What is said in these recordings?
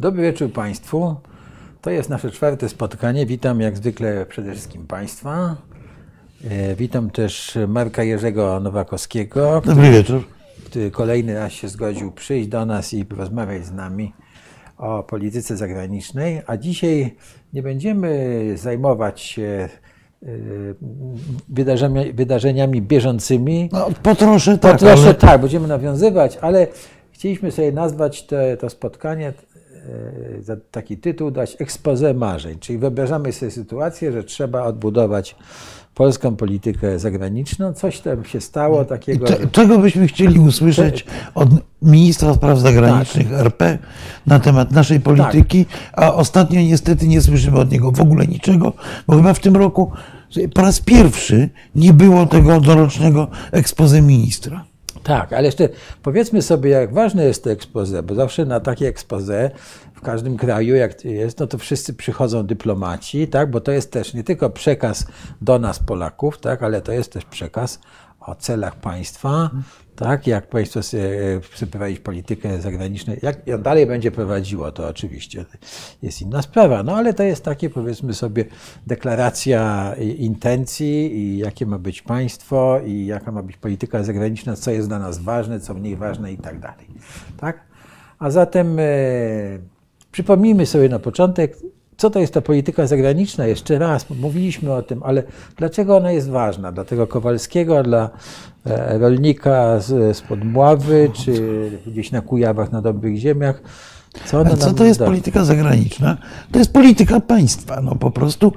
Dobry wieczór Państwu. To jest nasze czwarte spotkanie. Witam jak zwykle przede wszystkim Państwa. E, Witam też Marka Jerzego Nowakowskiego, Dobry wieczór. który kolejny raz się zgodził przyjść do nas i porozmawiać z nami o polityce zagranicznej. A dzisiaj nie będziemy zajmować się e, wydarzeniami, wydarzeniami bieżącymi. No, po trosze Po tak, trosze ale tak, będziemy nawiązywać, ale chcieliśmy sobie nazwać te, to spotkanie, za taki tytuł dać expose marzeń, czyli wyobrażamy sobie sytuację, że trzeba odbudować polską politykę zagraniczną. Coś tam się stało takiego, te, że czego byśmy chcieli usłyszeć od ministra spraw zagranicznych Tak. RP na temat naszej polityki, a ostatnio niestety nie słyszymy od niego w ogóle niczego, bo chyba w tym roku po raz pierwszy nie było tego dorocznego expose ministra. Tak, ale jeszcze powiedzmy sobie, jak ważne jest to expose, bo zawsze na takie expose w każdym kraju, jak jest, no to wszyscy przychodzą dyplomaci, tak, bo to jest też nie tylko przekaz do nas, Polaków, tak, ale to jest też przekaz o celach państwa, tak, jak państwo chce prowadzić politykę zagraniczną, jak dalej będzie prowadziło, to oczywiście jest inna sprawa, no ale to jest takie, powiedzmy sobie, deklaracja intencji i jakie ma być państwo i jaka ma być polityka zagraniczna, co jest dla nas ważne, co mniej ważne i tak dalej, tak? A zatem e, przypomnijmy sobie na początek, co to jest ta polityka zagraniczna. Jeszcze raz, mówiliśmy o tym, ale dlaczego ona jest ważna? Dla tego Kowalskiego, dla e, rolnika z, z Podmławy, czy gdzieś na Kujawach, na dobrych ziemiach? Co, co to jest da? polityka zagraniczna? To jest polityka państwa. No po prostu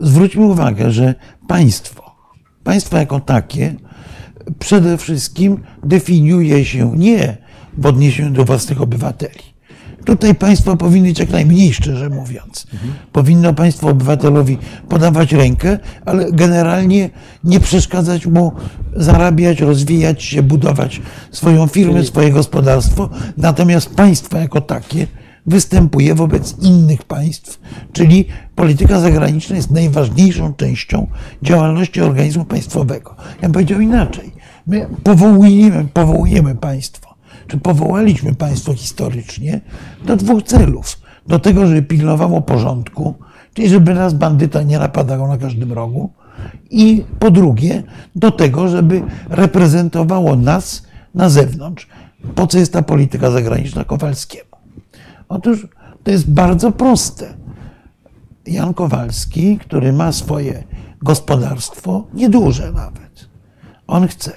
zwróćmy uwagę, że państwo, państwo jako takie przede wszystkim definiuje się nie w odniesieniu do własnych obywateli. Tutaj państwo powinny być jak najmniej, szczerze mówiąc. Powinno państwo obywatelowi podawać rękę, ale generalnie nie przeszkadzać mu zarabiać, rozwijać się, budować swoją firmę, swoje gospodarstwo. Natomiast państwo jako takie występuje wobec innych państw, czyli polityka zagraniczna jest najważniejszą częścią działalności organizmu państwowego. Ja bym powiedział inaczej. My powołujemy, powołujemy państwo, czy powołaliśmy państwo historycznie do dwóch celów. Do tego, żeby pilnowało porządku, czyli żeby nas bandyta nie napadał na każdym rogu, i po drugie, do tego, żeby reprezentowało nas na zewnątrz. Po co jest ta polityka zagraniczna Kowalskiemu? Otóż to jest bardzo proste. Jan Kowalski, który ma swoje gospodarstwo, nieduże nawet, on chce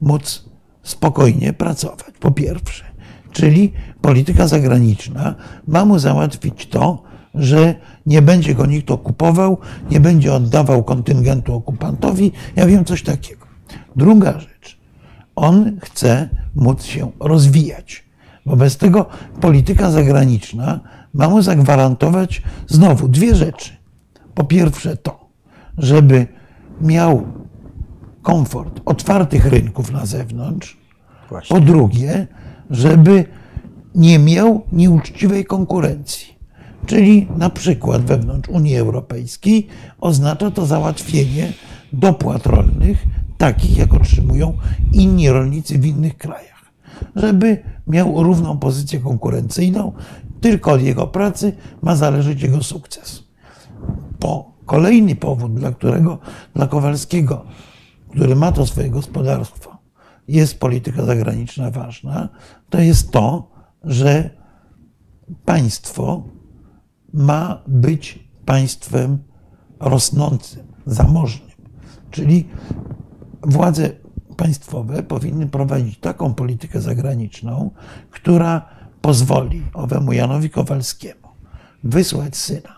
móc spokojnie pracować, po pierwsze. Czyli polityka zagraniczna ma mu załatwić to, że nie będzie go nikt okupował, nie będzie oddawał kontyngentu okupantowi. Ja wiem coś takiego. Druga rzecz. On chce móc się rozwijać. Wobec tego polityka zagraniczna ma mu zagwarantować znowu dwie rzeczy. Po pierwsze to, żeby miał komfort otwartych rynków na zewnątrz. Właśnie. Po drugie, żeby nie miał nieuczciwej konkurencji. Czyli na przykład wewnątrz Unii Europejskiej oznacza to załatwienie dopłat rolnych, takich jak otrzymują inni rolnicy w innych krajach. Żeby miał równą pozycję konkurencyjną, tylko od jego pracy ma zależeć jego sukces. Po kolejny powód, dla którego dla Kowalskiego, który ma to swoje gospodarstwo, jest polityka zagraniczna ważna, to jest to, że państwo ma być państwem rosnącym, zamożnym. Czyli władze państwowe powinny prowadzić taką politykę zagraniczną, która pozwoli owemu Janowi Kowalskiemu wysłać syna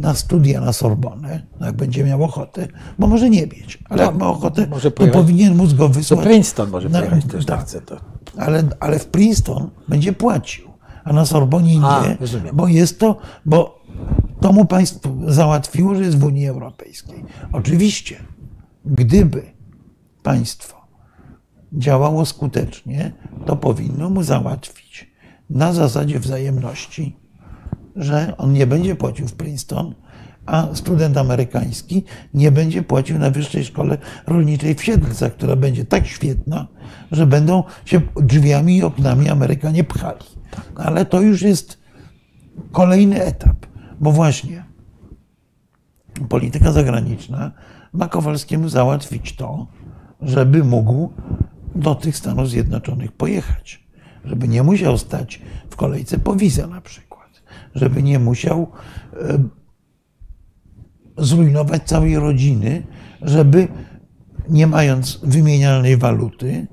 na studia na Sorbonę, no jak będzie miał ochotę, bo może nie mieć, ale jak ma ochotę, może to powinien móc go Do wysłać. Princeton może na- pojechać też, tak. tak. chce to. Ale, ale w Princeton będzie płacił, a na Sorbonie nie, A, bo jest to, bo to mu państwo załatwiło, że jest w Unii Europejskiej. Oczywiście, gdyby państwo działało skutecznie, to powinno mu załatwić na zasadzie wzajemności, że on nie będzie płacił w Princeton, a student amerykański nie będzie płacił na Wyższej Szkole Rolniczej w Siedlcach, która będzie tak świetna, że będą się drzwiami i oknami Amerykanie pchali. Ale to już jest kolejny etap, bo właśnie polityka zagraniczna ma Kowalskiemu załatwić to, żeby mógł do tych Stanów Zjednoczonych pojechać. Żeby nie musiał stać w kolejce po wizę na przykład. Żeby nie musiał e, zrujnować całej rodziny, żeby nie mając wymienialnej waluty,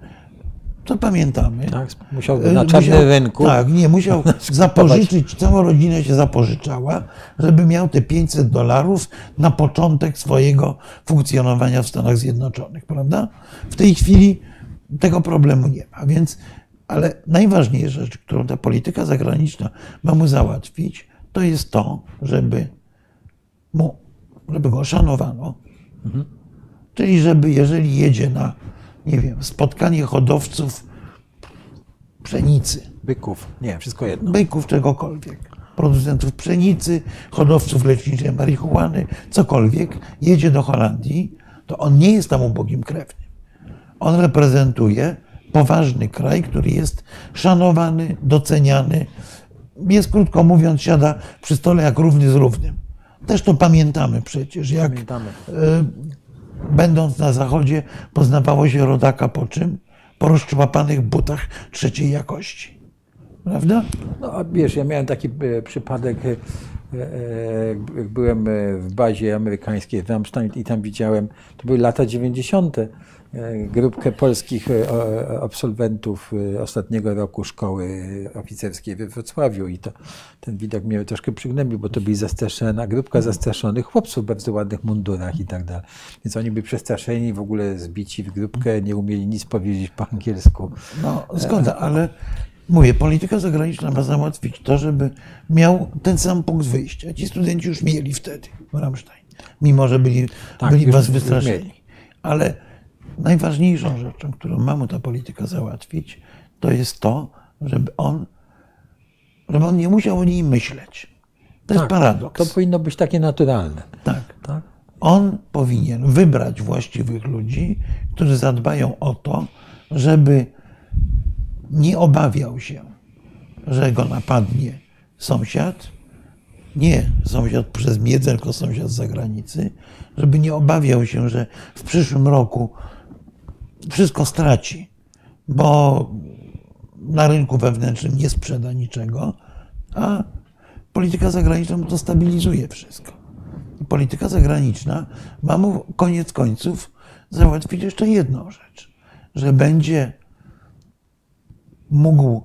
to pamiętamy. Tak, musiał na czarnym musiał, rynku. Tak, nie, musiał zapożyczyć, cała rodzina się zapożyczała, żeby miał te 500 dolarów na początek swojego funkcjonowania w Stanach Zjednoczonych, prawda? W tej chwili tego problemu nie ma, więc, ale najważniejsza rzecz, którą ta polityka zagraniczna ma mu załatwić, to jest to, żeby mu, żeby go szanowano, mhm. czyli żeby jeżeli jedzie na nie wiem, spotkanie hodowców pszenicy. Byków, nie, wszystko jedno. Byków, czegokolwiek. Producentów pszenicy, hodowców leczniczej marihuany, cokolwiek, jedzie do Holandii, to on nie jest tam ubogim krewnym. On reprezentuje poważny kraj, który jest szanowany, doceniany. Jest, krótko mówiąc, siada przy stole jak równy z równym. Też to pamiętamy przecież, jak pamiętamy. E, będąc na zachodzie, poznawało się rodaka po czym? Po rozczłapanych butach trzeciej jakości. Prawda? No, a wiesz, ja miałem taki e, przypadek, e, byłem w bazie amerykańskiej w Ramstein i tam widziałem, to były lata 90 E, grupkę polskich e, absolwentów e, ostatniego roku szkoły oficerskiej we Wrocławiu i to ten widok mnie troszkę przygnębił, bo to byli zastraszona, grupka zastraszonych chłopców w bardzo ładnych mundurach i tak dalej. Więc oni byli przestraszeni, w ogóle zbici w grupkę, nie umieli nic powiedzieć po angielsku. No, zgoda, ale mówię, polityka zagraniczna ma załatwić to, żeby miał ten sam punkt wyjścia. Ci studenci już mieli wtedy w Ramstein, mimo że byli, tak, byli was wystraszeni. Ale najważniejszą rzeczą, którą mamy ta polityka załatwić, to jest to, żeby on, żeby on nie musiał o niej myśleć. To tak, jest paradoks. To powinno być takie naturalne. Tak. tak. On powinien wybrać właściwych ludzi, którzy zadbają o to, żeby nie obawiał się, że go napadnie sąsiad, nie sąsiad przez miedzę, tylko sąsiad z zagranicy, żeby nie obawiał się, że w przyszłym roku wszystko straci, bo na rynku wewnętrznym nie sprzeda niczego, a polityka zagraniczna to stabilizuje wszystko. Polityka zagraniczna ma mu koniec końców załatwić jeszcze jedną rzecz, że będzie mógł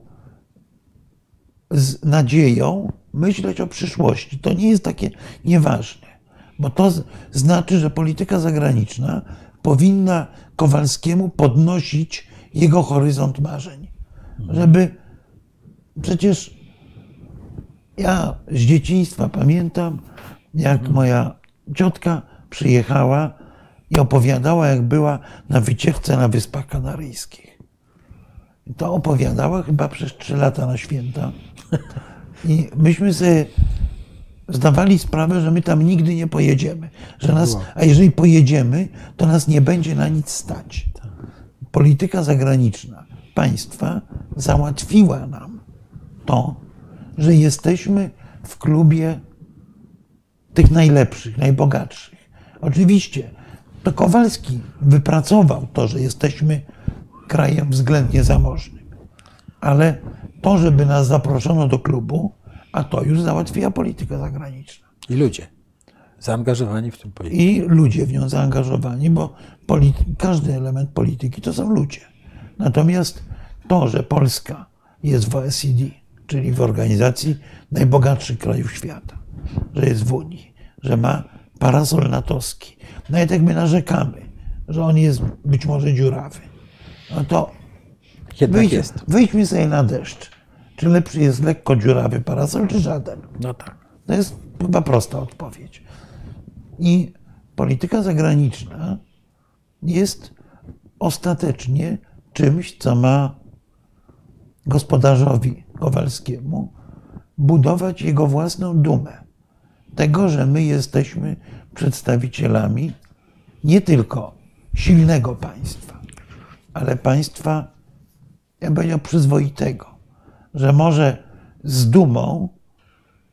z nadzieją myśleć o przyszłości. To nie jest takie nieważne, bo to znaczy, że polityka zagraniczna powinna Kowalskiemu podnosić jego horyzont marzeń. Żeby przecież ja z dzieciństwa pamiętam, jak moja ciotka przyjechała i opowiadała, jak była na wycieczce na Wyspach Kanaryjskich. I to opowiadała chyba przez trzy lata na święta. I myśmy sobie zdawali sprawę, że my tam nigdy nie pojedziemy. Że nas, a jeżeli pojedziemy, to nas nie będzie na nic stać. Polityka zagraniczna państwa załatwiła nam to, że jesteśmy w klubie tych najlepszych, najbogatszych. Oczywiście to Kowalski wypracował to, że jesteśmy krajem względnie zamożnym. Ale to, żeby nas zaproszono do klubu, a to już załatwia polityka zagraniczna. I ludzie zaangażowani w tym politykę. I ludzie w nią zaangażowani, bo każdy element polityki to są ludzie. Natomiast to, że Polska jest w OECD, czyli w organizacji najbogatszych krajów świata, że jest w Unii, że ma parasol natowski, nawet jak my narzekamy, że on jest być może dziurawy, no to Jednak wyjdź, jest. wyjdźmy sobie na deszcz czy lepszy jest lekko dziurawy parasol, czy żaden? No tak. To jest chyba prosta odpowiedź. I polityka zagraniczna jest ostatecznie czymś, co ma gospodarzowi Kowalskiemu budować jego własną dumę. Tego, że my jesteśmy przedstawicielami nie tylko silnego państwa, ale państwa, ja bym powiedział, przyzwoitego że może z dumą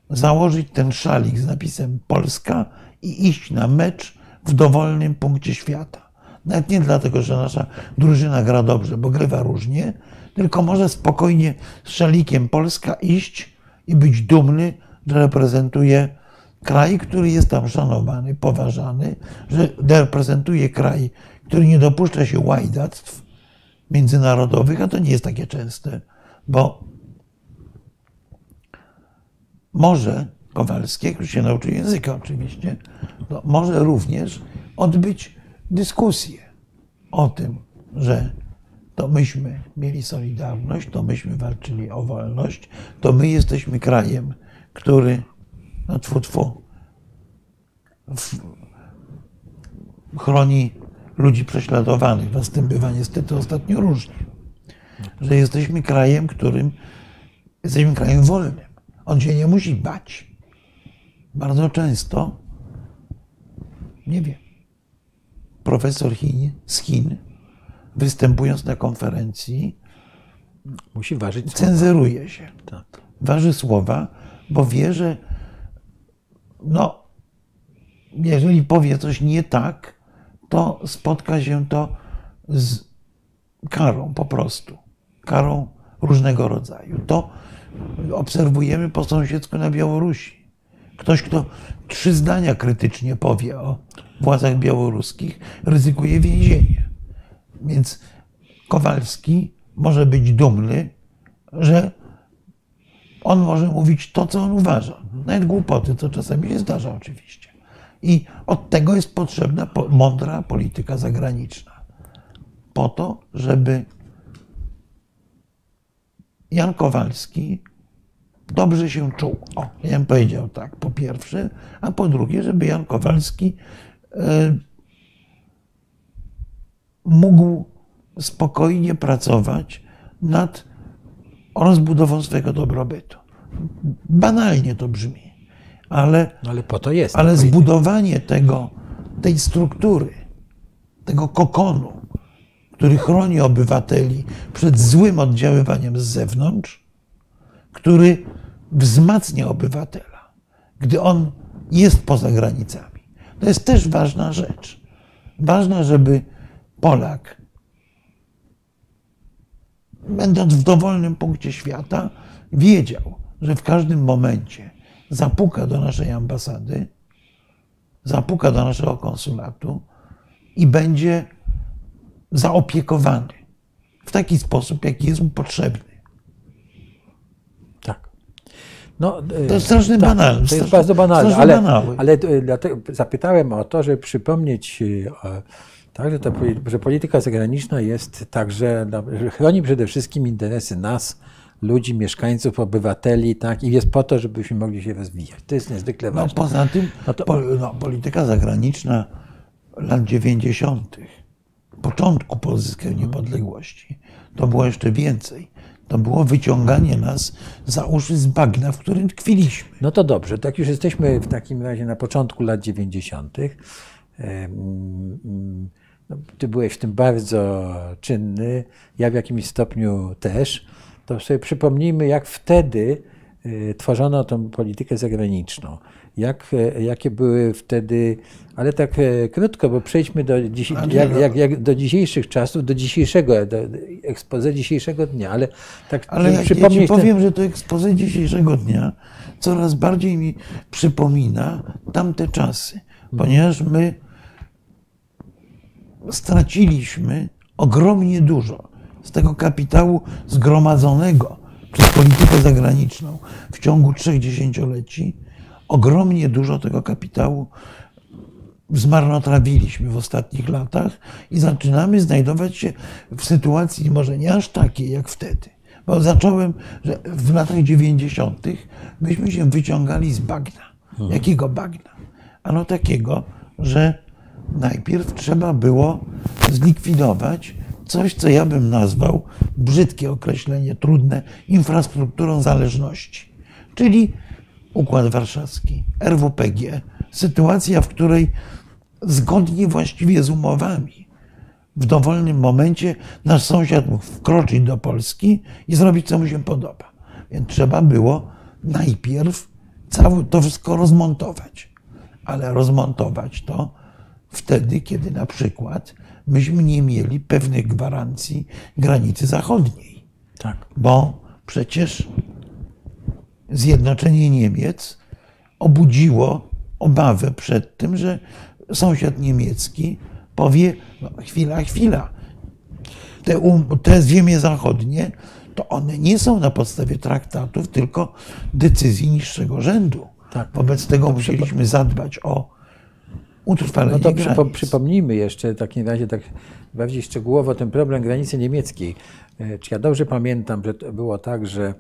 założyć ten szalik z napisem Polska i iść na mecz w dowolnym punkcie świata. Nawet nie dlatego, że nasza drużyna gra dobrze, bo grywa różnie, tylko może spokojnie z szalikiem Polska iść i być dumny, że reprezentuje kraj, który jest tam szanowany, poważany, że reprezentuje kraj, który nie dopuszcza się łajdactw międzynarodowych, a to nie jest takie częste, bo może Kowalski, jak już się nauczył języka oczywiście, to może również odbyć dyskusję o tym, że to myśmy mieli Solidarność, to myśmy walczyli o wolność, to my jesteśmy krajem, który, no tfu, chroni ludzi prześladowanych. Was z tym bywa niestety ostatnio różnie. Że jesteśmy krajem, którym jesteśmy krajem wolnym. On się nie musi bać. Bardzo często, nie wiem, profesor Chin, z Chin, występując na konferencji, musi ważyć cenzuruje się. Tak. Waży słowa, bo wie, że no, jeżeli powie coś nie tak, to spotka się to z karą po prostu. Karą różnego rodzaju. To obserwujemy po sąsiedzku na Białorusi. Ktoś, kto trzy zdania krytycznie powie o władzach białoruskich, ryzykuje więzienie. Więc Kowalski może być dumny, że on może mówić to, co on uważa. Nawet głupoty, co czasami się zdarza oczywiście. I od tego jest potrzebna mądra polityka zagraniczna. Po to, żeby Jan Kowalski dobrze się czuł. O, ja bym powiedział tak, po pierwsze, a po drugie, żeby Jan Kowalski e, mógł spokojnie pracować nad rozbudową swojego dobrobytu. Banalnie to brzmi, ale, no ale po to jest. Ale zbudowanie tego, tej struktury, tego kokonu, który chroni obywateli przed złym oddziaływaniem z zewnątrz, który wzmacnia obywatela, gdy on jest poza granicami. To jest też ważna rzecz. Ważne, żeby Polak, będąc w dowolnym punkcie świata, wiedział, że w każdym momencie zapuka do naszej ambasady, zapuka do naszego konsulatu i będzie zaopiekowany w taki sposób, jaki jest mu potrzebny. Tak. No, to jest strasznie tak, banalne. To jest bardzo banalne, ale, ale dlatego zapytałem o to, żeby przypomnieć, e, tak, że, to, że polityka zagraniczna jest także, że chroni przede wszystkim interesy nas, ludzi, mieszkańców, obywateli, tak, i jest po to, żebyśmy mogli się rozwijać. To jest niezwykle ważne. No, poza tym no to... no, polityka zagraniczna lat 90 początku po odzyskaniu mhm. niepodległości, to było jeszcze więcej. To było wyciąganie nas za uszy z bagna, w którym tkwiliśmy. No to dobrze, tak już jesteśmy w takim razie na początku lat 90. No, ty byłeś w tym bardzo czynny, ja w jakimś stopniu też. To sobie przypomnijmy, jak wtedy y, tworzono tą politykę zagraniczną jak, e, jakie były wtedy, ale tak e, krótko, bo przejdźmy do, dziś, jak, jak, jak, do dzisiejszych czasów, do dzisiejszego, do ekspoze dzisiejszego dnia, ale tak Ale ja, ja ci powiem, ten... że to ekspoze dzisiejszego dnia coraz bardziej mi przypomina tamte czasy, ponieważ my straciliśmy ogromnie dużo z tego kapitału zgromadzonego przez politykę zagraniczną w ciągu trzech dziesięcioleci ogromnie dużo tego kapitału zmarnotrawiliśmy w ostatnich latach i zaczynamy znajdować się w sytuacji może nie aż takiej jak wtedy. Bo zacząłem, że w latach 90. myśmy się wyciągali z bagna. Mhm. Jakiego bagna? Ano takiego, że najpierw trzeba było zlikwidować coś, co ja bym nazwał, brzydkie określenie, trudne, infrastrukturą zależności. Czyli Układ Warszawski, RWPG, sytuacja, w której zgodnie właściwie z umowami, w dowolnym momencie nasz sąsiad mógł wkroczyć do Polski i zrobić, co mu się podoba. Więc trzeba było najpierw całe to wszystko rozmontować. Ale rozmontować to wtedy, kiedy na przykład myśmy nie mieli pewnych gwarancji granicy zachodniej. Tak. Bo przecież zjednoczenie Niemiec obudziło obawę przed tym, że sąsiad niemiecki powie: no, chwila, chwila. Te, um, te ziemie zachodnie to one nie są na podstawie traktatów, tylko decyzji niższego rzędu. Tak. Wobec tego musieliśmy zadbać o utrwalenie No to granic. przypo, przypomnijmy jeszcze w takim razie tak bardziej szczegółowo ten problem granicy niemieckiej. E, Czy ja dobrze pamiętam, że to było tak, że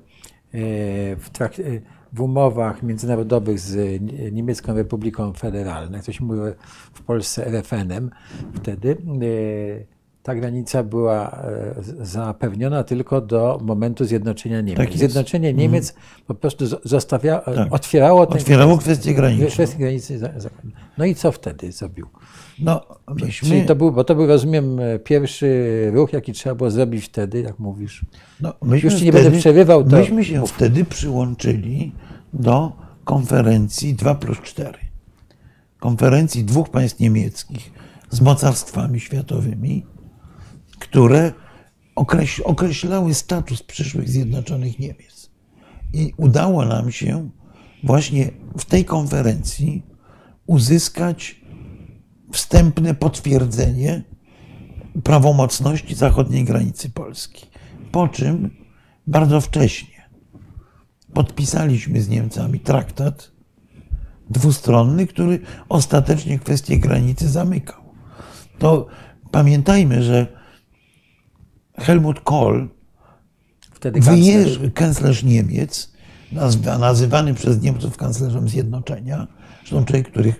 w, trak- e, w umowach międzynarodowych z Niemiecką Republiką Federalną, jak to się mówiło w Polsce RFN-em, wtedy e, ta granica była e, zapewniona tylko do momentu zjednoczenia Niemiec. Tak. Zjednoczenie Niemiec po prostu zo- zostawia, Tak. otwierało Otwierało kwestię graniczną. kwestię granicy. No i co wtedy zrobił? No, Czyli myśmy, to był, bo to był, rozumiem, e, pierwszy ruch, jaki trzeba było zrobić wtedy, jak mówisz. no, myśmy Już ci nie będę przerywał, to Myśmy się wtedy przyłączyli do konferencji 2 plus 4. Konferencji dwóch państw niemieckich z mocarstwami światowymi, które okreś, określały status przyszłych zjednoczonych Niemiec. I udało nam się właśnie w tej konferencji uzyskać wstępne potwierdzenie prawomocności zachodniej granicy Polski. Po czym bardzo wcześnie podpisaliśmy z Niemcami traktat dwustronny, który ostatecznie kwestię granicy zamykał. To pamiętajmy, że Helmut Kohl, Wtedy kanclerz. kanclerz Niemiec, nazywany przez Niemców kanclerzem zjednoczenia, zresztą człowiek, który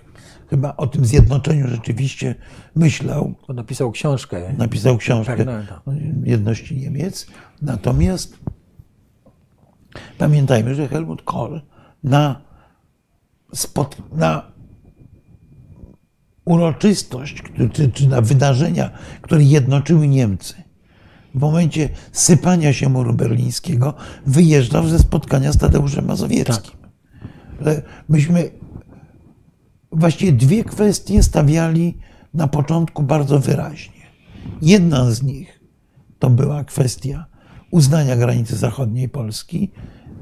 chyba o tym zjednoczeniu rzeczywiście myślał, On napisał książkę. napisał książkę Tak, no, no. o jedności Niemiec. Natomiast pamiętajmy, że Helmut Kohl na, spot, na uroczystość, czy, czy na wydarzenia, które jednoczyły Niemcy, w momencie sypania się muru berlińskiego, wyjeżdżał ze spotkania z Tadeuszem Mazowieckim. Że Myśmy właściwie dwie kwestie stawiali na początku bardzo wyraźnie. Jedna z nich to była kwestia uznania granicy zachodniej Polski,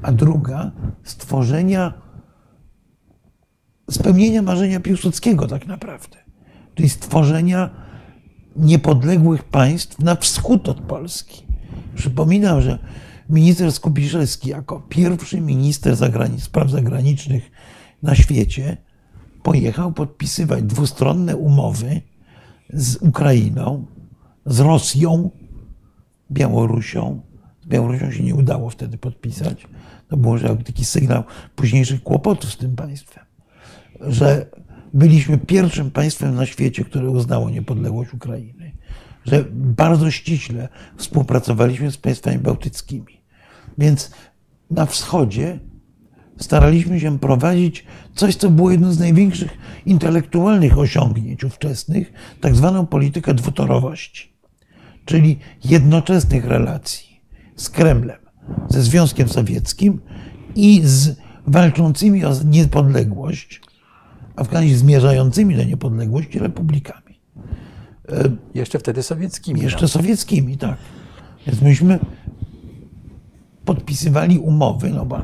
a druga stworzenia, spełnienia marzenia Piłsudskiego tak naprawdę, czyli stworzenia niepodległych państw na wschód od Polski. Przypominam, że minister Skubiszewski jako pierwszy minister zagranic, spraw zagranicznych na świecie pojechał podpisywać dwustronne umowy z Ukrainą, z Rosją, Białorusią. Z Białorusią się nie udało wtedy podpisać. To było że taki sygnał późniejszych kłopotów z tym państwem, że byliśmy pierwszym państwem na świecie, które uznało niepodległość Ukrainy, że bardzo ściśle współpracowaliśmy z państwami bałtyckimi. Więc na wschodzie staraliśmy się prowadzić coś, co było jednym z największych intelektualnych osiągnięć ówczesnych, tak zwaną politykę dwutorowości, czyli jednoczesnych relacji z Kremlem, ze Związkiem Sowieckim i z walczącymi o niepodległość, a w końcu zmierzającymi do niepodległości republikami. Jeszcze wtedy sowieckimi. Jeszcze sowieckimi, tak. Więc myśmy podpisywali umowy, no bo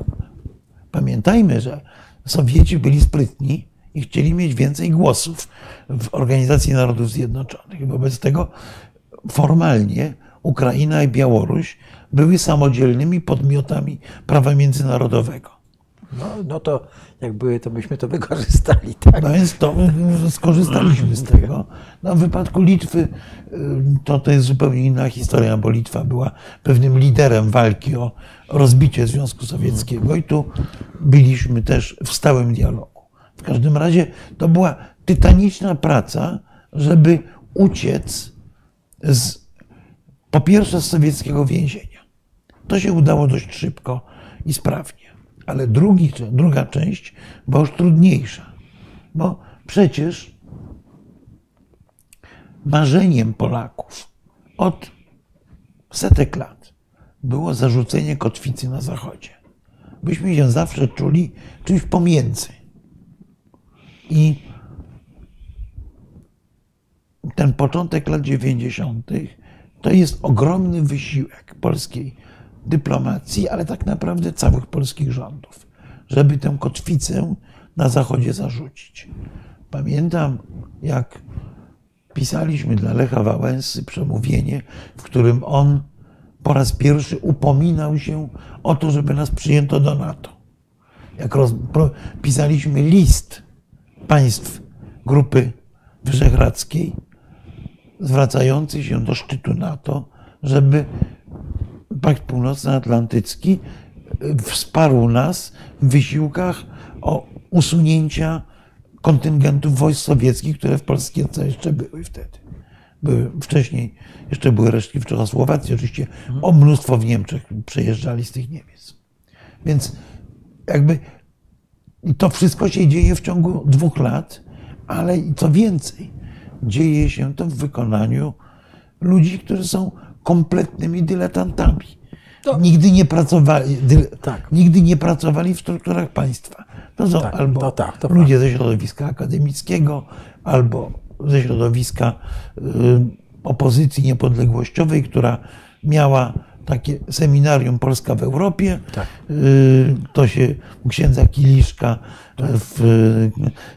pamiętajmy, że Sowieci byli sprytni i chcieli mieć więcej głosów w Organizacji Narodów Zjednoczonych. Wobec tego formalnie Ukraina i Białoruś były samodzielnymi podmiotami prawa międzynarodowego. No, no to jak były, to byśmy to wykorzystali, tak? No więc to skorzystaliśmy z tego. No, w wypadku Litwy y, to, to jest zupełnie inna historia, bo Litwa była pewnym liderem walki o rozbicie Związku Sowieckiego i tu byliśmy też w stałym dialogu. W każdym razie to była tytaniczna praca, żeby uciec z, po pierwsze z sowieckiego więzienia. To się udało dość szybko i sprawnie. Ale drugi, druga część była już trudniejsza, bo przecież marzeniem Polaków od setek lat było zarzucenie kotwicy na Zachodzie. byśmy się zawsze czuli czymś pomiędzy. I ten początek lat 90. to jest ogromny wysiłek polskiej dyplomacji, ale tak naprawdę całych polskich rządów, żeby tę kotwicę na Zachodzie zarzucić. Pamiętam, jak pisaliśmy dla Lecha Wałęsy przemówienie, w którym on po raz pierwszy upominał się o to, żeby nas przyjęto do NATO. Jak roz, pisaliśmy list państw Grupy Wyszehradzkiej, zwracający się do szczytu NATO, żeby Pakt Północnoatlantycki wsparł nas w wysiłkach o usunięcia kontyngentów wojsk sowieckich, które w Polsce jeszcze były wtedy. Były, wcześniej jeszcze były resztki w Czechosłowacji, oczywiście o mnóstwo w Niemczech przejeżdżali z tych Niemiec. Więc jakby to wszystko się dzieje w ciągu dwóch lat, ale co więcej, dzieje się to w wykonaniu ludzi, którzy są kompletnymi dyletantami. To... Nigdy, nie pracowali, tak. nigdy nie pracowali w strukturach państwa. To są tak, albo to tak, to ludzie ze środowiska akademickiego, albo ze środowiska y, opozycji niepodległościowej, która miała takie seminarium Polska w Europie. Tak. Y, to się u księdza Kiliszka tak. w,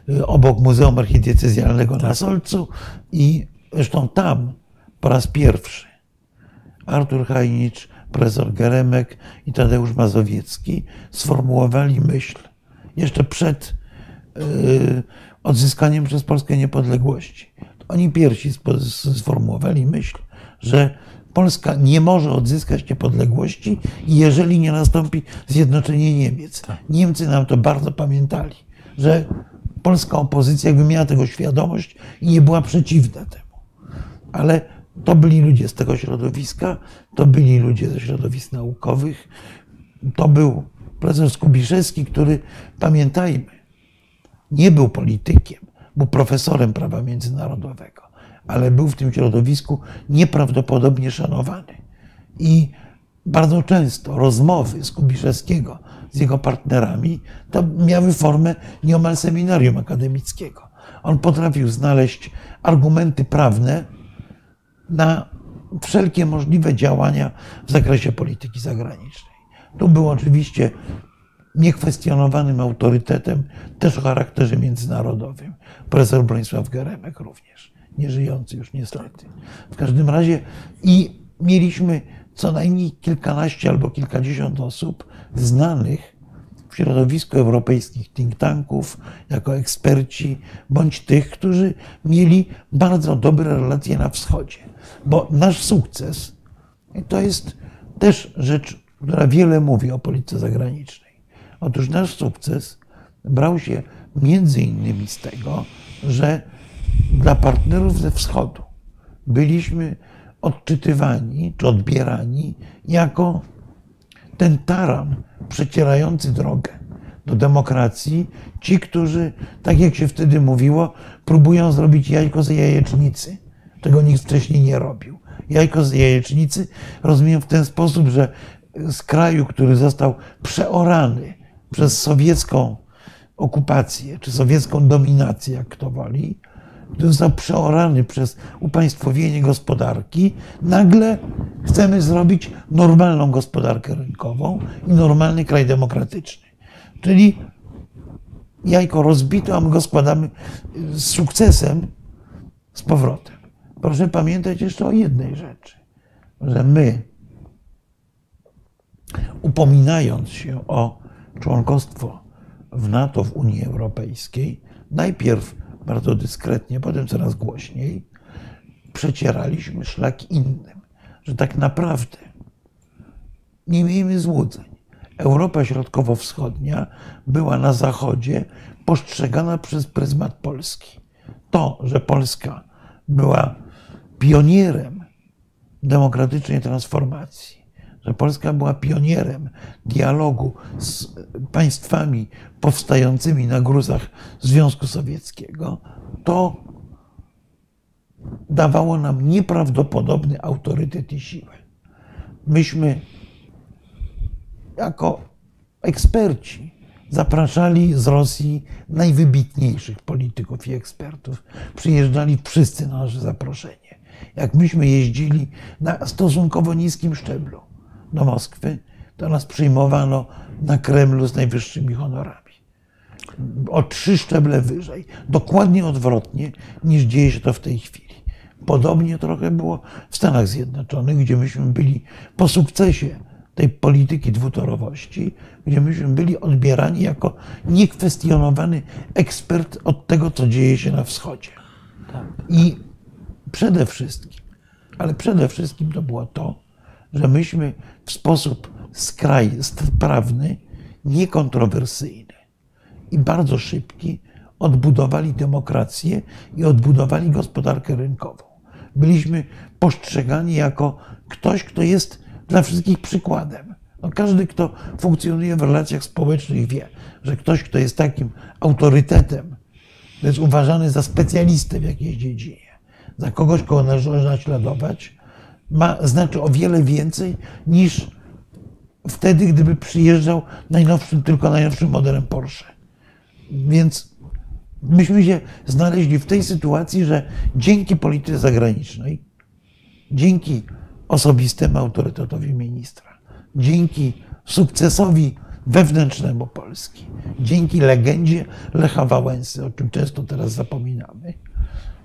y, obok Muzeum Archidiecezjalnego tak. na Solcu i zresztą tam po raz pierwszy Artur Hajnicz, profesor Geremek i Tadeusz Mazowiecki sformułowali myśl jeszcze przed y, odzyskaniem przez Polskę niepodległości. Oni pierwsi sformułowali myśl, że Polska nie może odzyskać niepodległości, jeżeli nie nastąpi zjednoczenie Niemiec. Tak. Niemcy nam to bardzo pamiętali, że polska opozycja jakby miała tego świadomość i nie była przeciwna temu. Ale to byli ludzie z tego środowiska, to byli ludzie ze środowisk naukowych, to był profesor Skubiszewski, który, pamiętajmy, nie był politykiem, był profesorem prawa międzynarodowego, ale był w tym środowisku nieprawdopodobnie szanowany. I bardzo często rozmowy Skubiszewskiego z jego partnerami to miały formę nieomal seminarium akademickiego. On potrafił znaleźć argumenty prawne na wszelkie możliwe działania w zakresie polityki zagranicznej. Tu był oczywiście niekwestionowanym autorytetem, też o charakterze międzynarodowym. Profesor Bronisław Geremek również, nieżyjący już niestety. W każdym razie i mieliśmy co najmniej kilkanaście albo kilkadziesiąt osób znanych w środowisku europejskich think tanków, jako eksperci, bądź tych, którzy mieli bardzo dobre relacje na wschodzie. Bo nasz sukces to jest też rzecz, która wiele mówi o polityce zagranicznej. Otóż nasz sukces brał się między innymi z tego, że dla partnerów ze wschodu byliśmy odczytywani czy odbierani jako ten taran przecierający drogę do demokracji, ci, którzy, tak jak się wtedy mówiło, próbują zrobić jajko z jajecznicy, czego nikt wcześniej nie robił. Jajko z jajecznicy rozumiem w ten sposób, że z kraju, który został przeorany przez sowiecką okupację, czy sowiecką dominację, jak kto woli, który został przeorany przez upaństwowienie gospodarki, nagle chcemy zrobić normalną gospodarkę rynkową i normalny kraj demokratyczny. Czyli jajko rozbito, a my go składamy z sukcesem z powrotem. Proszę pamiętać jeszcze o jednej rzeczy, że my, upominając się o członkostwo w NATO, w Unii Europejskiej, najpierw bardzo dyskretnie, potem coraz głośniej, przecieraliśmy szlak innym, że tak naprawdę nie miejmy złudzeń. Europa Środkowo-Wschodnia była na Zachodzie postrzegana przez pryzmat Polski. To, że Polska była pionierem demokratycznej transformacji, że Polska była pionierem dialogu z państwami powstającymi na gruzach Związku Sowieckiego, to dawało nam nieprawdopodobny autorytet i siłę. Myśmy jako eksperci zapraszali z Rosji najwybitniejszych polityków i ekspertów. Przyjeżdżali wszyscy na nasze zaproszenie. Jak myśmy jeździli na stosunkowo niskim szczeblu do Moskwy, to nas przyjmowano na Kremlu z najwyższymi honorami. O trzy szczeble wyżej. Dokładnie odwrotnie niż dzieje się to w tej chwili. Podobnie trochę było w Stanach Zjednoczonych, gdzie myśmy byli po sukcesie tej polityki dwutorowości, gdzie myśmy byli odbierani jako niekwestionowany ekspert od tego, co dzieje się na wschodzie. I przede wszystkim, ale przede wszystkim to było to, że myśmy w sposób skraj, sprawny, niekontrowersyjny i bardzo szybki odbudowali demokrację i odbudowali gospodarkę rynkową. Byliśmy postrzegani jako ktoś, kto jest dla wszystkich przykładem. No każdy, kto funkcjonuje w relacjach społecznych, wie, że ktoś, kto jest takim autorytetem, to jest uważany za specjalistę w jakiejś dziedzinie, za kogoś, kogo należy naśladować, ma, znaczy o wiele więcej niż wtedy, gdyby przyjeżdżał najnowszym, tylko najnowszym modelem Porsche. Więc myśmy się znaleźli w tej sytuacji, że dzięki polityce zagranicznej, dzięki osobistemu autorytetowi ministra, dzięki sukcesowi wewnętrznemu Polski, dzięki legendzie Lecha Wałęsy, o czym często teraz zapominamy,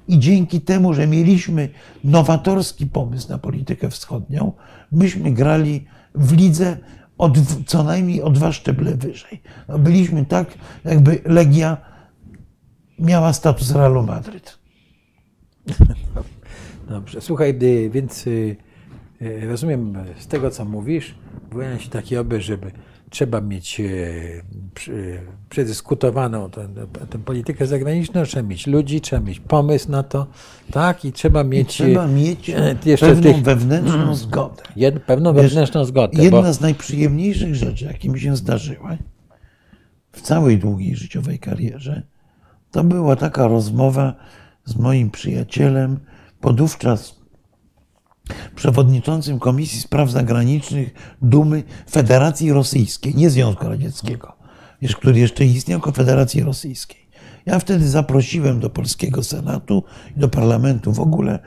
i dzięki temu, że mieliśmy nowatorski pomysł na politykę wschodnią, myśmy grali w lidze od, co najmniej o dwa szczeble wyżej. No byliśmy tak, jakby Legia miała status Realu Madryt. Dobrze, słuchaj, więc y, y, rozumiem z tego, co mówisz, wyłania się taki obraz, żeby trzeba mieć y, przedyskutowaną tę, politykę zagraniczną, trzeba mieć ludzi, trzeba mieć pomysł na to, tak, i trzeba mieć... I trzeba mieć jeszcze pewną tych, wewnętrzną zgodę. Jed, pewną Wiesz, wewnętrzną zgodę. Jedna bo... z najprzyjemniejszych rzeczy, jakie mi się zdarzyły w całej długiej życiowej karierze, to była taka rozmowa z moim przyjacielem, podówczas przewodniczącym Komisji Spraw Zagranicznych Dumy Federacji Rosyjskiej, nie Związku Radzieckiego, który jeszcze istniał, jako Federacji Rosyjskiej. Ja wtedy zaprosiłem do polskiego Senatu i do parlamentu w ogóle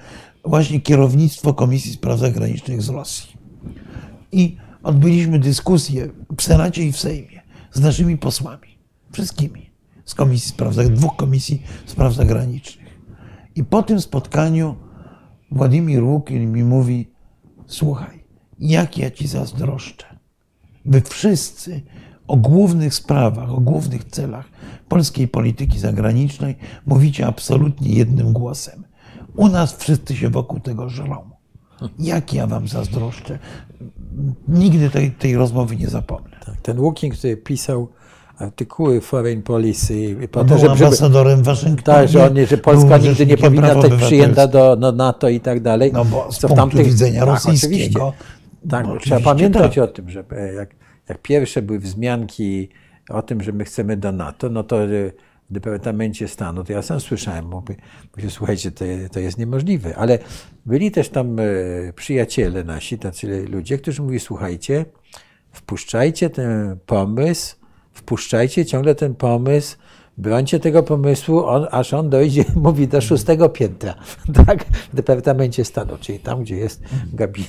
właśnie kierownictwo Komisji Spraw Zagranicznych z Rosji. I odbyliśmy dyskusję w Senacie i w Sejmie z naszymi posłami, wszystkimi z Komisji Spraw, dwóch Komisji Spraw Zagranicznych. I po tym spotkaniu Władimir Łukin mi mówi: Słuchaj, jak ja ci zazdroszczę. Wy wszyscy o głównych sprawach, o głównych celach polskiej polityki zagranicznej mówicie absolutnie jednym głosem. U nas wszyscy się wokół tego żrą. Jak ja wam zazdroszczę. Nigdy tej, tej rozmowy nie zapomnę. Tak, ten Łukin, który pisał artykuły Foreign Policy. Po to, żeby, ambasadorem Waszyngtonu. Tak, że, on, że Polska nigdy nie powinna być przyjęta do no, NATO i tak dalej. No bo z co punktu tamtych, widzenia tak, rosyjskiego. Tak, trzeba pamiętać tak. o tym, że e, jak, jak pierwsze były wzmianki o tym, że my chcemy do NATO, no to e, w Departamencie Stanu, to ja sam słyszałem, mówię, mówię słuchajcie, to, to jest niemożliwe. Ale byli też tam e, przyjaciele nasi, tacy ludzie, którzy mówili, słuchajcie, wpuszczajcie ten pomysł wpuszczajcie ciągle ten pomysł, brońcie tego pomysłu, on, aż on dojdzie, mówi, do szóstego piętra, tak, w Departamencie Stanu, czyli tam, gdzie jest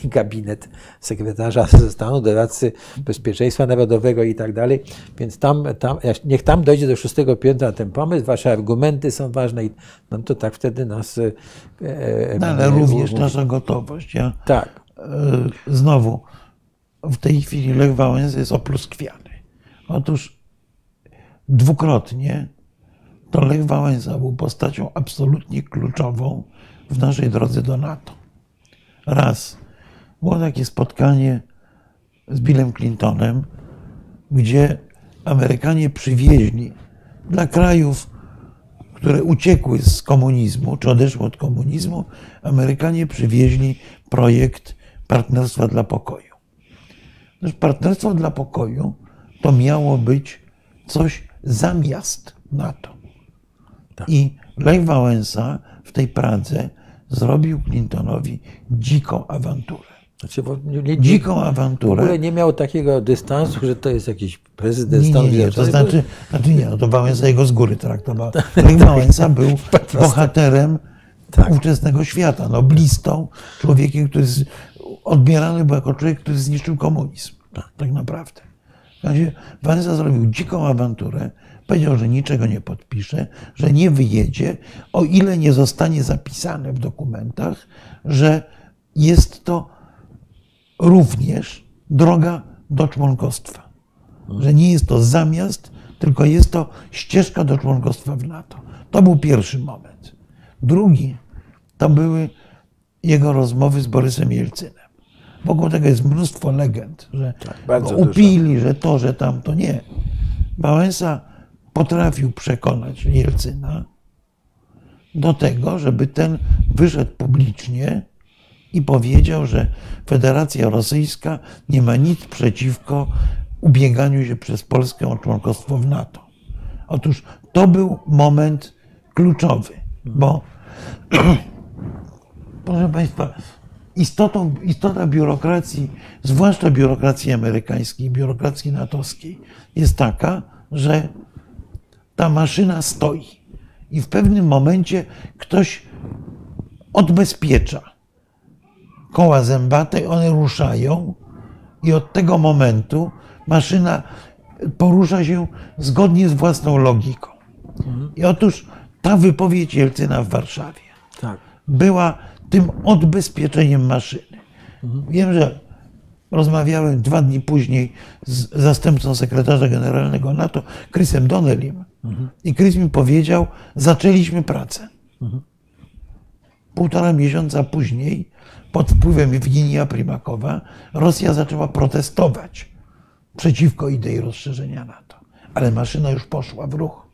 gabinet sekretarza stanu, doradcy bezpieczeństwa narodowego i tak dalej, więc tam, tam, niech tam dojdzie do szóstego piętra ten pomysł, wasze argumenty są ważne i no to tak wtedy nas... E, e no, ale również nasza gotowość. Ja, tak. E, znowu, w tej chwili Lech Wałęsa jest opluskwiany. Otóż dwukrotnie, to Lech Wałęsa był postacią absolutnie kluczową w naszej drodze do NATO. Raz było takie spotkanie z Billem Clintonem, gdzie Amerykanie przywieźli dla krajów, które uciekły z komunizmu, czy odeszły od komunizmu, Amerykanie przywieźli projekt Partnerstwa dla Pokoju. Partnerstwo dla Pokoju to miało być coś zamiast NATO. Tak. I Lech Wałęsa w tej Pradze zrobił Clintonowi dziką awanturę. Znaczy, nie, nie, dziką w awanturę. ogóle nie miał takiego dystansu, że to jest jakiś prezydent Nie, Stanów nie, nie, to Zjednoczonych. znaczy, znaczy nie, no to Wałęsa jego z góry traktował. Lech Wałęsa był bohaterem Tak. ówczesnego świata, noblistą, człowiekiem, który z, odbierany był jako człowiek, który zniszczył komunizm. Tak naprawdę. W razie Wałęsa zrobił dziką awanturę, powiedział, że niczego nie podpisze, że nie wyjedzie, o ile nie zostanie zapisane w dokumentach, że jest to również droga do członkostwa. Że nie jest to zamiast, tylko jest to ścieżka do członkostwa w NATO. To był pierwszy moment. Drugi to były jego rozmowy z Borysem Jelcynem. Wokół tego jest mnóstwo legend, że go dużo. upili, że to, że tamto. Nie. Wałęsa potrafił przekonać Jelcyna do tego, żeby ten wyszedł publicznie i powiedział, że Federacja Rosyjska nie ma nic przeciwko ubieganiu się przez Polskę o członkostwo w NATO. Otóż to był moment kluczowy, bo proszę Państwa, istotą, istota biurokracji, zwłaszcza biurokracji amerykańskiej, biurokracji natowskiej, jest taka, że ta maszyna stoi i w pewnym momencie ktoś odbezpiecza koła zębate, one ruszają i od tego momentu maszyna porusza się zgodnie z własną logiką. I otóż ta wypowiedź Jelcyna w Warszawie Tak. była tym odbezpieczeniem maszyny. Wiem, że rozmawiałem dwa dni później z zastępcą sekretarza generalnego NATO, Chrisem Donnelim. I Chris mi powiedział, zaczęliśmy pracę. Półtora miesiąca później, pod wpływem Ewgenija Primakowa, Rosja zaczęła protestować przeciwko idei rozszerzenia NATO. Ale maszyna już poszła w ruch.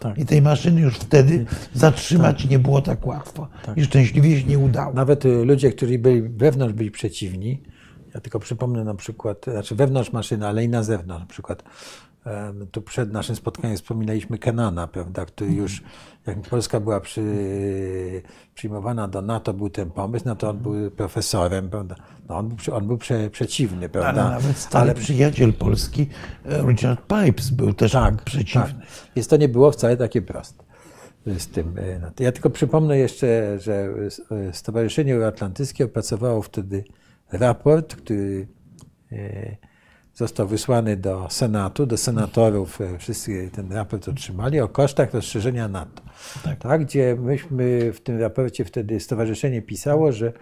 Tak. I tej maszyny już wtedy zatrzymać nie było tak łatwo. I szczęśliwie się nie udało. Nawet y, ludzie, którzy byli wewnątrz byli przeciwni, ja tylko przypomnę na przykład, znaczy wewnątrz maszyny, ale i na zewnątrz, na przykład tu przed naszym spotkaniem wspominaliśmy Kenana, prawda, który już, jak Polska była przy, przyjmowana do NATO, był ten pomysł, no to on był profesorem, prawda, no on był, on był prze, przeciwny, Ale prawda. nawet stary przyjaciel Polski, e, Richard Pipes, był też przeciwny. Tak. Więc to nie było wcale takie proste. Z tym. e, no Ja tylko przypomnę jeszcze, że e, Stowarzyszenie Euroatlantyckie opracowało wtedy raport, który został wysłany do Senatu, do senatorów. e, Wszyscy ten raport otrzymali o kosztach rozszerzenia NATO. Tak. Tak. gdzie myśmy w tym raporcie wtedy stowarzyszenie pisało, że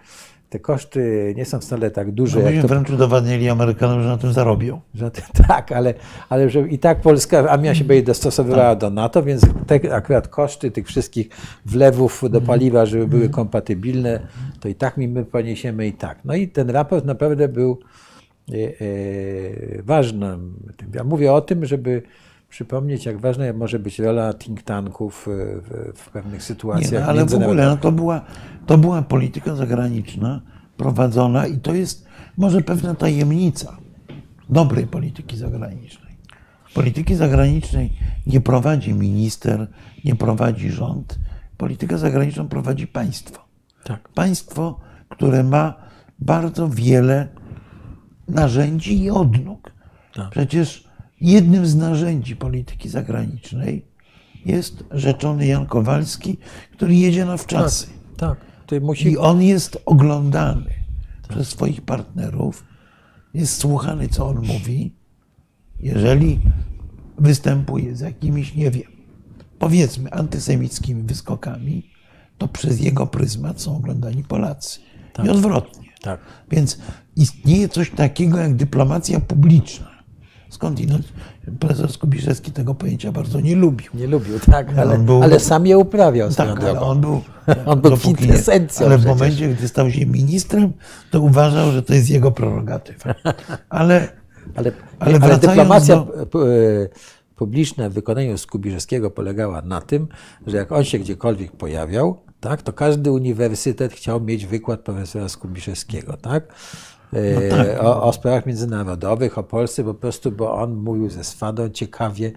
te koszty nie są wcale tak duże, jak Myśmy to wręcz udowadnili Amerykanom, że na tym zarobią. że tak, ale, ale że i tak polska armia się będzie dostosowywała do NATO, więc te akurat koszty tych wszystkich wlewów do paliwa, żeby były kompatybilne, to i tak mi my poniesiemy i tak. No i ten raport naprawdę był e, tym. Ja mówię o tym, żeby przypomnieć, jak ważna może być rola think tanków e, w, w pewnych Nie, sytuacjach no, ale w ogóle no, to, była, to była polityka zagraniczna prowadzona i to jest może pewna tajemnica dobrej polityki zagranicznej. Polityki zagranicznej nie prowadzi minister, nie prowadzi rząd. Politykę zagraniczną prowadzi państwo. Tak. Państwo, które ma bardzo wiele narzędzi i odnóg. Tak. Przecież jednym z narzędzi polityki zagranicznej jest rzeczony Jan Kowalski, który jedzie na wczasy. Tak, ty musi I on jest oglądany przez swoich partnerów, jest słuchany, co on mówi. Jeżeli występuje z jakimiś, nie wiem, powiedzmy, antysemickimi wyskokami, to przez jego pryzmat są oglądani Polacy. I odwrotnie. Tak. Więc istnieje coś takiego jak dyplomacja publiczna. Skądinąd profesor Skubiszewski tego pojęcia bardzo nie lubił. Nie lubił, tak, ale, on był- ale sam je uprawiał Tak, ale on był, On był kwintesencją Ale w przecież. momencie, gdy stał się ministrem, to uważał, że to jest jego prerogatywa. Ale, Ale, Ale ale, dyplomacja do- publiczna w wykonaniu Skubiszewskiego polegała na tym, że jak on się gdziekolwiek pojawiał, tak, to każdy uniwersytet chciał mieć wykład profesora Skubiszewskiego, tak? E, O, o sprawach międzynarodowych, o Polsce po prostu, bo on mówił ze swadą ciekawie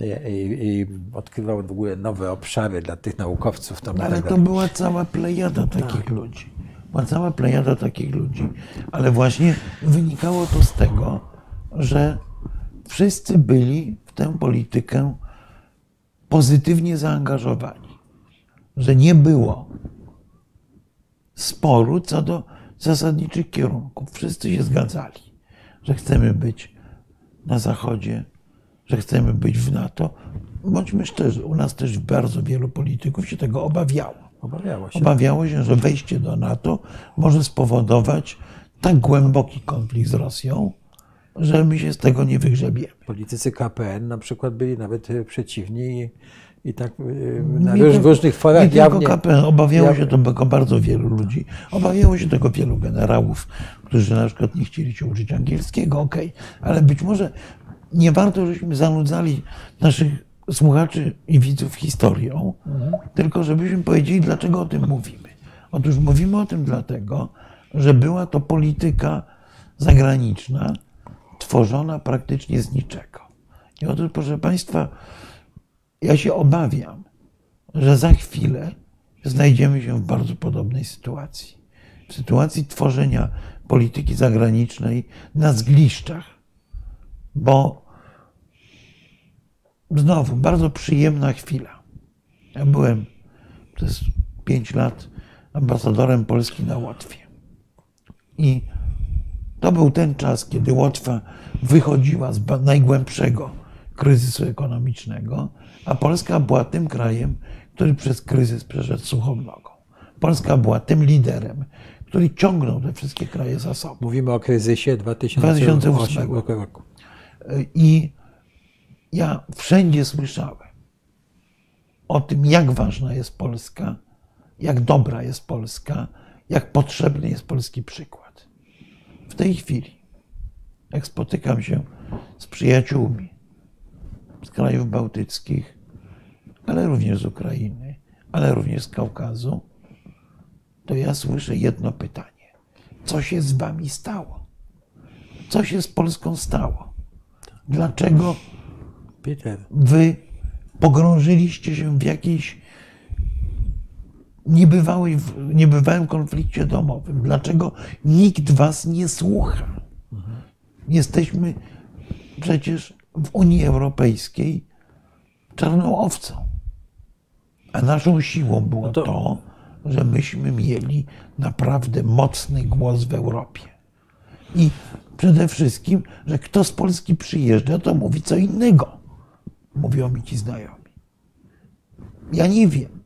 e, i, i odkrywał w ogóle nowe obszary dla tych naukowców. Tam ale tak to dalej. była cała plejada takich Tak. ludzi. była cała plejada takich ludzi. Ale właśnie wynikało to z tego, że wszyscy byli w tę politykę pozytywnie zaangażowani. Że nie było sporu co do zasadniczych kierunków. Wszyscy się zgadzali, że chcemy być na Zachodzie, że chcemy być w NATO. Bądźmy szczerzy, u nas też bardzo wielu polityków się tego obawiało. Obawiało się. Obawiało się, że wejście do NATO może spowodować tak głęboki konflikt z Rosją, że my się z tego nie wygrzebiemy. Politycy KPN na przykład byli nawet e, przeciwni i, tak e, na Nie tylko- różnych Nie forach tylko jawnie. KPN, obawiało jawnie- się tego bardzo wielu ludzi. Obawiało się tego wielu generałów, którzy na przykład nie chcieli się uczyć angielskiego, okej, ale być może nie warto, żeśmy zanudzali naszych słuchaczy i widzów historią, tylko żebyśmy powiedzieli, dlaczego o tym mówimy. Otóż mówimy o tym dlatego, że była to polityka zagraniczna tworzona praktycznie z niczego. I otóż, proszę Państwa, ja się obawiam, że za chwilę znajdziemy się w bardzo podobnej sytuacji. W sytuacji tworzenia polityki zagranicznej na zgliszczach, bo znowu bardzo przyjemna chwila. Ja byłem przez pięć lat ambasadorem Polski na Łotwie. I to był ten czas, kiedy Łotwa wychodziła z najgłębszego kryzysu ekonomicznego, a Polska była tym krajem, który przez kryzys przeszedł suchą nogą. Polska była tym liderem, który ciągnął te wszystkie kraje za sobą. Mówimy o kryzysie 2008 2008 roku. I ja wszędzie słyszałem o tym, jak ważna jest Polska, jak dobra jest Polska, jak potrzebny jest polski przykład. W tej chwili, jak spotykam się z przyjaciółmi z krajów bałtyckich, ale również z Ukrainy, ale również z Kaukazu, to ja słyszę jedno pytanie. Co się z wami stało? Co się z Polską stało? Dlaczego wy pogrążyliście się w jakiejś niebywałej, niebywałym konflikcie domowym? Dlaczego nikt was nie słucha? Jesteśmy przecież w Unii Europejskiej czarną owcą. A naszą siłą było No to- to, że myśmy mieli naprawdę mocny głos w Europie. I przede wszystkim, że kto z Polski przyjeżdża, to mówi co innego. Mówią mi ci znajomi. Ja nie wiem,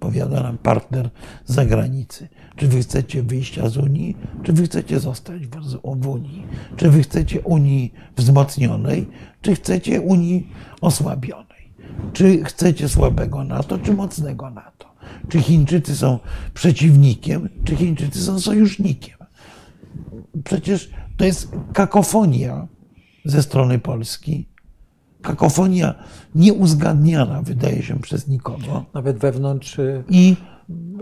powiada nam partner z zagranicy, czy wy chcecie wyjścia z Unii, czy wy chcecie zostać w, Unii, czy wy chcecie Unii wzmocnionej, czy chcecie Unii osłabionej, czy chcecie słabego NATO, czy mocnego NATO, czy Chińczycy są przeciwnikiem, czy Chińczycy są sojusznikiem. Przecież to jest kakofonia ze strony Polski. Kakofonia nieuzgadniana, wydaje się, przez nikogo. nawet wewnątrz e, I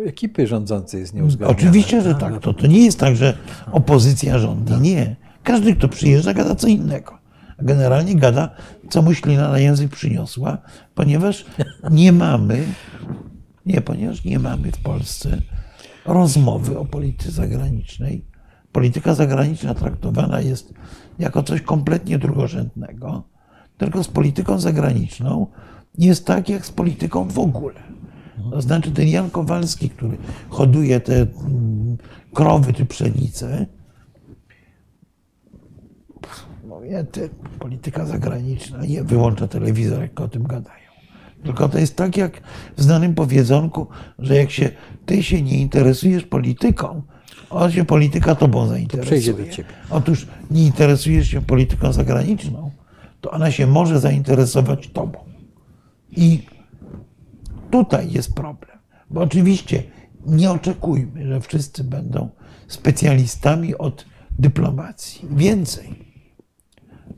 ekipy rządzącej jest nieuzgadniane. oczywiście, że tak. To, to nie jest tak, że opozycja rządzi. Nie. Każdy, kto przyjeżdża, gada co innego. A generalnie gada, co mu ślina na język przyniosła, ponieważ nie mamy, nie, ponieważ nie mamy w Polsce rozmowy o polityce zagranicznej. Polityka zagraniczna traktowana jest jako coś kompletnie drugorzędnego, tylko z polityką zagraniczną jest tak jak z polityką w ogóle. To znaczy ten Jan Kowalski, który hoduje te mm, krowy czy pszenicę, mówię, ty, polityka zagraniczna, nie wyłącza telewizor, jak o tym gadają. Tylko to jest tak jak w znanym powiedzonku, że jak się ty się nie interesujesz polityką, on się polityka tobą zainteresuje. przejdzie do ciebie. Otóż nie interesujesz się polityką zagraniczną, to ona się może zainteresować tobą. I tutaj jest problem. Bo oczywiście nie oczekujmy, że wszyscy będą specjalistami od dyplomacji. Więcej.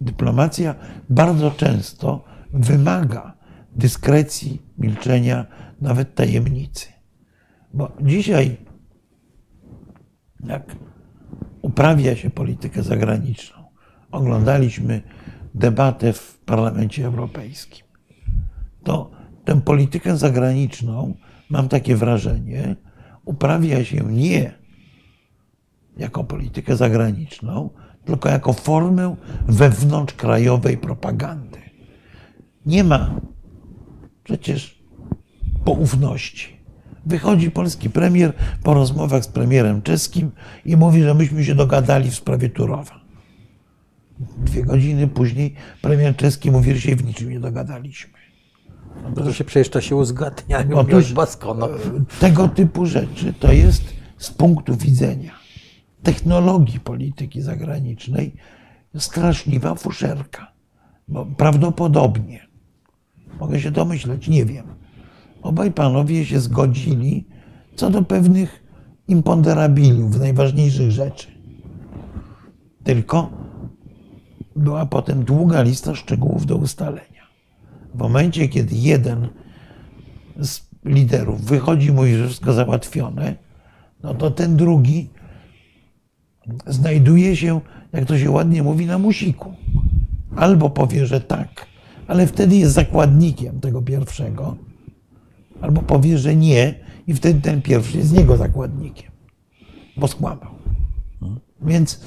Dyplomacja bardzo często wymaga dyskrecji, milczenia, nawet tajemnicy. Bo dzisiaj, jak uprawia się politykę zagraniczną, oglądaliśmy debatę w Parlamencie Europejskim, to tę politykę zagraniczną, mam takie wrażenie, uprawia się nie jako politykę zagraniczną, tylko jako formę wewnątrzkrajowej propagandy. Nie ma przecież poufności. Wychodzi polski premier po rozmowach z premierem czeskim i mówi, że myśmy się dogadali w sprawie Turowa. Dwie godziny później premier czeski mówi, że się w niczym nie dogadaliśmy. No to się przecież to się uzgadnia, Otóż, Baskono. Tego typu rzeczy to jest z punktu widzenia technologii polityki zagranicznej straszliwa fuszerka. Bo prawdopodobnie, mogę się domyśleć, nie wiem, obaj panowie się zgodzili co do pewnych imponderabiliów, najważniejszych rzeczy. Tylko była potem długa lista szczegółów do ustalenia. W momencie, kiedy jeden z liderów wychodzi mówi, że wszystko załatwione, no to ten drugi znajduje się, jak to się ładnie mówi, na musiku. Albo powie, że tak, ale wtedy jest zakładnikiem tego pierwszego, albo powie, że nie, i wtedy ten pierwszy jest jego zakładnikiem, bo skłamał. Więc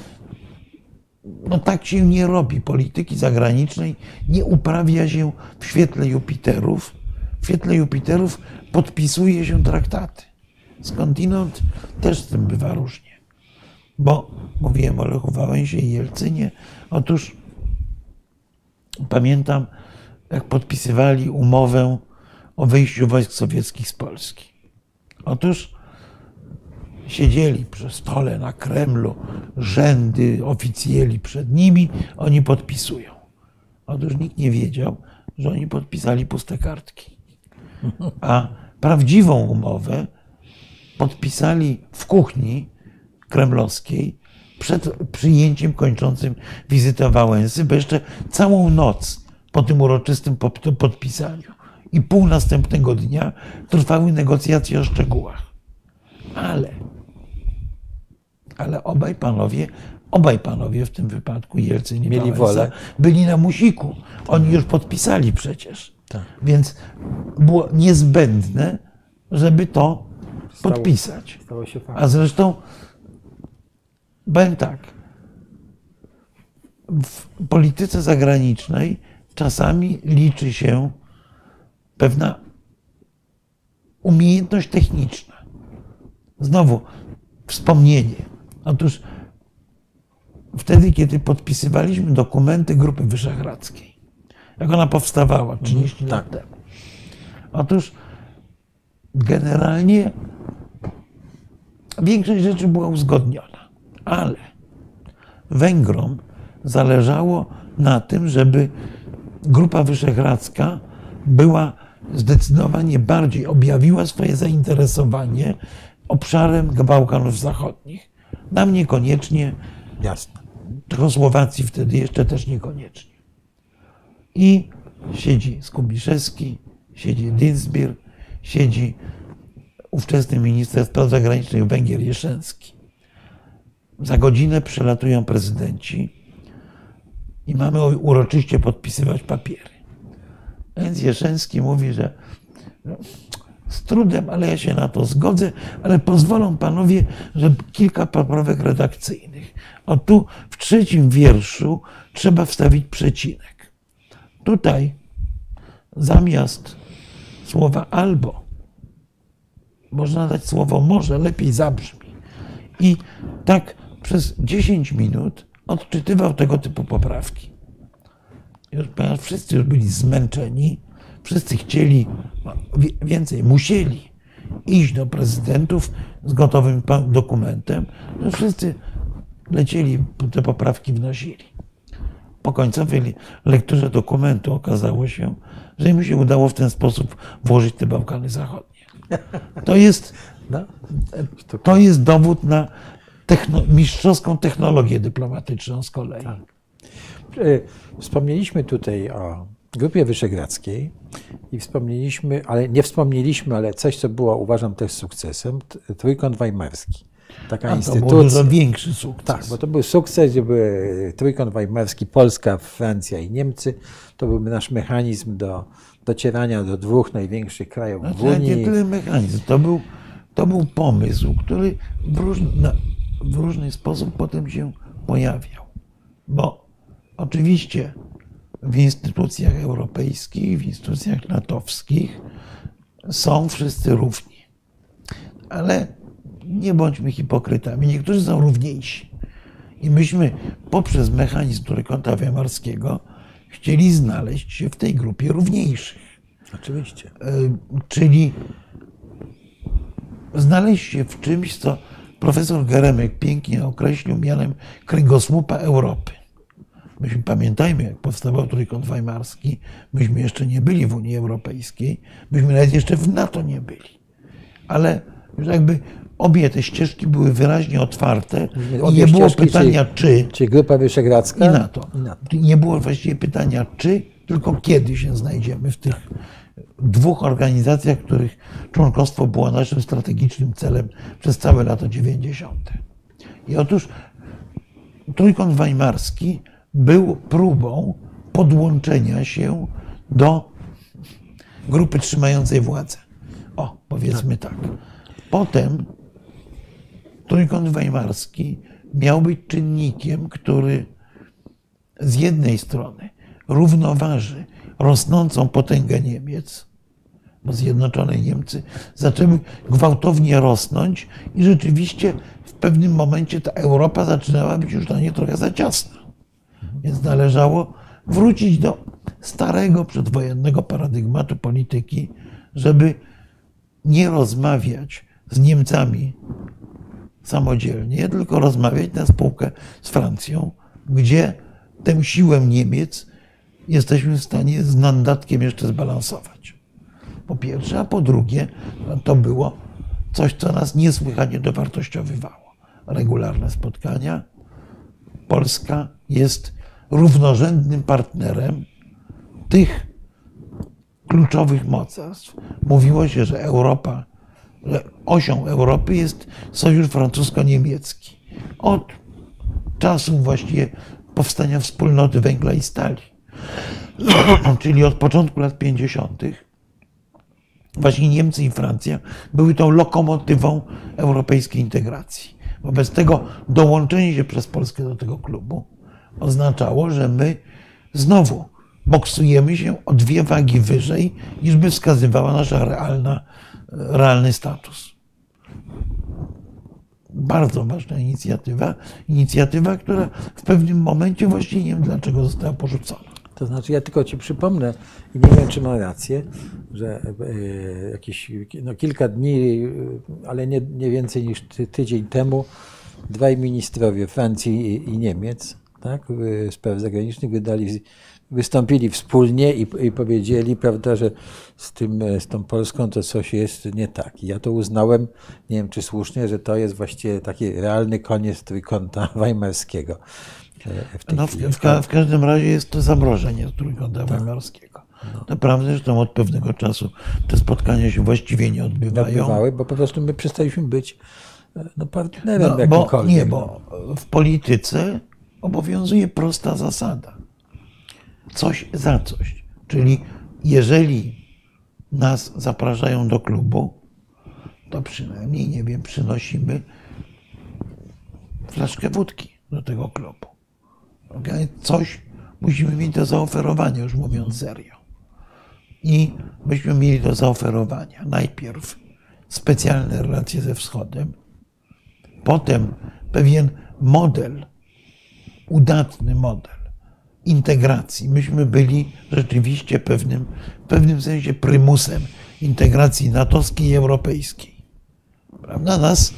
no tak się nie robi. Polityki zagranicznej nie uprawia się w świetle Jupiterów. W świetle Jupiterów podpisuje się traktaty. Skądinąd też z tym bywa różnie. Bo mówiłem o Lechu Wałęsie i Jelcynie. Otóż pamiętam, jak podpisywali umowę o wyjściu wojsk sowieckich z Polski. Otóż siedzieli przy stole na Kremlu, rzędy oficjeli przed nimi, oni podpisują. Otóż nikt nie wiedział, że oni podpisali puste kartki. A prawdziwą umowę podpisali w kuchni kremlowskiej przed przyjęciem kończącym wizytę Wałęsy, bo jeszcze całą noc po tym uroczystym podpisaniu i pół następnego dnia trwały negocjacje o szczegółach. Ale, ale obaj panowie, obaj panowie w tym wypadku, Jelcyn i Mieli Wałęsa, wolę. byli na musiku. Oni już podpisali przecież. Tak. Więc było niezbędne, żeby to stało, podpisać. Stało się A zresztą Powiem tak. W polityce zagranicznej czasami liczy się pewna umiejętność techniczna. Znowu wspomnienie. Otóż wtedy, kiedy podpisywaliśmy dokumenty Grupy Wyszehradzkiej, jak ona powstawała 30 mhm, lat tak. temu. Otóż generalnie większość rzeczy była uzgodniona ale Węgrom zależało na tym, żeby Grupa Wyszehradzka była zdecydowanie bardziej, objawiła swoje zainteresowanie obszarem Bałkanów Zachodnich. Nam niekoniecznie, jasne. Czechosłowacji wtedy jeszcze też niekoniecznie. I siedzi Skubiszewski, siedzi Dinsbir, siedzi ówczesny minister spraw zagranicznych Węgier Jeszenski. Za godzinę przylatują prezydenci i mamy uroczyście podpisywać papiery. Więc Jeszenski mówi, że no, z trudem, ale ja się na to zgodzę, ale pozwolą panowie, że kilka poprawek redakcyjnych. O tu w trzecim wierszu trzeba wstawić przecinek. Tutaj zamiast słowa albo można dać słowo może, lepiej zabrzmi. I tak przez 10 minut odczytywał tego typu poprawki. Już, wszyscy już byli zmęczeni, wszyscy chcieli więcej, musieli iść do prezydentów z gotowym dokumentem. No wszyscy lecieli, te poprawki wnosili. Po końcowej lekturze dokumentu okazało się, że im się udało w ten sposób włożyć te Bałkany Zachodnie. To jest, no, to jest dowód na techno, mistrzowską technologię dyplomatyczną z kolei. Tak. E, wspomnieliśmy tutaj o Grupie Wyszehradzkiej i wspomnieliśmy, ale nie wspomnieliśmy, ale coś, co było uważam też sukcesem, Trójkąt Weimarski. Taka A, instytucja. To był dużo większy sukces. Tak, bo to był sukces, gdzie były Trójkąt Weimarski, Polska, Francja i Niemcy. To był nasz mechanizm do docierania do dwóch największych krajów znaczy, w Unii. Nie tyle mechanizm, to był to był pomysł, który w różny, w różny sposób potem się pojawiał. Bo oczywiście w instytucjach europejskich, w instytucjach natowskich są wszyscy równi. Ale nie bądźmy hipokrytami. Niektórzy są równiejsi. I myśmy poprzez mechanizm trójkąta weimarskiego chcieli znaleźć się w tej grupie równiejszych. Oczywiście. E, czyli znaleźć się w czymś, co profesor Geremek pięknie określił mianem kręgosłupa Europy. Myśmy pamiętajmy, jak powstawał Trójkąt Weimarski, myśmy jeszcze nie byli w Unii Europejskiej, myśmy nawet jeszcze w NATO nie byli. Ale już jakby obie te ścieżki były wyraźnie otwarte i nie było pytania czy. Czy Grupa Wyszehradzka? I NATO. I NATO. Nie było właściwie pytania czy, tylko kiedy się znajdziemy w tych dwóch organizacjach, których członkostwo było naszym strategicznym celem przez całe lata 90. I otóż Trójkąt Weimarski był próbą podłączenia się do grupy trzymającej władzę. O, powiedzmy tak. Potem Trójkąt Weimarski miał być czynnikiem, który z jednej strony równoważy rosnącą potęgę Niemiec, bo Zjednoczone Niemcy zaczęły gwałtownie rosnąć i rzeczywiście w pewnym momencie ta Europa zaczynała być już dla nie trochę za ciasna. Więc należało wrócić do starego przedwojennego paradygmatu polityki, żeby nie rozmawiać z Niemcami samodzielnie, tylko rozmawiać na spółkę z Francją, gdzie tę siłę Niemiec jesteśmy w stanie z mandatkiem jeszcze zbalansować. Po pierwsze, a po drugie, to było coś, co nas niesłychanie dowartościowywało. Regularne spotkania. Polska jest równorzędnym partnerem tych kluczowych mocarstw. Mówiło się, że Europa, że osią Europy jest sojusz francusko-niemiecki. Od czasu właściwie powstania wspólnoty węgla i stali. Czyli od początku lat 50. właśnie Niemcy i Francja były tą lokomotywą europejskiej integracji. Wobec tego dołączenie się przez Polskę do tego klubu oznaczało, że my znowu boksujemy się o dwie wagi wyżej, niż by wskazywała nasza realna, realny status. Bardzo ważna inicjatywa. Inicjatywa, która w pewnym momencie właściwie nie wiem dlaczego została porzucona. To znaczy, ja tylko Ci przypomnę, i nie wiem, czy mam rację, że e, jakieś no, kilka dni, e, ale nie, nie więcej niż ty, tydzień temu, dwaj ministrowie Francji i Niemiec, tak, spraw zagranicznych, wydali wystąpili wspólnie i, i, powiedzieli, prawda, że z, tym, z tą Polską to coś jest nie tak. I ja to uznałem, nie wiem czy słusznie, że to jest właściwie taki realny koniec trójkąta weimarskiego. E, w, no, w, w, w, każdym razie jest to zamrożenie trójkąta tak. weimarskiego. No. Naprawdę, że tam od pewnego czasu te spotkania się właściwie nie odbywają. Odbywały, bo po prostu my przestaliśmy być e, no, partnerem no, bo, Nie, bo w polityce obowiązuje prosta zasada coś za coś. Czyli jeżeli nas zapraszają do klubu, to przynajmniej, nie wiem, przynosimy flaszkę wódki do tego klubu. Coś musimy mieć do zaoferowania, już mówiąc serio. I byśmy mieli do zaoferowania najpierw specjalne relacje ze Wschodem, potem pewien model, udatny model integracji. Myśmy byli rzeczywiście pewnym, w pewnym sensie prymusem integracji natowskiej i europejskiej. Prawda? Nas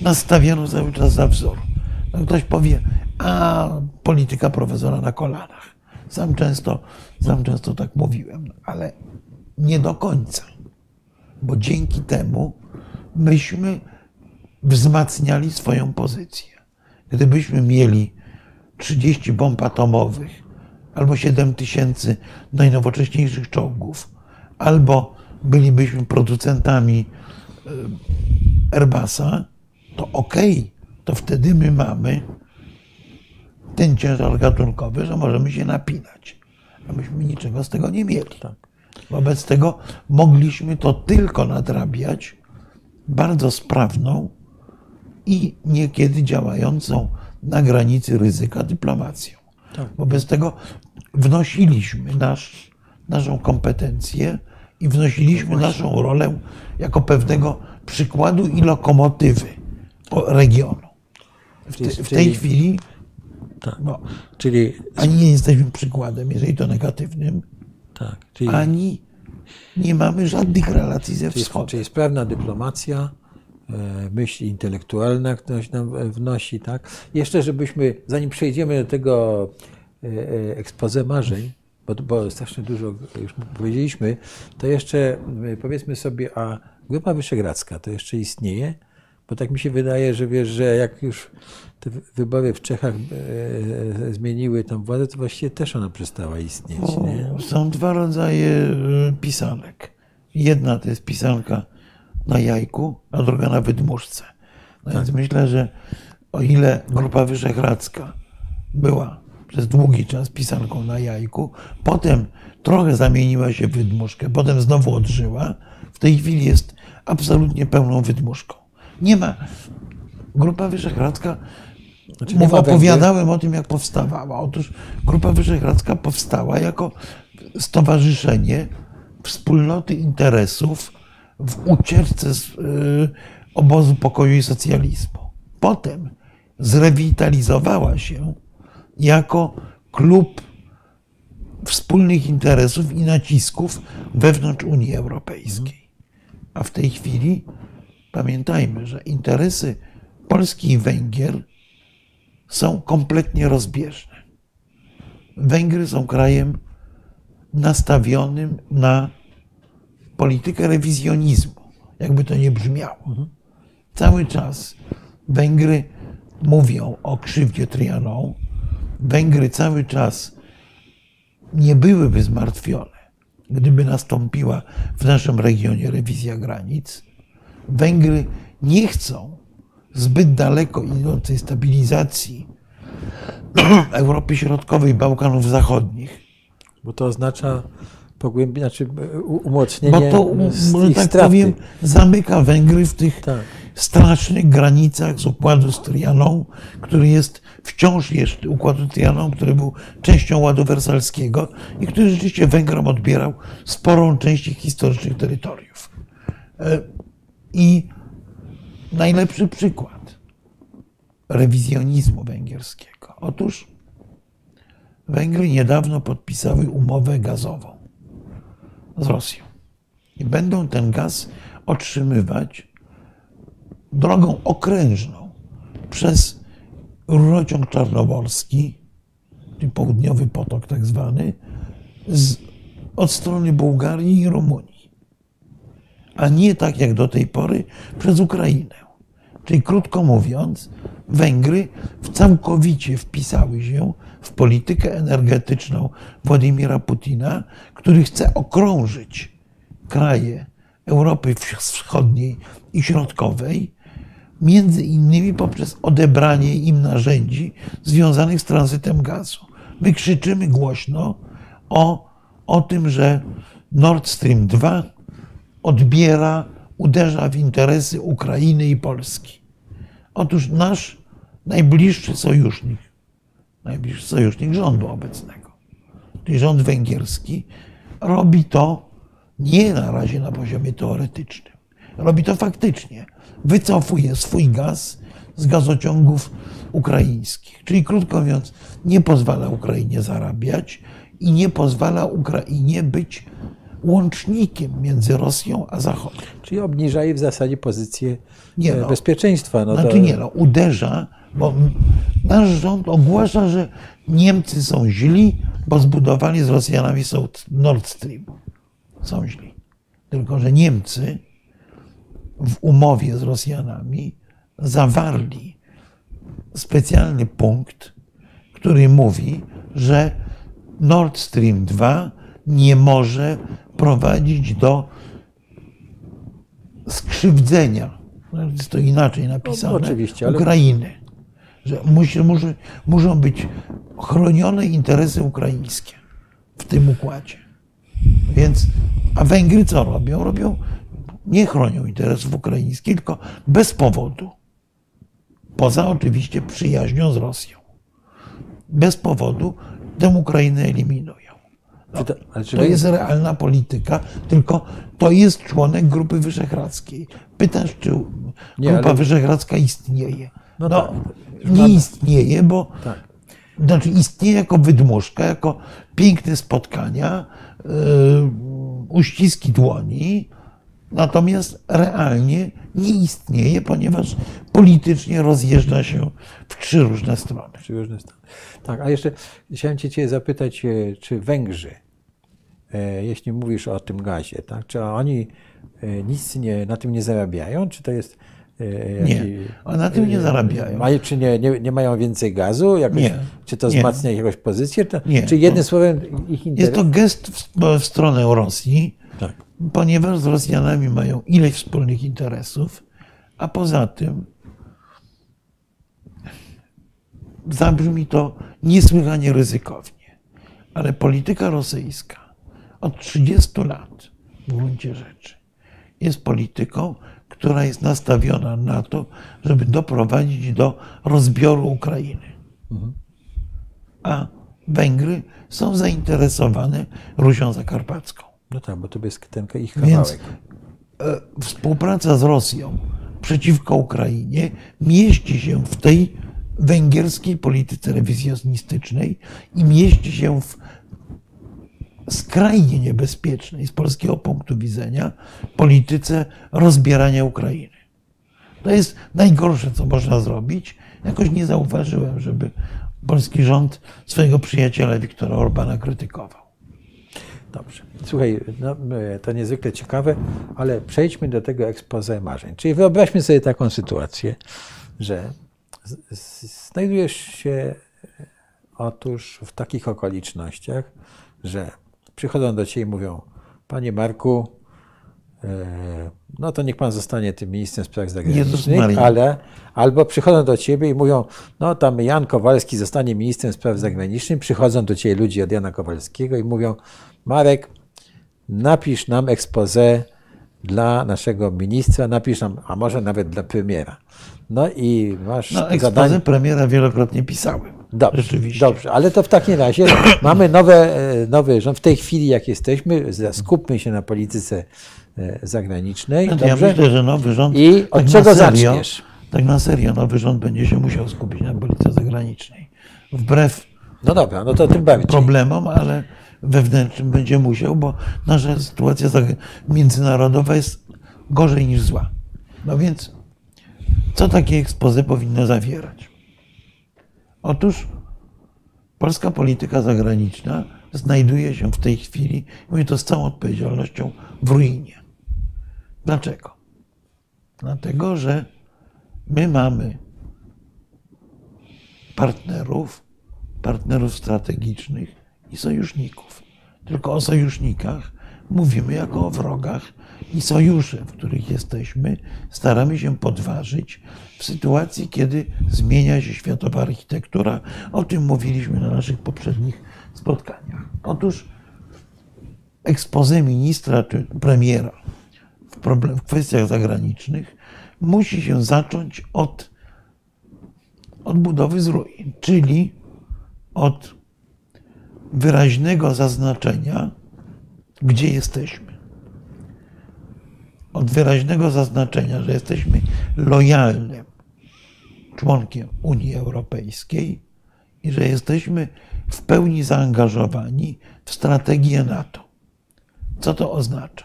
nastawiano cały czas za wzór. No ktoś powie, a polityka profesora na kolanach. Sam często, sam często tak mówiłem, ale nie do końca. Bo dzięki temu myśmy wzmacniali swoją pozycję. Gdybyśmy mieli 30 bomb atomowych, albo 7 tysięcy najnowocześniejszych czołgów, albo bylibyśmy producentami e, Airbusa, to okej, okay, to wtedy my mamy ten ciężar gatunkowy, że możemy się napinać. A myśmy niczego z tego nie mieli. Tak. Wobec tego mogliśmy to tylko nadrabiać bardzo sprawną i niekiedy działającą na granicy ryzyka dyplomacją. Tak. Wobec tego wnosiliśmy nasz, naszą kompetencję i wnosiliśmy naszą rolę jako pewnego przykładu i lokomotywy regionu. W, te, w tej Czyli- chwili Tak. no, Czyli, ani nie jesteśmy przykładem, jeżeli to negatywnym, tak, czyli, ani nie mamy żadnych relacji ze czyli, wschodem. czyli sprawna dyplomacja, e, myśl intelektualna ktoś nam e, wnosi, tak? Jeszcze, żebyśmy, zanim przejdziemy do tego e, e, expose marzeń, bo, bo strasznie dużo już powiedzieliśmy, to jeszcze e, powiedzmy sobie, a Grupa Wyszehradzka to jeszcze istnieje? Bo tak mi się wydaje, że wiesz, że jak już te wy- wybory w Czechach e, e, zmieniły tam władzę, to właściwie też ona przestała istnieć, nie? Są dwa rodzaje pisanek. Jedna to jest pisanka na jajku, a druga na wydmuszce. No więc myślę, że o ile Grupa Wyszehradzka była przez długi czas pisanką na jajku, potem trochę zamieniła się w wydmuszkę, potem znowu odżyła, w tej chwili jest absolutnie pełną wydmuszką. Nie ma. Grupa Wyszehradzka Znaczy, Mów, opowiadałem o tym, jak powstawała. Otóż Grupa Wyszehradzka powstała jako stowarzyszenie wspólnoty interesów w ucieczce z y, obozu pokoju i socjalizmu. Potem zrewitalizowała się jako klub wspólnych interesów i nacisków wewnątrz Unii Europejskiej. A w tej chwili pamiętajmy, że interesy Polski i Węgier są kompletnie rozbieżne. Węgry są krajem nastawionym na politykę rewizjonizmu, jakby to nie brzmiało. Cały czas Węgry mówią o krzywdzie Trianon. Węgry cały czas nie byłyby zmartwione, gdyby nastąpiła w naszym regionie rewizja granic. Węgry nie chcą zbyt daleko idącej stabilizacji Europy Środkowej, Bałkanów Zachodnich, Bo to oznacza pogłębienie, znaczy e, umocnienie bo to, ich tak straty. powiem, zamyka Węgry w tych Tak. strasznych granicach z układu z Trianą, który jest wciąż jeszcze układu Trianą, który był częścią ładu wersalskiego i który rzeczywiście Węgrom odbierał sporą część ich historycznych terytoriów. E, I najlepszy przykład rewizjonizmu węgierskiego. Otóż Węgry niedawno podpisały umowę gazową z Rosją i będą ten gaz otrzymywać drogą okrężną przez rurociąg czarnomorski, czyli południowy potok tak zwany, z, od strony Bułgarii i Rumunii, a nie tak jak do tej pory przez Ukrainę. Czyli krótko mówiąc, Węgry całkowicie wpisały się w politykę energetyczną Władimira Putina, który chce okrążyć kraje Europy Wschodniej i Środkowej, między innymi poprzez odebranie im narzędzi związanych z tranzytem gazu. My krzyczymy głośno o, o tym, że Nord Stream 2 odbiera, uderza w interesy Ukrainy i Polski. Otóż nasz najbliższy sojusznik, najbliższy sojusznik rządu obecnego, czyli rząd węgierski, robi to nie na razie na poziomie teoretycznym. Robi to faktycznie. Wycofuje swój gaz z gazociągów ukraińskich. Czyli krótko mówiąc, nie pozwala Ukrainie zarabiać i nie pozwala Ukrainie być łącznikiem między Rosją a Zachodem. Czyli obniżaje w zasadzie pozycję Nie e, no. bezpieczeństwa. No Znaczy to, nie no, uderza, bo nasz rząd ogłasza, że Niemcy są źli, bo zbudowali z Rosjanami Nord Stream. Są źli. Tylko, że Niemcy w umowie z Rosjanami zawarli specjalny punkt, który mówi, że Nord Stream 2 nie może prowadzić do skrzywdzenia, no, jest to inaczej napisane, No, oczywiście, ale- Ukrainy. Że musi, muszą być chronione interesy ukraińskie w tym układzie. Więc, a Węgry co robią? Robią nie chronią interesów ukraińskich, tylko bez powodu. Poza oczywiście przyjaźnią z Rosją. Bez powodu tę Ukrainę eliminują. No, to, jest realna polityka, tylko to jest członek Grupy Wyszehradzkiej. Pytasz, czy nie, Grupa ale... Wyszehradzka istnieje? No, no tak, nie istnieje, bo tak. znaczy istnieje jako wydmuszka, jako piękne spotkania, yy, uściski dłoni, natomiast realnie nie istnieje, ponieważ politycznie rozjeżdża się w trzy różne strony. Trzy różne strony. Tak, a jeszcze chciałem Cię zapytać, e, czy Węgrzy, e, jeśli mówisz o tym gazie, tak, czy oni e, nic nie, na tym nie zarabiają, czy to jest nie, a na tym nie zarabiają. Mają, czy nie, nie, nie, mają więcej gazu? Jakoś, nie. Czy to wzmacnia nie. jakąś pozycję? To, nie. Czy jednym słowem ich interes? Jest to gest w, w stronę Rosji, tak. ponieważ z Rosjanami mają ileś wspólnych interesów, a poza tym zabrzmi to niesłychanie ryzykownie. Ale polityka rosyjska od 30 lat w gruncie rzeczy jest polityką, która jest nastawiona na to, żeby doprowadzić do rozbioru Ukrainy. A Węgry są zainteresowane Rusią Zakarpacką. No tak, bo to jest ten ich kawałek. Więc e, współpraca z Rosją przeciwko Ukrainie mieści się w tej węgierskiej polityce rewizjonistycznej i mieści się w skrajnie niebezpiecznej z polskiego punktu widzenia polityce rozbierania Ukrainy. To jest najgorsze, co można zrobić. Jakoś nie zauważyłem, żeby polski rząd swojego przyjaciela Wiktora Orbana krytykował. Dobrze. Słuchaj, no, to niezwykle ciekawe, ale przejdźmy do tego expose marzeń. Czyli wyobraźmy sobie taką sytuację, że znajdujesz się otóż w takich okolicznościach, że przychodzą do ciebie i mówią, panie Marku, e, no to niech pan zostanie tym ministrem spraw zagranicznych, ale albo przychodzą do ciebie i mówią, no tam Jan Kowalski zostanie ministrem spraw zagranicznych, przychodzą do ciebie ludzie od Jana Kowalskiego i mówią, Marek, napisz nam expose dla naszego ministra, napisz nam, a może nawet dla premiera. No i masz no, zadanie. premiera wielokrotnie pisałem. Dobrze, Rzeczywiście. dobrze, ale to w takim razie mamy nowe, e, nowy rząd. W tej chwili, jak jesteśmy, skupmy się na polityce e, zagranicznej. No ja myślę, że nowy rząd. I od tak czego serio, zaczniesz? Tak na serio, nowy rząd będzie się musiał skupić na polityce zagranicznej. Wbrew no dobra, no to tym bardziej. problemom, ale wewnętrznym będzie musiał, bo nasza sytuacja międzynarodowa jest gorzej niż zła. No więc, co takie ekspozy powinno zawierać? Otóż polska polityka zagraniczna znajduje się w tej chwili, mówię to z całą odpowiedzialnością, w ruinie. Dlaczego? Dlatego, że my mamy partnerów, partnerów strategicznych i sojuszników. Tylko o sojusznikach mówimy jako o wrogach i sojusze, w których jesteśmy, staramy się podważyć w sytuacji, kiedy zmienia się światowa architektura. O tym mówiliśmy na naszych poprzednich spotkaniach. Otóż ekspozę ministra czy premiera w, problem, w kwestiach zagranicznych musi się zacząć od odbudowy z ruin, czyli od wyraźnego zaznaczenia, gdzie jesteśmy od wyraźnego zaznaczenia, że jesteśmy lojalnym członkiem Unii Europejskiej i że jesteśmy w pełni zaangażowani w strategię NATO. Co to oznacza?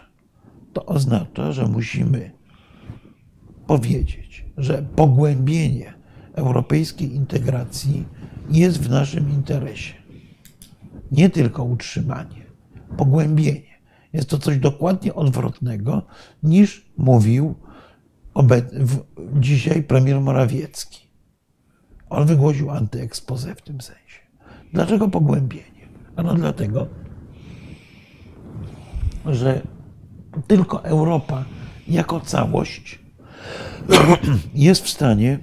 To oznacza, że musimy powiedzieć, że pogłębienie europejskiej integracji jest w naszym interesie. Nie tylko utrzymanie, pogłębienie. Jest to coś dokładnie odwrotnego niż mówił dzisiaj premier Morawiecki. On wygłosił antyekspozę w tym sensie. Dlaczego pogłębienie? Ano dlatego, że tylko Europa jako całość jest w stanie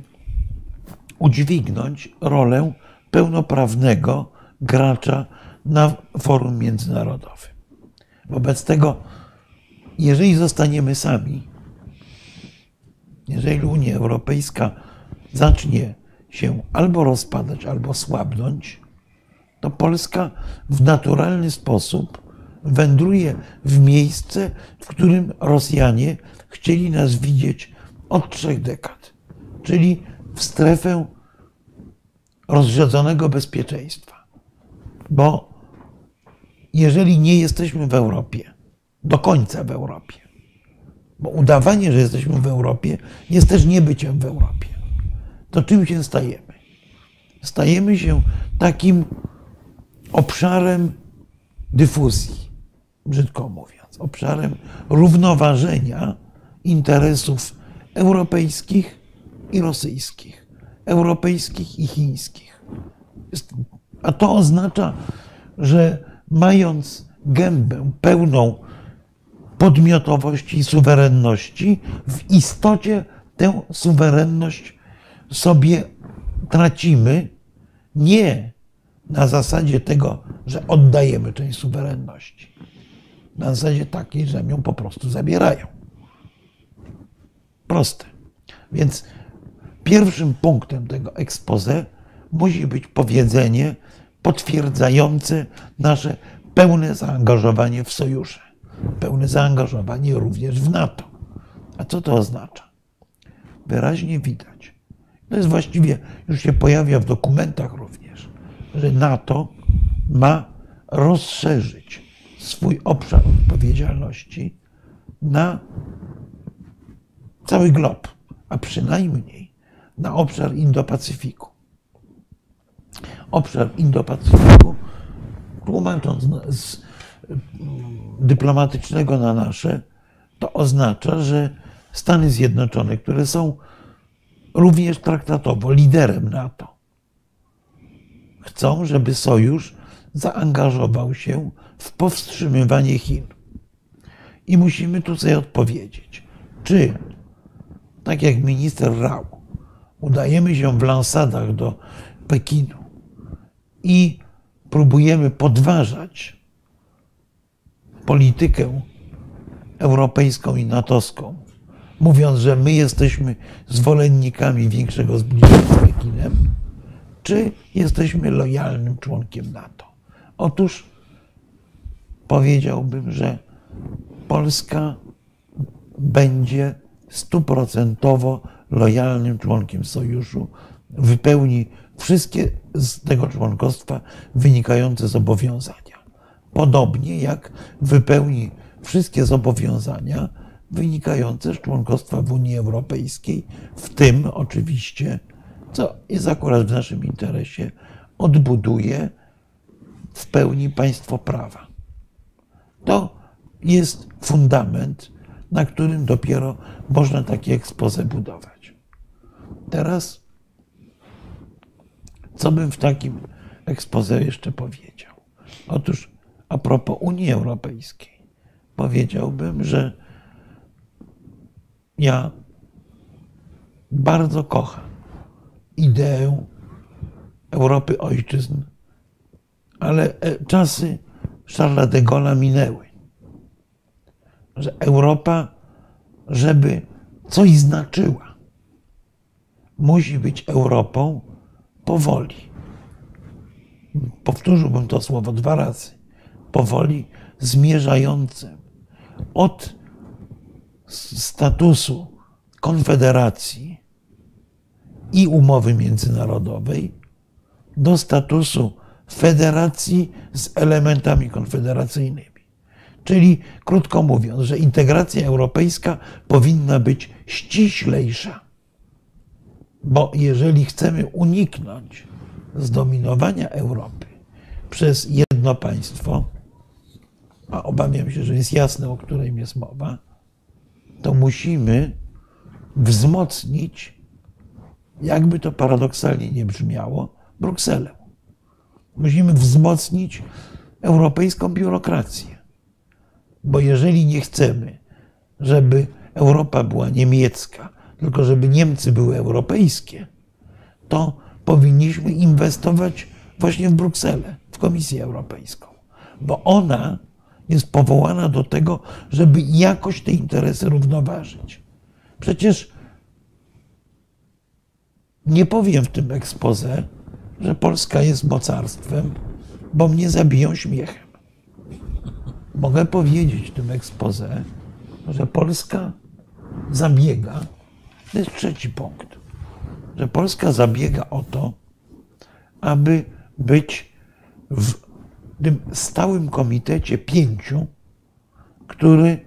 udźwignąć rolę pełnoprawnego gracza na forum międzynarodowym. Wobec tego jeżeli zostaniemy sami, jeżeli Unia Europejska zacznie się albo rozpadać, albo słabnąć, to Polska w naturalny sposób wędruje w miejsce, w którym Rosjanie chcieli nas widzieć od trzech dekad, czyli w strefę rozrzedzonego bezpieczeństwa. Bo jeżeli nie jesteśmy w Europie, do końca w Europie, bo udawanie, że jesteśmy w Europie, jest też niebyciem w Europie, to czym się stajemy? Stajemy się takim obszarem dyfuzji, brzydko mówiąc, obszarem równoważenia interesów europejskich i rosyjskich, europejskich i chińskich. A to oznacza, że mając gębę pełną podmiotowości i suwerenności, w istocie tę suwerenność sobie tracimy nie na zasadzie tego, że oddajemy część suwerenności, na zasadzie takiej, że ją po prostu zabierają. Proste. Więc pierwszym punktem tego expose musi być powiedzenie potwierdzające nasze pełne zaangażowanie w sojusze, pełne zaangażowanie również w NATO. A co to oznacza? Wyraźnie widać. To jest właściwie, już się pojawia w dokumentach również, że NATO ma rozszerzyć swój obszar odpowiedzialności na cały glob, a przynajmniej na obszar Indo-Pacyfiku. Obszar Indo-Pacyfiku, tłumacząc z dyplomatycznego na nasze, to oznacza, że Stany Zjednoczone, które są również traktatowo liderem NATO, chcą, żeby sojusz zaangażował się w powstrzymywanie Chin. I musimy tu sobie odpowiedzieć, czy tak jak minister Rao, udajemy się w lansadach do Pekinu i próbujemy podważać politykę europejską i natowską, mówiąc, że my jesteśmy zwolennikami większego zbliżenia z Pekinem, czy jesteśmy lojalnym członkiem NATO? Otóż powiedziałbym, że Polska będzie stuprocentowo lojalnym członkiem sojuszu, wypełni wszystkie z tego członkostwa wynikające zobowiązania. Podobnie jak wypełni wszystkie zobowiązania wynikające z członkostwa w Unii Europejskiej, w tym oczywiście, co jest akurat w naszym interesie, odbuduje w pełni państwo prawa. To jest fundament na którym dopiero można takie ekspozę budować. Teraz, co bym w takim ekspoze jeszcze powiedział? Otóż a propos Unii Europejskiej, powiedziałbym, że ja bardzo kocham ideę Europy ojczyzn, ale e, czasy Charlesa de Gaulle'a minęły że Europa, żeby coś znaczyła, musi być Europą powoli. Powtórzyłbym to słowo dwa razy. Powoli zmierzającym od statusu konfederacji i umowy międzynarodowej do statusu federacji z elementami konfederacyjnymi. Czyli krótko mówiąc, że integracja europejska powinna być ściślejsza. Bo jeżeli chcemy uniknąć zdominowania Europy przez jedno państwo, a obawiam się, że jest jasne, o którym jest mowa, to musimy wzmocnić, jakby to paradoksalnie nie brzmiało, Brukselę. Musimy wzmocnić europejską biurokrację. Bo jeżeli nie chcemy, żeby Europa była niemiecka, tylko żeby Niemcy były europejskie, to powinniśmy inwestować właśnie w Brukselę, w Komisję Europejską, bo ona jest powołana do tego, żeby jakoś te interesy równoważyć. Przecież nie powiem w tym ekspoze, że Polska jest mocarstwem, bo mnie zabiją śmiechem. Mogę powiedzieć w tym ekspoze, że Polska zabiega, to jest trzeci punkt, że Polska zabiega o to, aby być w tym stałym komitecie pięciu, który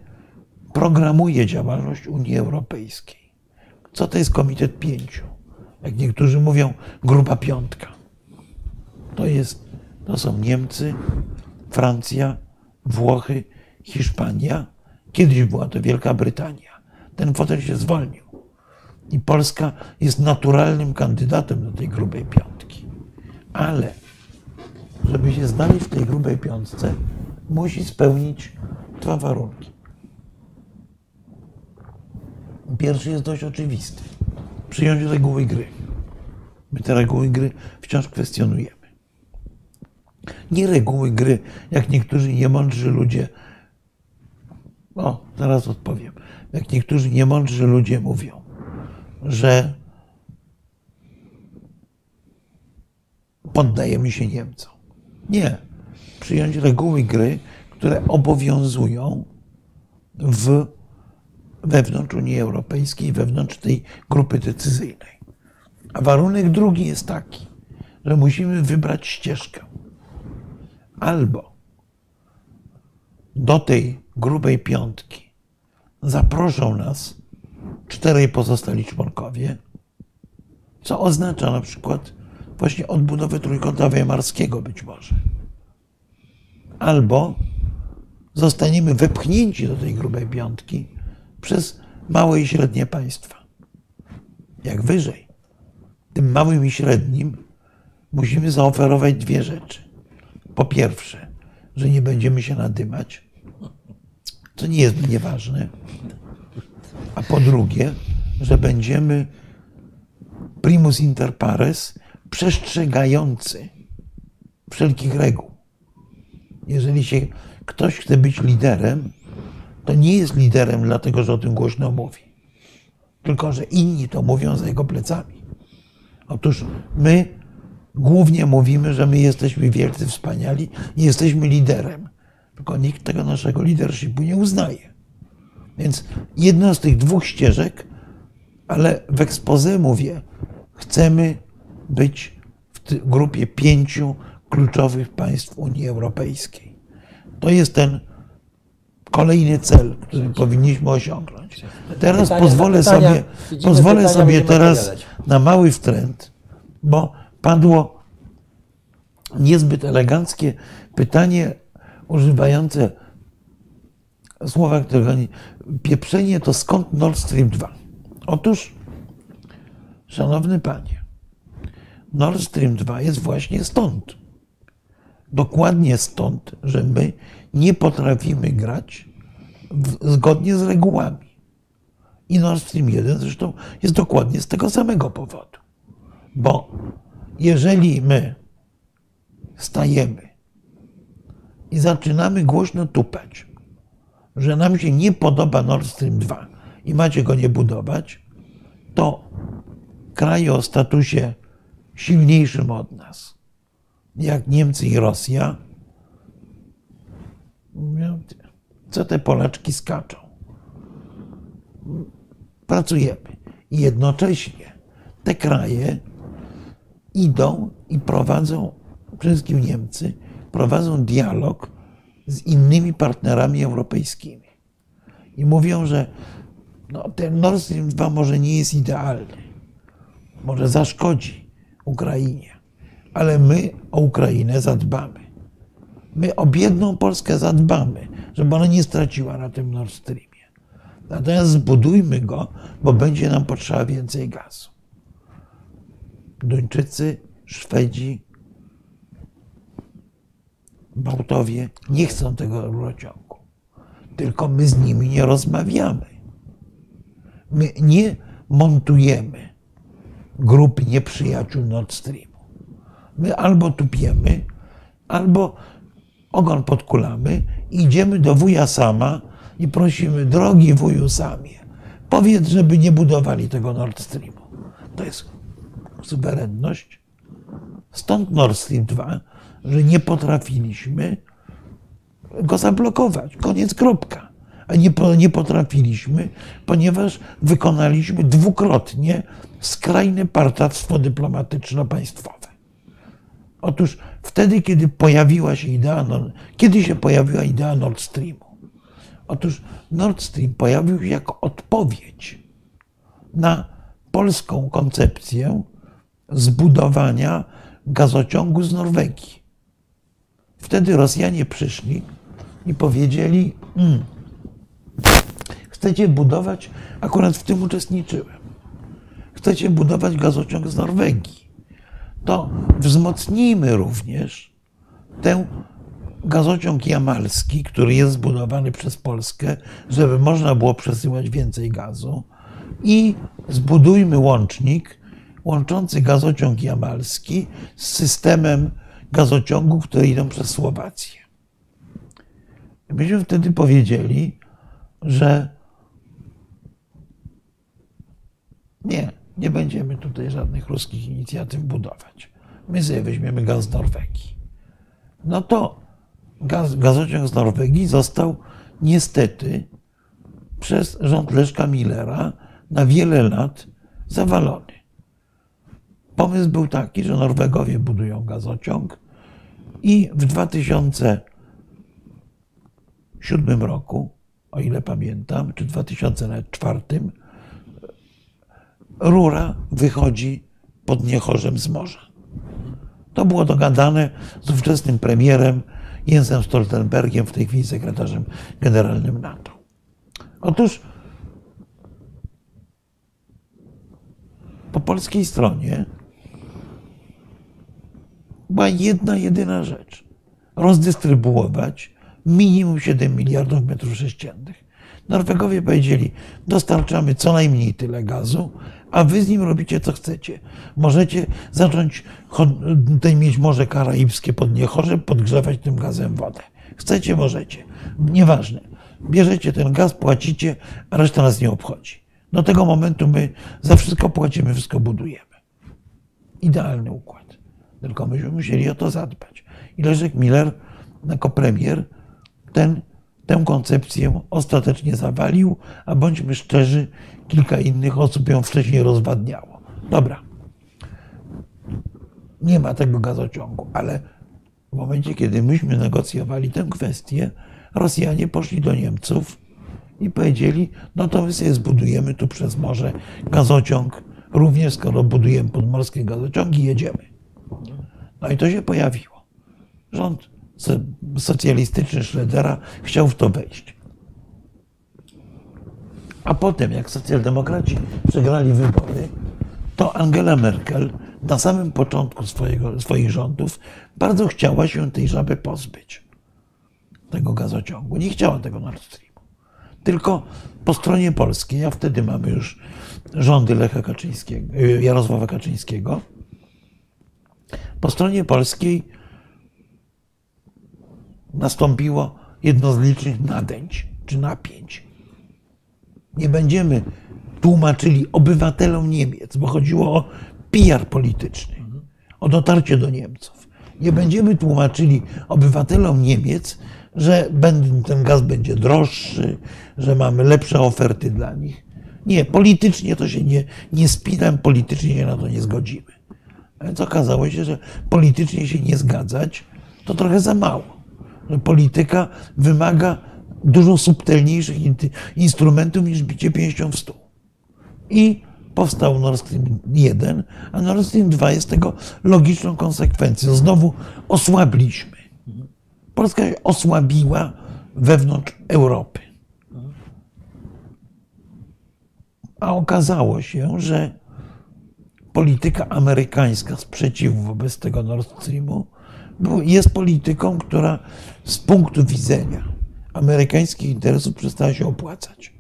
programuje działalność Unii Europejskiej. Co to jest komitet pięciu? Jak niektórzy mówią, grupa piątka. To, jest, to są Niemcy, Francja, Włochy, Hiszpania. Kiedyś była to Wielka Brytania. Ten fotel się zwolnił. I Polska jest naturalnym kandydatem do tej grubej piątki. Ale żeby się znaleźć w tej grubej piątce, musi spełnić dwa warunki. Pierwszy jest dość oczywisty. Przyjąć reguły gry. My te reguły gry wciąż kwestionujemy. Nie reguły gry, jak niektórzy niemądrzy ludzie. O, zaraz odpowiem. Jak niektórzy niemądrzy ludzie mówią, że poddajemy się Niemcom. Nie. Przyjąć reguły gry, które obowiązują w, wewnątrz Unii Europejskiej, wewnątrz tej grupy decyzyjnej. A warunek drugi jest taki, że musimy wybrać ścieżkę. Albo do tej grubej piątki zaproszą nas czterej pozostali członkowie, co oznacza na przykład właśnie odbudowę trójkąta weimarskiego być może. Albo zostaniemy wepchnięci do tej grubej piątki przez małe i średnie państwa. Jak wyżej, tym małym i średnim musimy zaoferować dwie rzeczy. Po pierwsze, że nie będziemy się nadymać, co nie jest nieważne. A po drugie, że będziemy primus inter pares przestrzegający wszelkich reguł. Jeżeli się ktoś chce być liderem, to nie jest liderem dlatego, że o tym głośno mówi, tylko że inni to mówią za jego plecami. Otóż my głównie mówimy, że my jesteśmy wielcy, wspaniali jesteśmy liderem, tylko nikt tego naszego leadershipu nie uznaje. Więc jedną z tych dwóch ścieżek, ale w ekspoze mówię, chcemy być w grupie pięciu kluczowych państw Unii Europejskiej. To jest ten kolejny cel, który powinniśmy osiągnąć. Teraz pytania, pozwolę pytania, sobie, pozwolę sobie teraz na mały wtręt, bo padło niezbyt eleganckie pytanie używające słowa, którego nie... Pieprzenie to skąd Nord Stream 2? Otóż, szanowny panie, Nord Stream 2 jest właśnie stąd. Dokładnie stąd, że my nie potrafimy grać w, zgodnie z regułami. I Nord Stream 1 zresztą jest dokładnie z tego samego powodu. Bo jeżeli my stajemy i zaczynamy głośno tupać, że nam się nie podoba Nord Stream 2 i macie go nie budować, to kraje o statusie silniejszym od nas, jak Niemcy i Rosja, co te Polaczki skaczą. Pracujemy. I jednocześnie te kraje idą i prowadzą, przede wszystkim Niemcy, prowadzą dialog z innymi partnerami europejskimi. I mówią, że no, ten Nord Stream 2 może nie jest idealny, może zaszkodzi Ukrainie. Ale my o Ukrainę zadbamy. My o biedną Polskę zadbamy, żeby ona nie straciła na tym Nord Streamie. Natomiast zbudujmy go, bo będzie nam potrzeba więcej gazu. Duńczycy, Szwedzi, Bałtowie nie chcą tego rurociągu. Tylko my z nimi nie rozmawiamy. My nie montujemy grupy nieprzyjaciół Nord Streamu. My albo tupiemy, albo ogon podkulamy, idziemy do wuja sama i prosimy, drogi wuju samie, powiedz, żeby nie budowali tego Nord Streamu. To jest suwerenność. Stąd Nord Stream 2, że nie potrafiliśmy go zablokować. Koniec, kropka. A nie, nie potrafiliśmy, ponieważ wykonaliśmy dwukrotnie skrajne partactwo dyplomatyczno-państwowe. Otóż wtedy, kiedy pojawiła się idea, kiedy się pojawiła idea Nord Streamu? Otóż Nord Stream pojawił się jako odpowiedź na polską koncepcję zbudowania gazociągu z Norwegii. Wtedy Rosjanie przyszli i powiedzieli: mm, Chcecie budować, akurat w tym uczestniczyłem, chcecie budować gazociąg z Norwegii. To wzmocnijmy również ten gazociąg jamalski, który jest zbudowany przez Polskę, żeby można było przesyłać więcej gazu i zbudujmy łącznik łączący gazociąg jamalski z systemem gazociągów, które idą przez Słowację. Myśmy wtedy powiedzieli, że nie, nie będziemy tutaj żadnych ruskich inicjatyw budować. My sobie weźmiemy gaz z Norwegii. No to gaz, gazociąg z Norwegii został niestety przez rząd Leszka Millera na wiele lat zawalony. Pomysł był taki, że Norwegowie budują gazociąg i w 2007 roku, o ile pamiętam, czy 2004, rura wychodzi pod Niechorzem z morza. To było dogadane z ówczesnym premierem Jensem Stoltenbergiem, w tej chwili sekretarzem generalnym NATO. Otóż po polskiej stronie była jedna, jedyna rzecz. Rozdystrybuować minimum 7 miliardów metrów sześciennych. Norwegowie powiedzieli, dostarczamy co najmniej tyle gazu, a wy z nim robicie co chcecie. Możecie zacząć tutaj mieć Morze Karaibskie pod Niechorze, podgrzewać tym gazem wodę. Chcecie, możecie. Nieważne. Bierzecie ten gaz, płacicie, a reszta nas nie obchodzi. Do tego momentu my za wszystko płacimy, wszystko budujemy. Idealny układ. Tylko myśmy musieli o to zadbać. I Leszek Miller jako premier ten, tę koncepcję ostatecznie zawalił, a bądźmy szczerzy, kilka innych osób ją wcześniej rozwadniało. Dobra. Nie ma tego gazociągu, ale w momencie, kiedy myśmy negocjowali tę kwestię, Rosjanie poszli do Niemców i powiedzieli, no to my sobie zbudujemy tu przez morze gazociąg, również skoro budujemy podmorskie gazociągi, jedziemy. No i to się pojawiło. Rząd socjalistyczny Schroedera chciał w to wejść. A potem, jak socjaldemokraci przegrali wybory, to Angela Merkel na samym początku swojego, swoich rządów bardzo chciała się tej żaby pozbyć, tego gazociągu. Nie chciała tego Nord Streamu. Tylko po stronie polskiej, a wtedy mamy już rządy Lecha Kaczyńskiego, Jarosława Kaczyńskiego, po stronie polskiej nastąpiło jedno z licznych nadęć czy napięć. Nie będziemy tłumaczyli obywatelom Niemiec, bo chodziło o PR polityczny, o dotarcie do Niemców. Nie będziemy tłumaczyli obywatelom Niemiec, że ten gaz będzie droższy, że mamy lepsze oferty dla nich. Nie, politycznie to się nie, nie spinam, politycznie się na to nie zgodzimy. Więc okazało się, że politycznie się nie zgadzać to trochę za mało. Polityka wymaga dużo subtelniejszych instrumentów niż bicie pięścią w stół. I powstał Nord Stream 1, a Nord Stream 2 jest tego logiczną konsekwencją. Znowu osłabliśmy. Polska się osłabiła wewnątrz Europy. A okazało się, że polityka amerykańska sprzeciwu wobec tego Nord Streamu jest polityką, która z punktu widzenia amerykańskich interesów przestała się opłacać.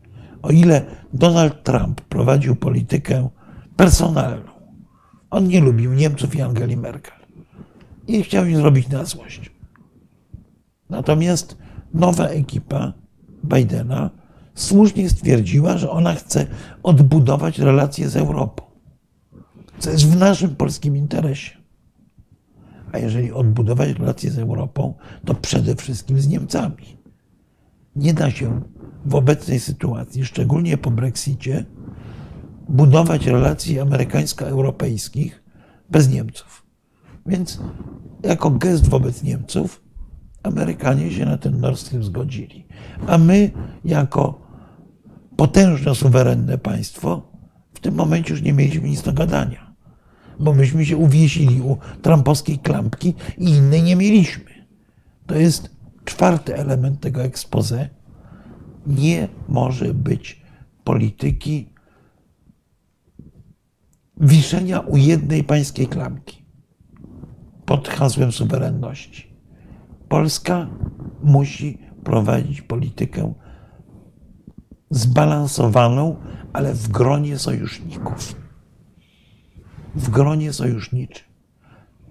O ile Donald Trump prowadził politykę personalną, on nie lubił Niemców i Angeli Merkel i chciał im zrobić na złość. Natomiast nowa ekipa Bidena słusznie stwierdziła, że ona chce odbudować relacje z Europą, co jest w naszym polskim interesie. A jeżeli odbudować relacje z Europą, to przede wszystkim z Niemcami. Nie da się w obecnej sytuacji, szczególnie po Brexicie, budować relacji amerykańsko-europejskich bez Niemców. Więc jako gest wobec Niemców Amerykanie się na ten Nord Stream zgodzili. A my, jako potężne, suwerenne państwo, w tym momencie już nie mieliśmy nic do gadania, bo myśmy się uwiesili u trampowskiej klampki i innej nie mieliśmy. To jest czwarty element tego expose. Nie może być polityki wiszenia u jednej pańskiej klamki pod hasłem suwerenności. Polska musi prowadzić politykę zbalansowaną, ale w gronie sojuszników. W gronie sojuszniczym.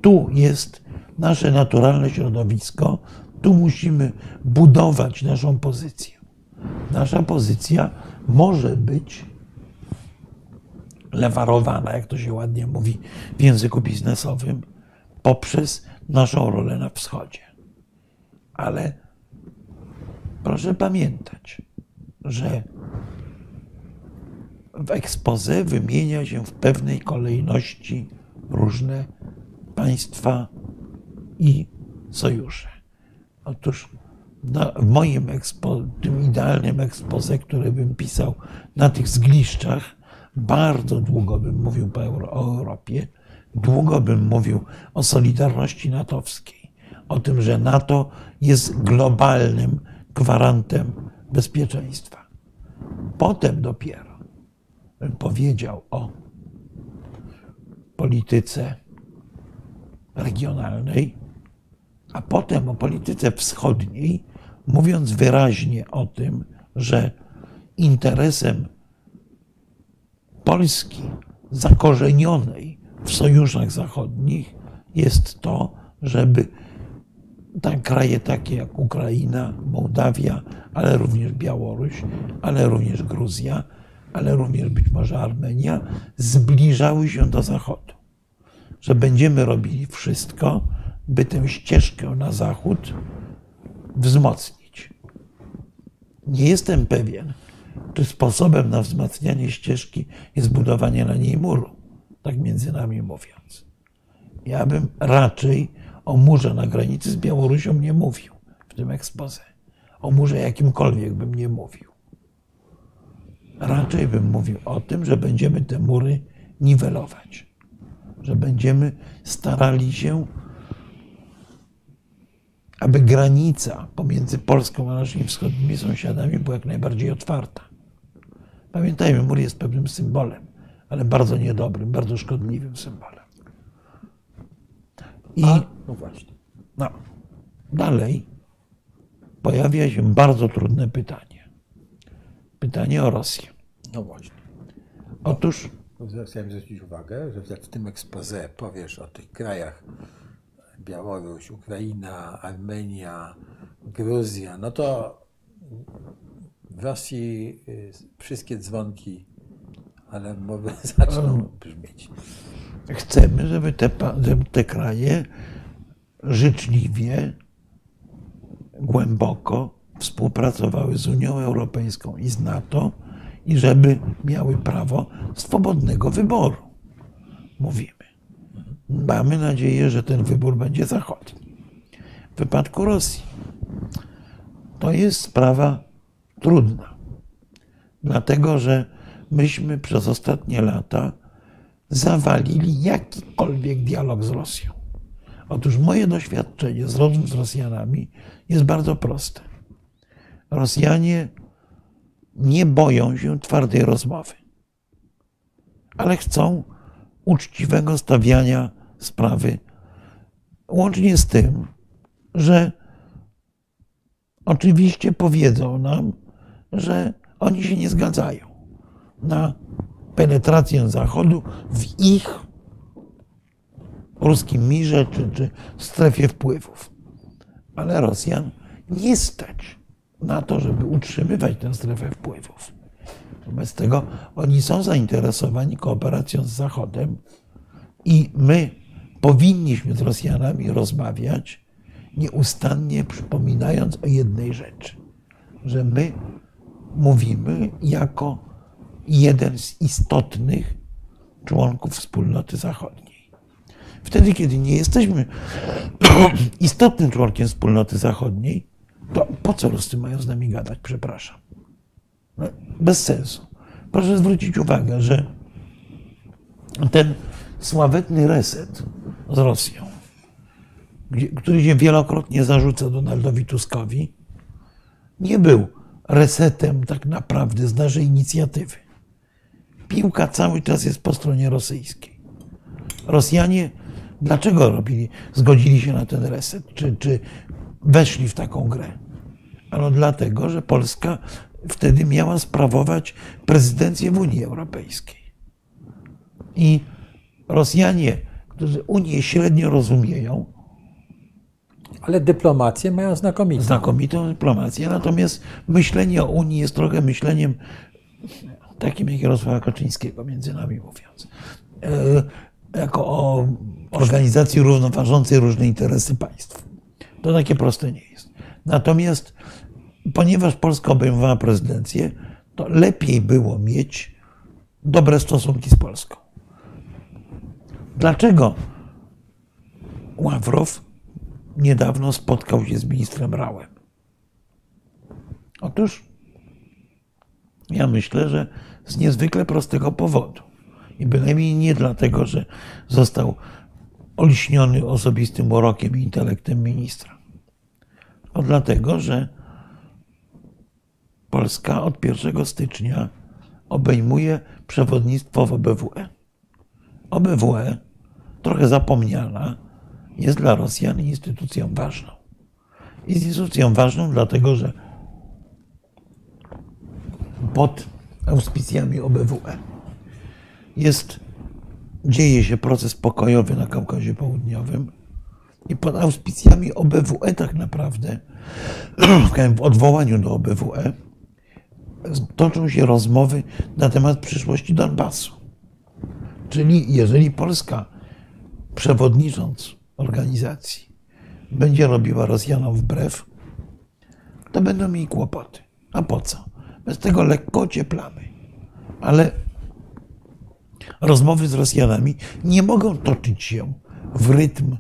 Tu jest nasze naturalne środowisko, tu musimy budować naszą pozycję. Nasza pozycja może być lewarowana, jak to się ładnie mówi w języku biznesowym, poprzez naszą rolę na wschodzie. Ale proszę pamiętać, że w ekspoze wymienia się w pewnej kolejności różne państwa i sojusze. Otóż w moim ekspo, tym idealnym ekspoze, który bym pisał na tych zgliszczach, bardzo długo bym mówił o Europie, długo bym mówił o solidarności natowskiej, o tym, że NATO jest globalnym gwarantem bezpieczeństwa. Potem dopiero powiedział o polityce regionalnej, a potem o polityce wschodniej, mówiąc wyraźnie o tym, że interesem Polski zakorzenionej w sojuszach zachodnich jest to, żeby tak kraje takie jak Ukraina, Mołdawia, ale również Białoruś, ale również Gruzja, ale również być może Armenia, zbliżały się do Zachodu. Że będziemy robili wszystko, by tę ścieżkę na Zachód wzmocnić. Nie jestem pewien, czy sposobem na wzmacnianie ścieżki jest budowanie na niej muru, tak między nami mówiąc. Ja bym raczej o murze na granicy z Białorusią nie mówił w tym ekspoze. O murze jakimkolwiek bym nie mówił. Raczej bym mówił o tym, że będziemy te mury niwelować, że będziemy starali się, aby granica pomiędzy Polską a naszymi wschodnimi sąsiadami była jak najbardziej otwarta. Pamiętajmy, mur jest pewnym symbolem, ale bardzo niedobrym, bardzo szkodliwym symbolem. I A, no właśnie. No, dalej pojawia się bardzo trudne pytanie. Pytanie o Rosję. No właśnie. Otóż. Chciałem zwrócić uwagę, że w tym ekspoze powiesz o tych krajach Białoruś, Ukraina, Armenia, Gruzja, no to w Rosji y, wszystkie dzwonki, ale może zaczną brzmieć. Chcemy, żeby te, żeby te kraje życzliwie, głęboko współpracowały z Unią Europejską i z NATO i żeby miały prawo swobodnego wyboru. Mówimy. Mamy nadzieję, że ten wybór będzie zachodni. W wypadku Rosji to jest sprawa trudna, dlatego że myśmy przez ostatnie lata zawalili jakikolwiek dialog z Rosją. Otóż moje doświadczenie z z Rosjanami jest bardzo proste. Rosjanie nie boją się twardej rozmowy, ale chcą uczciwego stawiania sprawy, łącznie z tym, że oczywiście powiedzą nam, że oni się nie zgadzają na penetrację Zachodu w ich ruskim mirze czy, czy strefie wpływów. Ale Rosjan nie stać na to, żeby utrzymywać tę strefę wpływów. Wobec tego oni są zainteresowani kooperacją z Zachodem i my powinniśmy z Rosjanami rozmawiać, nieustannie przypominając o jednej rzeczy, że my mówimy jako jeden z istotnych członków wspólnoty zachodniej. Wtedy, kiedy nie jesteśmy istotnym członkiem wspólnoty zachodniej, to po co Ruscy mają z nami gadać? Przepraszam. No, bez sensu. Proszę zwrócić uwagę, że ten sławetny reset z Rosją, który się wielokrotnie zarzuca Donaldowi Tuskowi, nie był resetem tak naprawdę z naszej inicjatywy. Piłka cały czas jest po stronie rosyjskiej. Rosjanie dlaczego robili, zgodzili się na ten reset, czy, czy weszli w taką grę? Ano dlatego, że Polska wtedy miała sprawować prezydencję w Unii Europejskiej. I Rosjanie, którzy Unię średnio rozumieją, ale dyplomację mają znakomitą. Znakomitą dyplomację, natomiast myślenie o Unii jest trochę myśleniem takim jak Jarosława Kaczyńskiego, między nami mówiąc. E, jako o organizacji równoważącej różne interesy państw. To takie proste nie jest. Natomiast ponieważ Polska obejmowała prezydencję, to lepiej było mieć dobre stosunki z Polską. Dlaczego Ławrow niedawno spotkał się z ministrem Rałem? Otóż ja myślę, że z niezwykle prostego powodu. I bynajmniej nie dlatego, że został olśniony osobistym urokiem i intelektem ministra. A dlatego, że Polska od 1 stycznia obejmuje przewodnictwo w OBWE. OBWE, trochę zapomniana, jest dla Rosjan instytucją ważną. Instytucją ważną, dlatego że pod auspicjami OBWE jest, dzieje się proces pokojowy na Kaukazie Południowym i pod auspicjami OBWE tak naprawdę, w odwołaniu do OBWE, toczą się rozmowy na temat przyszłości Donbasu. Czyli jeżeli Polska, przewodnicząc organizacji, będzie robiła Rosjanom wbrew, to będą mieli kłopoty. A po co? Bez tego lekko ocieplamy. Ale rozmowy z Rosjanami nie mogą toczyć się w rytm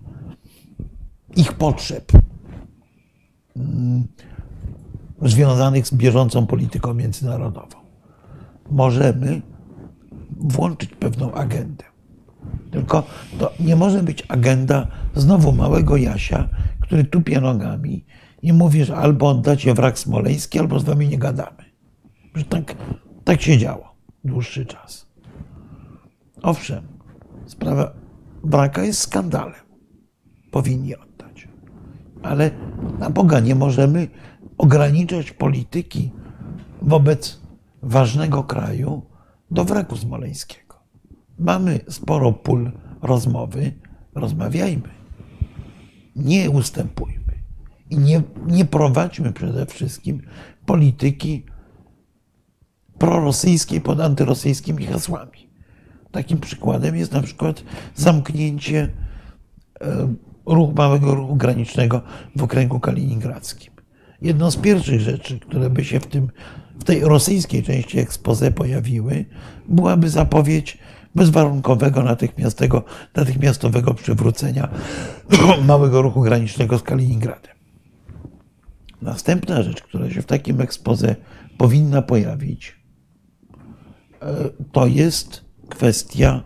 ich potrzeb mm, związanych z bieżącą polityką międzynarodową. Możemy włączyć pewną agendę. Tylko to nie może być agenda znowu małego Jasia, który tupie nogami i mówi, że albo oddacie wrak smoleński, albo z wami nie gadamy. Że tak, tak się działo dłuższy czas. Owszem, sprawa braka jest skandalem. Powinni oddać. Ale na Boga nie możemy ograniczać polityki wobec ważnego kraju do wraku smoleńskiego. Mamy sporo pól rozmowy, rozmawiajmy. Nie ustępujmy. I nie, nie prowadźmy przede wszystkim polityki prorosyjskiej pod antyrosyjskimi hasłami. Takim przykładem jest na przykład zamknięcie e, ruchu, małego ruchu granicznego w okręgu kaliningradzkim. Jedną z pierwszych rzeczy, które by się w, tym, w tej rosyjskiej części expose pojawiły, byłaby zapowiedź bezwarunkowego, natychmiastowego, natychmiastowego przywrócenia małego ruchu granicznego z Kaliningradem. Następna rzecz, która się w takim expose powinna pojawić, e, to jest kwestia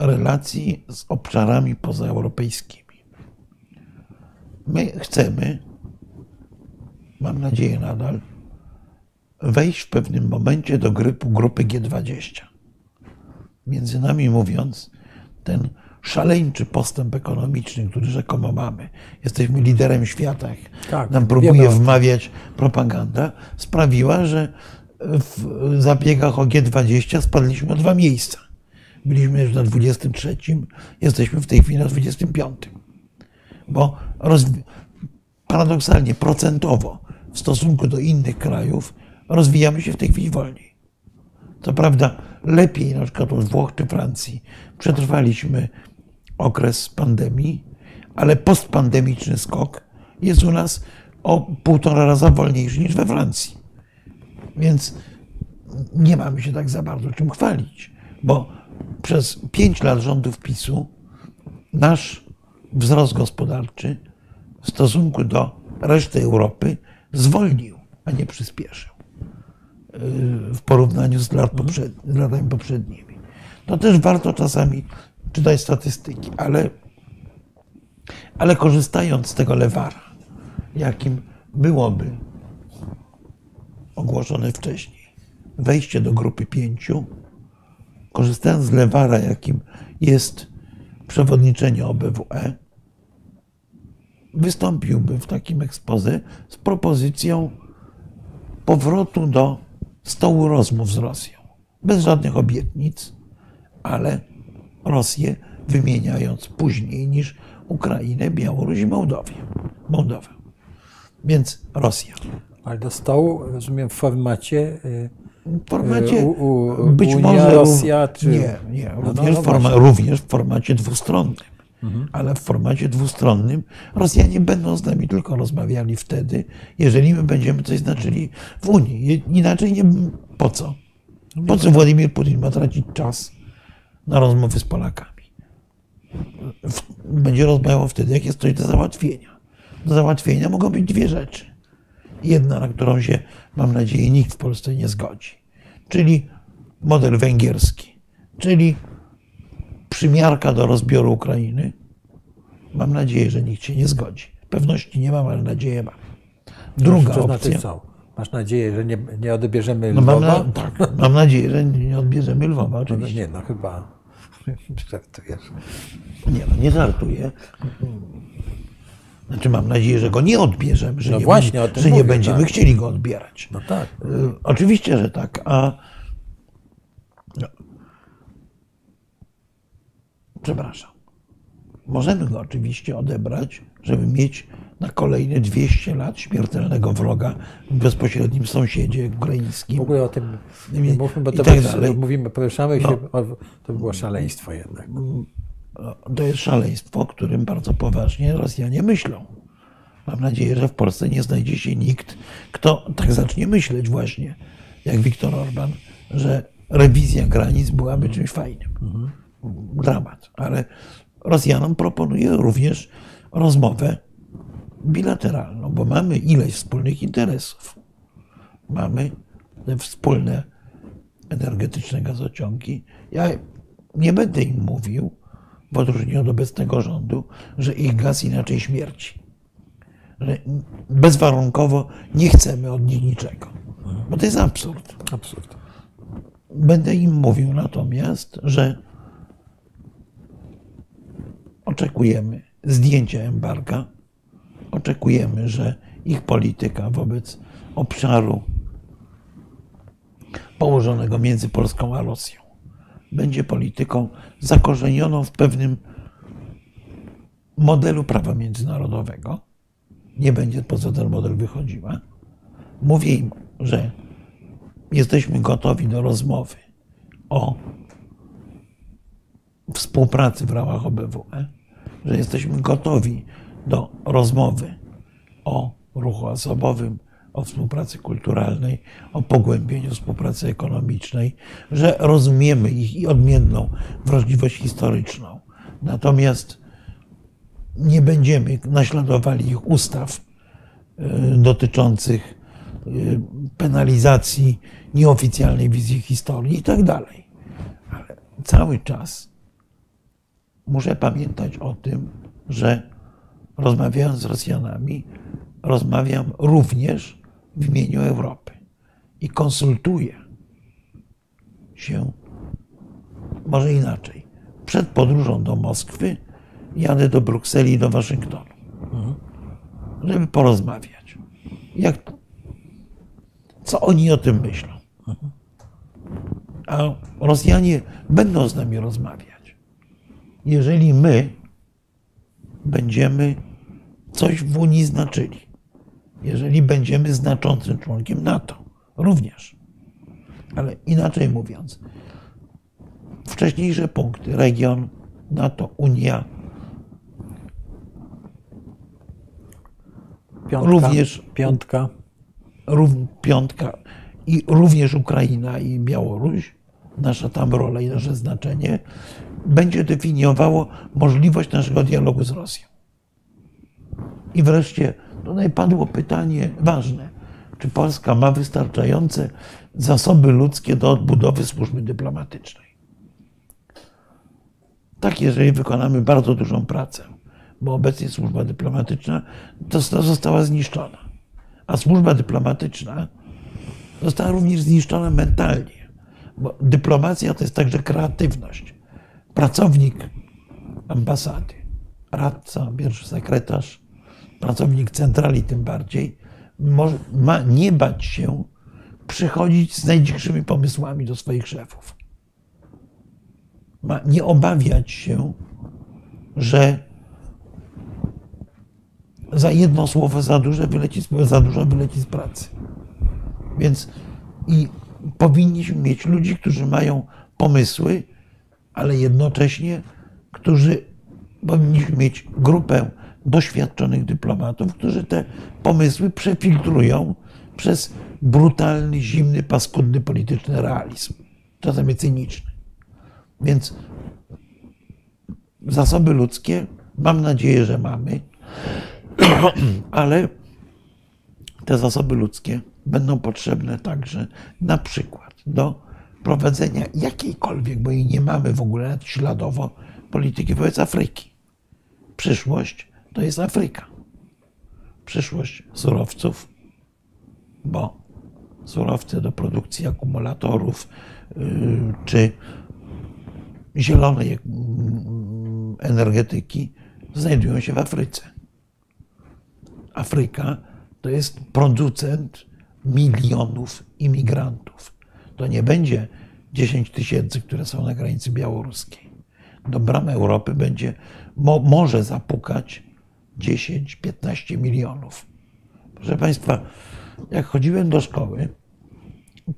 relacji z obszarami pozaeuropejskimi. My chcemy, mam nadzieję nadal, wejść w pewnym momencie do grypu grupy G20. Między nami mówiąc, ten szaleńczy postęp ekonomiczny, który rzekomo mamy, jesteśmy liderem świata, tak, nam próbuje wmawiać propaganda, sprawiła, że w zabiegach o G20 spadliśmy o dwa miejsca. Byliśmy już na 23, jesteśmy w tej chwili na 25. Bo rozwi- paradoksalnie procentowo w stosunku do innych krajów rozwijamy się w tej chwili wolniej. Co prawda lepiej na przykład od Włoch czy Francji przetrwaliśmy okres pandemii, ale postpandemiczny skok jest u nas o półtora raza wolniejszy niż we Francji. Więc nie mamy się tak za bardzo czym chwalić, bo przez pięć lat rządów PiSu nasz wzrost gospodarczy w stosunku do reszty Europy zwolnił, a nie przyspieszył yy, w porównaniu z, lat z latami poprzednimi. To też warto czasami czytać statystyki, ale, ale korzystając z tego lewara, jakim byłoby ogłoszone wcześniej wejście do grupy pięciu, korzystając z lewara, jakim jest przewodniczenie OBWE, wystąpiłby w takim ekspozy z propozycją powrotu do stołu rozmów z Rosją. Bez żadnych obietnic, ale Rosję wymieniając później niż Ukrainę, Białoruś i Mołdowię. Mołdowę. Więc Rosja. Ale do stołu, rozumiem, w formacie. y, W formacie U- u- być Unia, może Rosja, czy- nie, nie, No, no, również, no w forma, również w formacie dwustronnym. Mhm. Ale w formacie dwustronnym Rosjanie będą z nami tylko rozmawiali wtedy, jeżeli my będziemy coś znaczyli w Unii. Inaczej nie po co? Po co Władimir Putin ma tracić czas na rozmowy z Polakami? Będzie rozmawiał wtedy, jak jest coś do załatwienia. Do załatwienia mogą być dwie rzeczy. Jedna, na którą się, mam nadzieję, nikt w Polsce nie zgodzi. Czyli model węgierski, czyli przymiarka do rozbioru Ukrainy. Mam nadzieję, że nikt się nie zgodzi. Pewności nie mam, ale nadzieję mam. Druga to znaczy opcja. co? Masz nadzieję, że nie, nie odbierzemy No mam, Lwowa? na, tak, mam nadzieję, że nie odbierzemy Lwowa, No oczywiście. nie, no chyba żartujesz. Nie, no nie żartuję. Znaczy mam nadzieję, że go nie odbierzemy, że, No nie, właśnie, będzie, że nie mówię, będziemy tak. chcieli go odbierać. No tak. Y, Oczywiście, że tak. A przepraszam. Możemy go oczywiście odebrać, żeby mieć na kolejne 200 lat śmiertelnego wroga w bezpośrednim sąsiedzie ukraińskim. W ogóle o tym nie mówmy, bo to tak mówimy, poruszamy się, No. o, to by było szaleństwo jednak. To jest szaleństwo, o którym bardzo poważnie Rosjanie myślą. Mam nadzieję, że w Polsce nie znajdzie się nikt, kto tak zacznie myśleć właśnie, jak Viktor Orban, że rewizja granic byłaby czymś fajnym. Dramat. Ale Rosjanom proponuję również rozmowę bilateralną, bo mamy ileś wspólnych interesów. Mamy te wspólne energetyczne gazociągi. Ja nie będę im mówił, w odróżnieniu od obecnego rządu, że ich gaz inaczej śmierci. Że bezwarunkowo nie chcemy od nich niczego. Bo to jest absurd. Absurd. Będę im mówił natomiast, że oczekujemy zdjęcia embarga, oczekujemy, że ich polityka wobec obszaru położonego między Polską a Rosją będzie polityką zakorzenioną w pewnym modelu prawa międzynarodowego. Nie będzie poza ten model wychodziła. Mówię im, że jesteśmy gotowi do rozmowy o współpracy w ramach OBWE, że jesteśmy gotowi do rozmowy o ruchu osobowym, o współpracy kulturalnej, o pogłębieniu współpracy ekonomicznej, że rozumiemy ich i odmienną wrażliwość historyczną. Natomiast nie będziemy naśladowali ich ustaw y, dotyczących y, penalizacji nieoficjalnej wizji historii i tak dalej. Ale cały czas muszę pamiętać o tym, że rozmawiając z Rosjanami, rozmawiam również w imieniu Europy i konsultuję się, może inaczej. Przed podróżą do Moskwy jadę do Brukseli i do Waszyngtonu, żeby porozmawiać. Jak, co oni o tym myślą? A Rosjanie będą z nami rozmawiać. Jeżeli my będziemy coś w Unii znaczyli. Jeżeli będziemy znaczącym członkiem NATO, również. Ale inaczej mówiąc, wcześniejsze punkty, region, NATO, Unia, Piątka, również piątka. piątka i również Ukraina i Białoruś, nasza tam rola i nasze znaczenie, będzie definiowało możliwość naszego dialogu z Rosją. I wreszcie tutaj padło pytanie ważne. Czy Polska ma wystarczające zasoby ludzkie do odbudowy służby dyplomatycznej? Tak, jeżeli wykonamy bardzo dużą pracę, bo obecnie służba dyplomatyczna została zniszczona. A służba dyplomatyczna została również zniszczona mentalnie, bo dyplomacja to jest także kreatywność. Pracownik ambasady, radca, pierwszy sekretarz, pracownik centrali tym bardziej, ma nie bać się przychodzić z najdzikszymi pomysłami do swoich szefów. Ma nie obawiać się, że za jedno słowo za dużo wyleci, za dużo wyleci z pracy. Więc i powinniśmy mieć ludzi, którzy mają pomysły, ale jednocześnie, którzy powinniśmy mieć grupę doświadczonych dyplomatów, którzy te pomysły przefiltrują przez brutalny, zimny, paskudny polityczny realizm, czasami cyniczny. Więc zasoby ludzkie mam nadzieję, że mamy, ale te zasoby ludzkie będą potrzebne także na przykład do prowadzenia jakiejkolwiek, bo jej nie mamy w ogóle śladowo, polityki wobec Afryki. Przyszłość to jest Afryka. Przyszłość surowców, bo surowce do produkcji akumulatorów yy, czy zielonej mm, energetyki znajdują się w Afryce. Afryka to jest producent milionów imigrantów. To nie będzie 10 tysięcy, które są na granicy białoruskiej. Do bram Europy będzie, mo, może zapukać 10-15 milionów. Proszę Państwa, jak chodziłem do szkoły,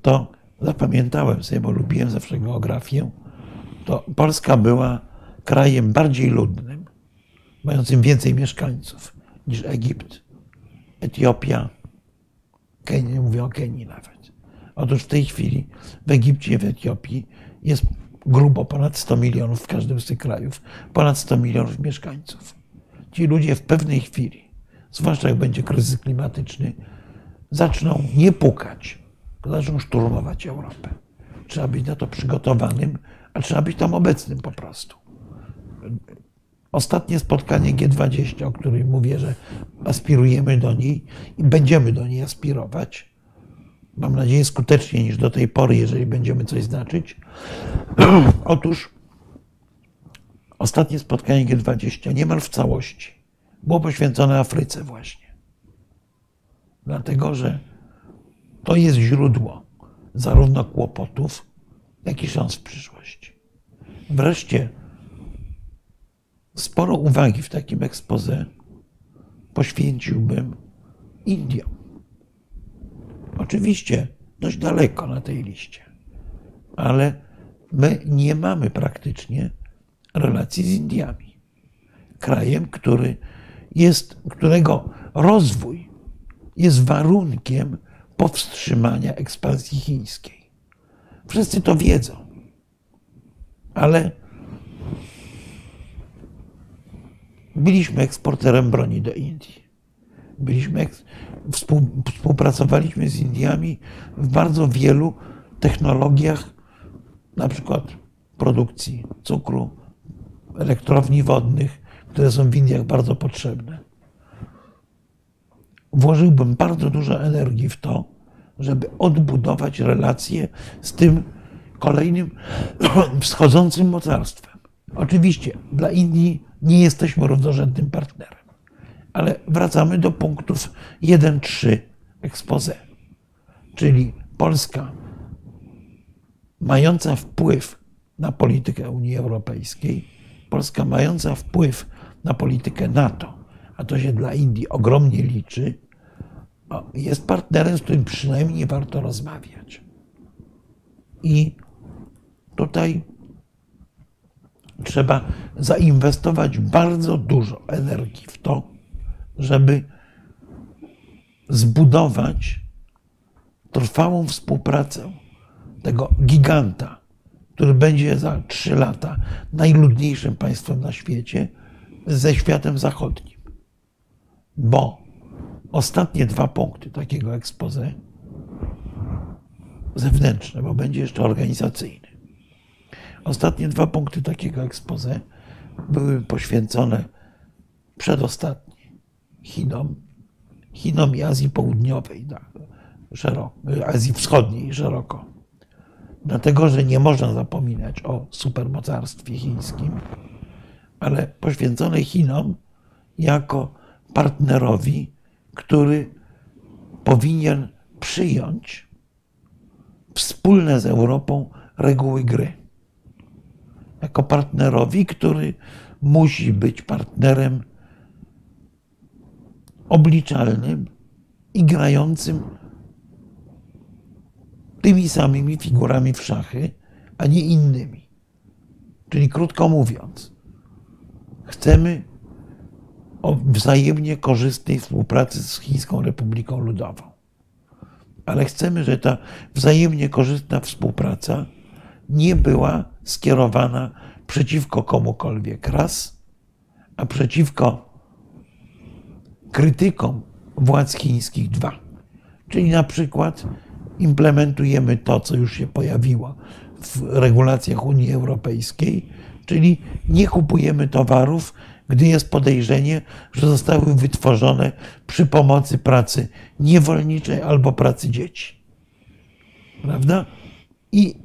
to zapamiętałem sobie, bo lubiłem zawsze geografię, to Polska była krajem bardziej ludnym, mającym więcej mieszkańców niż Egipt, Etiopia, Kenia, nie mówię o Kenii nawet. Otóż w tej chwili w Egipcie, w Etiopii jest grubo ponad 100 milionów w każdym z tych krajów, ponad 100 milionów mieszkańców. Ci ludzie w pewnej chwili, zwłaszcza jak będzie kryzys klimatyczny, zaczną nie pukać, zaczną szturmować Europę. Trzeba być na to przygotowanym, a trzeba być tam obecnym po prostu. Ostatnie spotkanie G20, o którym mówię, że aspirujemy do niej i będziemy do niej aspirować, mam nadzieję skuteczniej niż do tej pory, jeżeli będziemy coś znaczyć. Otóż ostatnie spotkanie G20 niemal w całości było poświęcone Afryce właśnie. Dlatego, że to jest źródło zarówno kłopotów, jak i szans w przyszłości. Wreszcie sporo uwagi w takim ekspoze poświęciłbym Indiom. Oczywiście dość daleko na tej liście, ale my nie mamy praktycznie relacji z Indiami. Krajem, który jest, którego rozwój jest warunkiem powstrzymania ekspansji chińskiej. Wszyscy to wiedzą, ale byliśmy eksporterem broni do Indii. Byliśmy, współpracowaliśmy z Indiami w bardzo wielu technologiach, na przykład produkcji cukru, elektrowni wodnych, które są w Indiach bardzo potrzebne. Włożyłbym bardzo dużo energii w to, żeby odbudować relacje z tym kolejnym wschodzącym mocarstwem. Oczywiście dla Indii nie jesteśmy równorzędnym partnerem, ale wracamy do punktów 1-3 expose, czyli Polska mająca wpływ na politykę Unii Europejskiej, Polska mająca wpływ na politykę NATO, a to się dla Indii ogromnie liczy, jest partnerem, z którym przynajmniej nie warto rozmawiać. I tutaj trzeba zainwestować bardzo dużo energii w to, żeby zbudować trwałą współpracę tego giganta, który będzie za trzy lata najludniejszym państwem na świecie, ze światem zachodnim. Bo ostatnie dwa punkty takiego expose zewnętrzne, bo będzie jeszcze organizacyjny. Ostatnie dwa punkty takiego expose były poświęcone przedostatnie Chinom, Chinom i Azji Południowej, tak, szeroko, Azji Wschodniej szeroko. Dlatego, że nie można zapominać o supermocarstwie chińskim, ale poświęcone Chinom jako partnerowi, który powinien przyjąć wspólne z Europą reguły gry. Jako partnerowi, który musi być partnerem obliczalnym i grającym tymi samymi figurami w szachy, a nie innymi. Czyli krótko mówiąc, chcemy wzajemnie korzystnej współpracy z Chińską Republiką Ludową. Ale chcemy, żeby ta wzajemnie korzystna współpraca nie była skierowana przeciwko komukolwiek raz, a przeciwko krytykom władz chińskich dwa. Czyli na przykład implementujemy to, co już się pojawiło w regulacjach Unii Europejskiej, czyli nie kupujemy towarów, gdy jest podejrzenie, że zostały wytworzone przy pomocy pracy niewolniczej albo pracy dzieci. Prawda? I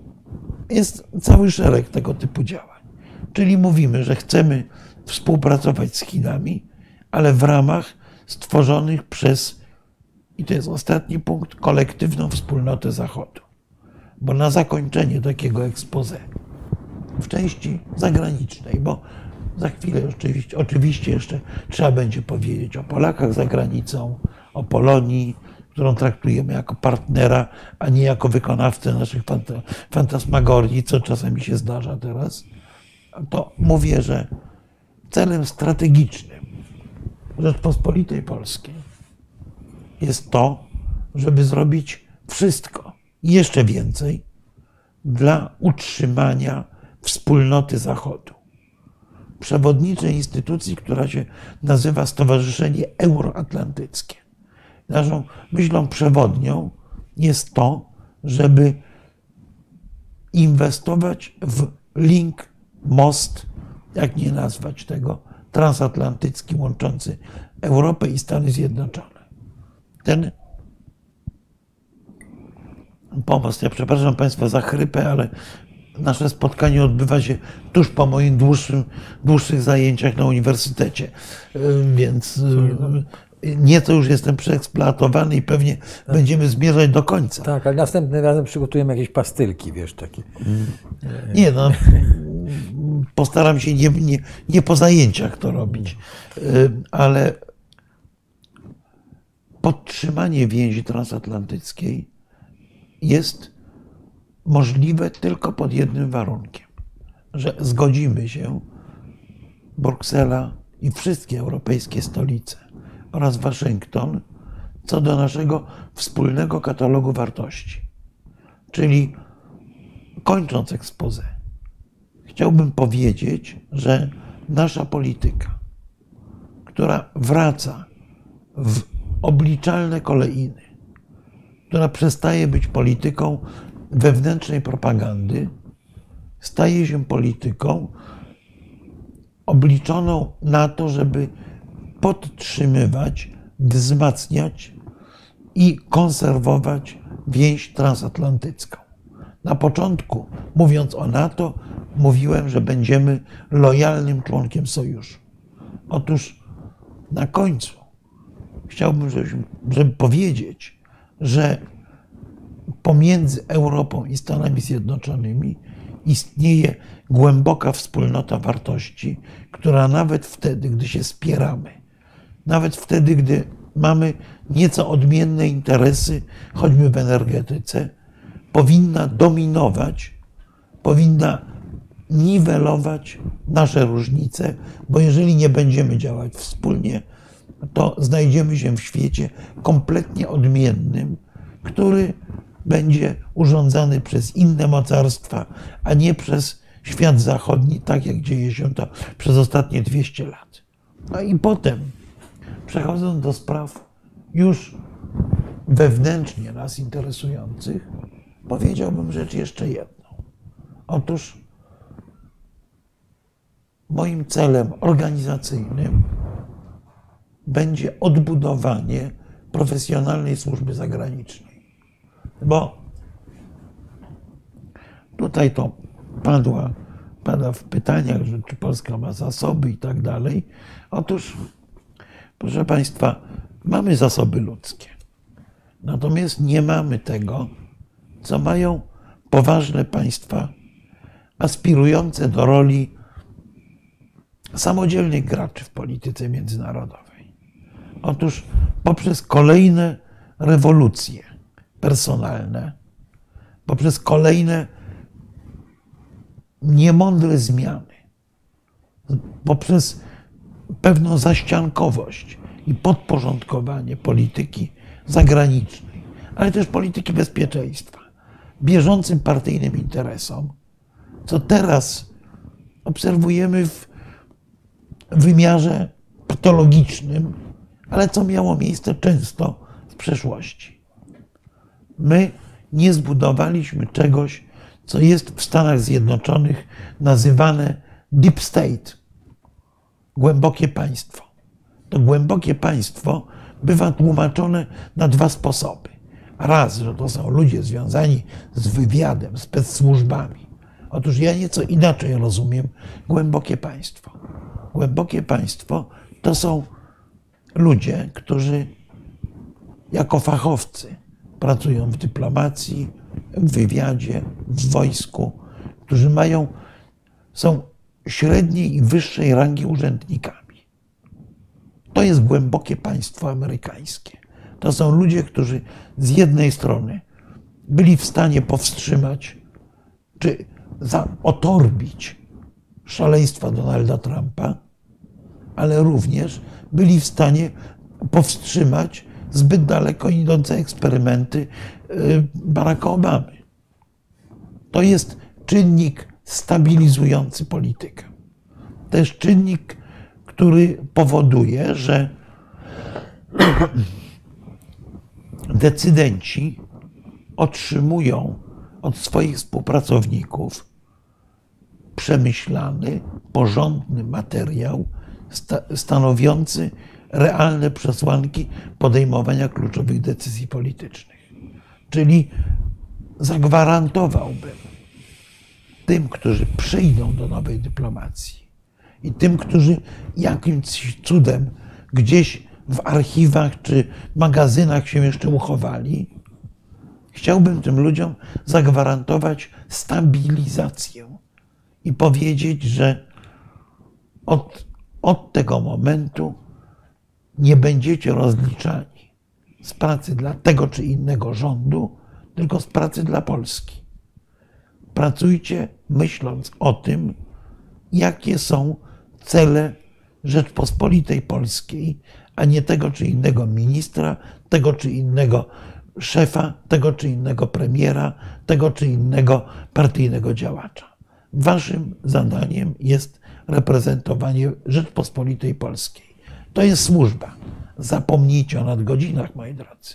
jest cały szereg tego typu działań. Czyli mówimy, że chcemy współpracować z Chinami, ale w ramach stworzonych przez, i to jest ostatni punkt, kolektywną wspólnotę Zachodu. Bo na zakończenie takiego expose w części zagranicznej, bo za chwilę oczywiście, oczywiście jeszcze trzeba będzie powiedzieć o Polakach za granicą, o Polonii, którą traktujemy jako partnera, a nie jako wykonawcę naszych fantasmagorii, co czasami się zdarza teraz, to mówię, że celem strategicznym Rzeczpospolitej Polskiej jest to, żeby zrobić wszystko i jeszcze więcej dla utrzymania wspólnoty Zachodu. Przewodniczej instytucji, która się nazywa Stowarzyszenie Euroatlantyckie. Naszą myślą przewodnią jest to, żeby inwestować w link, most, jak nie nazwać tego, transatlantycki łączący Europę i Stany Zjednoczone. Ten pomost, ja przepraszam Państwa za chrypę, ale nasze spotkanie odbywa się tuż po moich dłuższym, dłuższych zajęciach na uniwersytecie, więc nieco już jestem przeeksploatowany i pewnie tak. będziemy zmierzać do końca. Tak, ale następnym razem przygotujemy jakieś pastylki, wiesz, takie. Nie, no, postaram się nie, nie, nie po zajęciach to robić, ale podtrzymanie więzi transatlantyckiej jest możliwe tylko pod jednym warunkiem, że zgodzimy się Bruksela i wszystkie europejskie stolice oraz Waszyngton co do naszego wspólnego katalogu wartości. Czyli kończąc ekspozę, chciałbym powiedzieć, że nasza polityka, która wraca w obliczalne kolejny, która przestaje być polityką wewnętrznej propagandy, staje się polityką obliczoną na to, żeby podtrzymywać, wzmacniać i konserwować więź transatlantycką. Na początku, mówiąc o NATO, mówiłem, że będziemy lojalnym członkiem sojuszu. Otóż na końcu chciałbym, żeby, powiedzieć, że pomiędzy Europą i Stanami Zjednoczonymi istnieje głęboka wspólnota wartości, która nawet wtedy, gdy się spieramy, nawet wtedy, gdy mamy nieco odmienne interesy, choćby w energetyce, powinna dominować, powinna niwelować nasze różnice, bo jeżeli nie będziemy działać wspólnie, to znajdziemy się w świecie kompletnie odmiennym, który będzie urządzany przez inne mocarstwa, a nie przez świat zachodni, tak jak dzieje się to przez ostatnie 200 lat. No i potem, przechodząc do spraw już wewnętrznie nas interesujących, powiedziałbym rzecz jeszcze jedną. Otóż moim celem organizacyjnym będzie odbudowanie profesjonalnej służby zagranicznej. Bo tutaj to padła, pada w pytaniach, że czy Polska ma zasoby i tak dalej. Otóż, proszę Państwa, mamy zasoby ludzkie. Natomiast nie mamy tego, co mają poważne państwa aspirujące do roli samodzielnych graczy w polityce międzynarodowej. Otóż poprzez kolejne rewolucje personalne, poprzez kolejne niemądre zmiany, poprzez pewną zaściankowość i podporządkowanie polityki zagranicznej, ale też polityki bezpieczeństwa, bieżącym partyjnym interesom, co teraz obserwujemy w wymiarze patologicznym, ale co miało miejsce często w przeszłości. My nie zbudowaliśmy czegoś, co jest w Stanach Zjednoczonych nazywane deep state, głębokie państwo. To głębokie państwo bywa tłumaczone na dwa sposoby. Raz, że to są ludzie związani z wywiadem, specsłużbami. Otóż ja nieco inaczej rozumiem głębokie państwo. Głębokie państwo to są ludzie, którzy jako fachowcy pracują w dyplomacji, w wywiadzie, w wojsku, którzy mają, są średniej i wyższej rangi urzędnikami. To jest głębokie państwo amerykańskie. To są ludzie, którzy z jednej strony byli w stanie powstrzymać czy otorbić szaleństwa Donalda Trumpa, ale również byli w stanie powstrzymać zbyt daleko idące eksperymenty y, Baracka Obamy. To jest czynnik stabilizujący politykę. To jest czynnik, który powoduje, że decydenci otrzymują od swoich współpracowników przemyślany, porządny materiał stanowiący realne przesłanki podejmowania kluczowych decyzji politycznych. Czyli zagwarantowałbym tym, którzy przyjdą do nowej dyplomacji i tym, którzy jakimś cudem gdzieś w archiwach czy magazynach się jeszcze uchowali, chciałbym tym ludziom zagwarantować stabilizację i powiedzieć, że od, od tego momentu nie będziecie rozliczani z pracy dla tego czy innego rządu, tylko z pracy dla Polski. Pracujcie myśląc o tym, jakie są cele Rzeczpospolitej Polskiej, a nie tego czy innego ministra, tego czy innego szefa, tego czy innego premiera, tego czy innego partyjnego działacza. Waszym zadaniem jest reprezentowanie Rzeczpospolitej Polskiej. To jest służba. Zapomnijcie o nadgodzinach, moi drodzy.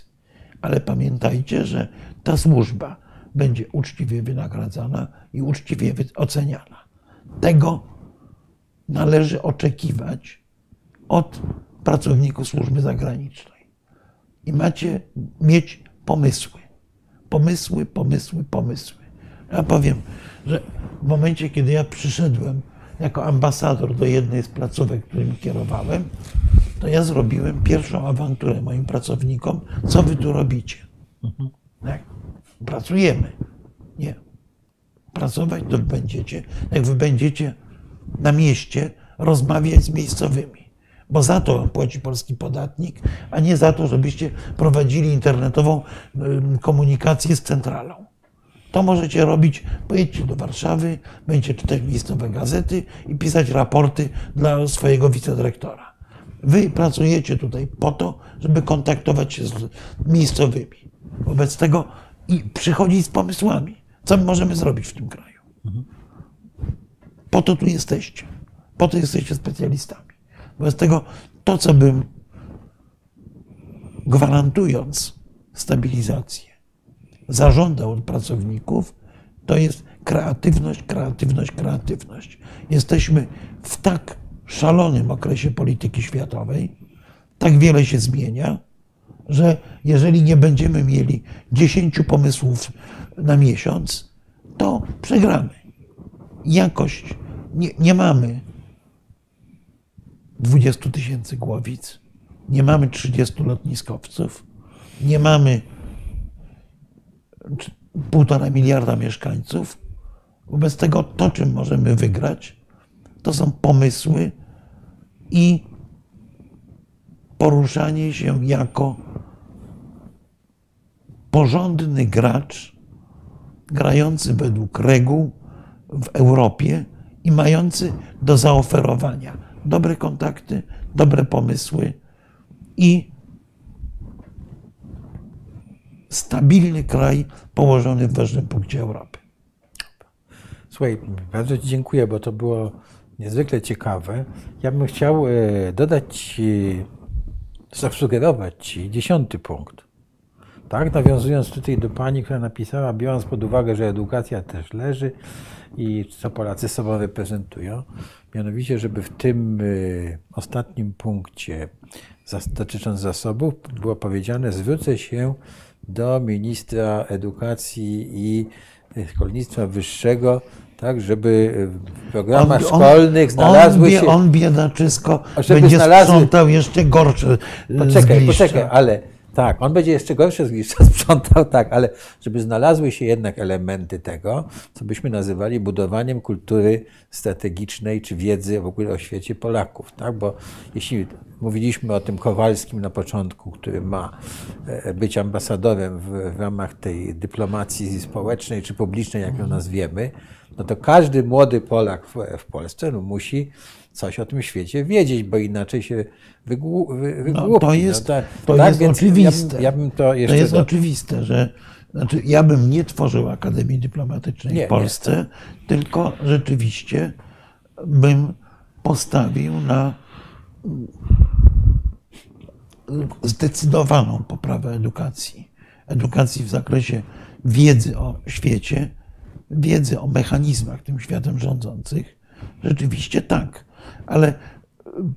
Ale pamiętajcie, że ta służba będzie uczciwie wynagradzana i uczciwie oceniana. Tego należy oczekiwać od pracowników służby zagranicznej. I macie mieć pomysły. Pomysły, pomysły, pomysły. Ja powiem, że w momencie, kiedy ja przyszedłem jako ambasador do jednej z placówek, którymi kierowałem, to ja zrobiłem pierwszą awanturę moim pracownikom. Co wy tu robicie? Mhm. Jak? Pracujemy. Nie. Pracować to będziecie, jak wy będziecie na mieście rozmawiać z miejscowymi. bo za to płaci polski podatnik, a nie za to, żebyście prowadzili internetową komunikację z centralą. To możecie robić, pojedźcie do Warszawy, będziecie czytać miejscowe gazety i pisać raporty dla swojego wicedyrektora. Wy pracujecie tutaj po to, żeby kontaktować się z miejscowymi. Wobec tego i przychodzić z pomysłami, co my możemy zrobić w tym kraju. Po to tu jesteście. Po to jesteście specjalistami. Wobec tego to, co bym gwarantując stabilizację, zażądał od pracowników, to jest kreatywność, kreatywność, kreatywność. Jesteśmy w tak szalonym okresie polityki światowej, tak wiele się zmienia, że jeżeli nie będziemy mieli 10 pomysłów na miesiąc, to przegramy. Jakość nie, nie mamy 20 tysięcy głowic, nie mamy 30 lotniskowców, nie mamy półtora miliarda mieszkańców. Wobec tego to, czym możemy wygrać, to są pomysły i poruszanie się jako porządny gracz, grający według reguł w Europie i mający do zaoferowania dobre kontakty, dobre pomysły i stabilny kraj położony w ważnym punkcie Europy. Słuchaj, bardzo Ci dziękuję, bo to było niezwykle ciekawe. Ja bym chciał e, dodać zasugerować Ci dziesiąty punkt. Tak, nawiązując tutaj do pani, która napisała, biorąc pod uwagę, że edukacja też leży i co Polacy sobą reprezentują, mianowicie, żeby w tym y, ostatnim punkcie dotycząc zasobów było powiedziane, zwrócę się do ministra edukacji i szkolnictwa wyższego, tak, żeby w programach on, szkolnych znalazły on, się... On biedaczysko będzie znalazły, sprzątał jeszcze gorsze Poczekaj, poczekaj, ale tak, on będzie jeszcze gorsze zgliszcza sprzątał, tak, ale żeby znalazły się jednak elementy tego, co byśmy nazywali budowaniem kultury strategicznej czy wiedzy w ogóle o świecie Polaków, tak, bo jeśli mówiliśmy o tym Kowalskim na początku, który ma e, być ambasadorem w, w ramach tej dyplomacji społecznej czy publicznej, jak ją nazwiemy, no to każdy młody Polak w, w Polsce no, musi coś o tym świecie wiedzieć, bo inaczej się wygłupi. No, to jest, no, to tak, jest oczywiste. Ja, ja bym to, jeszcze to jest do... oczywiste, że znaczy, ja bym nie tworzył Akademii Dyplomatycznej nie, w Polsce, nie. tylko rzeczywiście bym postawił na zdecydowaną poprawę edukacji. Edukacji w zakresie wiedzy o świecie, wiedzy o mechanizmach tym światem rządzących. Rzeczywiście tak, ale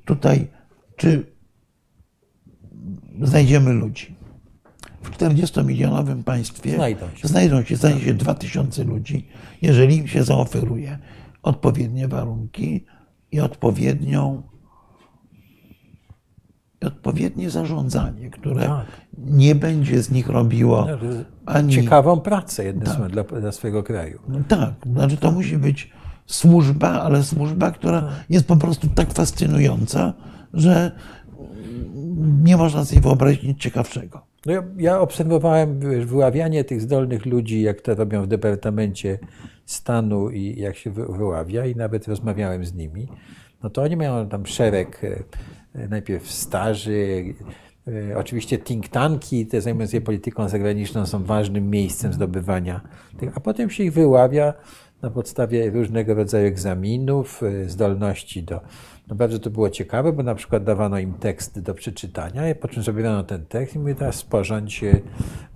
tutaj czy znajdziemy ludzi? W 40-milionowym państwie znajdą się, znajdą się, znajdzie się 2000 ludzi, jeżeli im się zaoferuje odpowiednie warunki i odpowiednią odpowiednie zarządzanie, które tak. nie będzie z nich robiło ani... Ciekawą pracę jednym tak. dla, dla swojego kraju. Tak, znaczy to musi być służba, ale służba, która tak. jest po prostu tak fascynująca, że nie można sobie wyobrazić nic ciekawszego. No ja, ja obserwowałem wyławianie tych zdolnych ludzi, jak to robią w Departamencie Stanu i jak się wyławia i nawet rozmawiałem z nimi. No to oni mają tam szereg e, najpierw staży, e, Oczywiście think tanki, te zajmujące się polityką zagraniczną, są ważnym miejscem zdobywania tych, a potem się ich wyławia na podstawie różnego rodzaju egzaminów, e, zdolności do no bardzo to było ciekawe, bo na przykład dawano im tekst do przeczytania, po czym zabierano ten tekst i mówię, teraz sporządź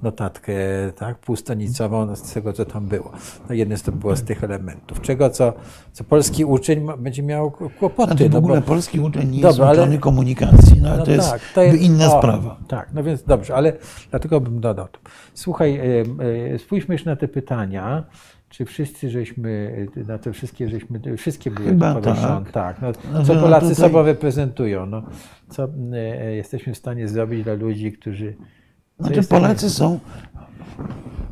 notatkę tak, półstonicową z tego, co tam było. No jeden z to było z tych elementów. Czego, co, co polski uczeń będzie miał kłopoty. Znaczy w ogóle no bo, polski uczeń nie dobra, jest ale, komunikacji, no, no to, jest tak, to jest inna o, sprawa. Tak, no więc dobrze, ale dlatego bym dodał. Słuchaj, spójrzmy jeszcze na te pytania czy wszyscy żeśmy, na te wszystkie żeśmy, wszystkie były Chyba. Tak. tak. No, no co Polacy tutaj... sobą reprezentują? No, co e, jesteśmy w stanie zrobić dla ludzi, którzy... Znaczy Polacy są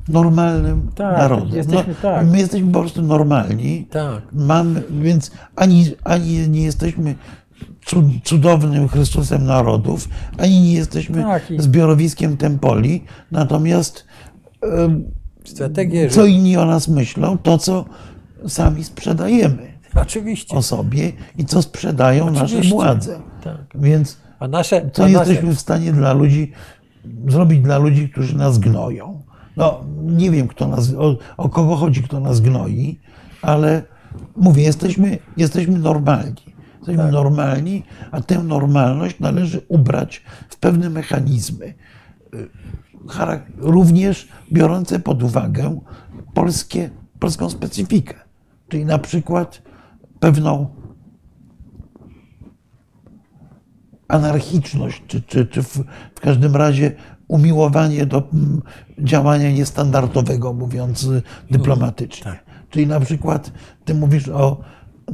normalnym tak, narodem. Jesteśmy, no, tak. My jesteśmy po prostu normalni. Tak. Mamy, więc ani, ani nie jesteśmy cudownym Chrystusem narodów, ani nie jesteśmy Tak, i- zbiorowiskiem Tempoli. Natomiast Strategie, co inni o nas myślą, to co sami sprzedajemy Oczywiście. o sobie i co sprzedają nasze Oczywiście. władze. Tak. Więc A nasze... co a jesteśmy nasze... w stanie dla ludzi zrobić dla ludzi, którzy nas gnoją? No, nie wiem, kto nas, o, o kogo chodzi, kto nas gnoi, ale mówię, jesteśmy, jesteśmy normalni. Jesteśmy Tak. normalni, a tę normalność należy ubrać w pewne mechanizmy. Również biorące pod uwagę polskie, polską specyfikę, czyli na przykład pewną anarchiczność, czy, czy, czy w, w każdym razie umiłowanie do działania niestandardowego, mówiąc y, dyplomatycznie. Czyli na przykład ty mówisz o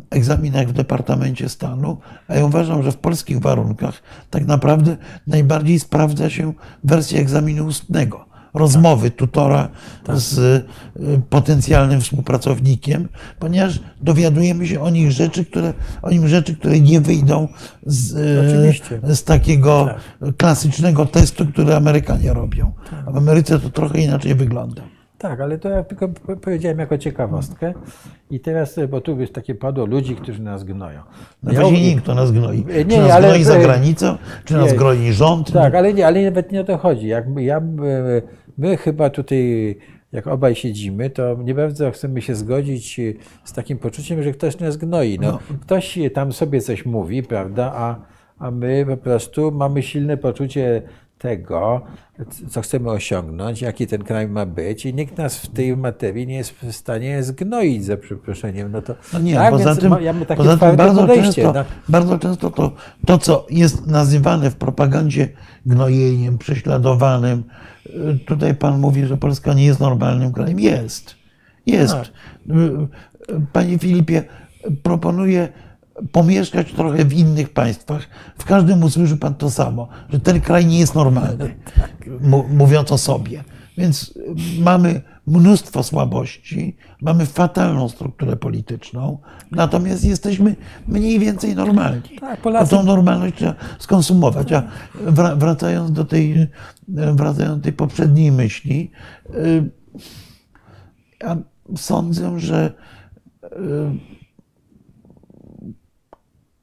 egzaminach w Departamencie Stanu, a ja uważam, że w polskich warunkach tak naprawdę najbardziej sprawdza się wersja egzaminu ustnego. Rozmowy tutora z y, potencjalnym współpracownikiem, ponieważ dowiadujemy się o nich rzeczy, które, o nim rzeczy, które nie wyjdą z, y, Oczywiście. z takiego klasycznego testu, który Amerykanie robią. A w Ameryce to trochę inaczej wygląda. Tak, ale to ja tylko po- powiedziałem jako ciekawostkę. I teraz, bo tu jest takie padło ludzi, którzy nas gnoją. No Ja właśnie nie kto nas gnoi. Nie, czy nas ale- gnoi za granicą, czy nas Nie. gnoi rząd. Tak, ale, nie, ale nawet nie o to chodzi. Jak my, ja, my, my chyba tutaj, jak obaj siedzimy, to nie bardzo chcemy się zgodzić y, z takim poczuciem, że ktoś nas gnoi. No, Ktoś tam sobie coś mówi, prawda, a, a my po prostu mamy silne poczucie tego, co chcemy osiągnąć, jaki ten kraj ma być i nikt nas w tej materii nie jest w stanie zgnoić, za przeproszeniem. No to No nie, tak, poza tym, ma- ja mam takie poza tym bardzo, często, no. bardzo często to, to, co jest nazywane w propagandzie gnojeniem, prześladowanym, y, tutaj pan mówi, że Polska nie jest normalnym krajem. Jest. Jest. Y, Panie Filipie, proponuję pomieszkać trochę w innych państwach. W każdym usłyszy pan to samo, że ten kraj nie jest normalny, mówiąc o sobie. Więc y, mamy mnóstwo słabości, mamy fatalną strukturę polityczną, natomiast jesteśmy mniej więcej normalni. Tak, A Polacy- tą normalność trzeba skonsumować. A wra- wracając do tej, wracając do tej poprzedniej myśli, y, ja sądzę, że y,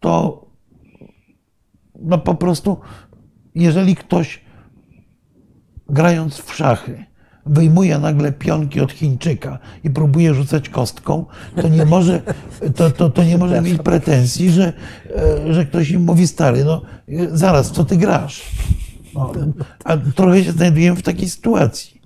to no po prostu, jeżeli ktoś grając w szachy wyjmuje nagle pionki od Chińczyka i próbuje rzucać kostką, to nie może, to, to, to nie może mieć pretensji, że, e, że ktoś im mówi, stary, no zaraz, co ty grasz? No, a trochę się znajdujemy w takiej sytuacji.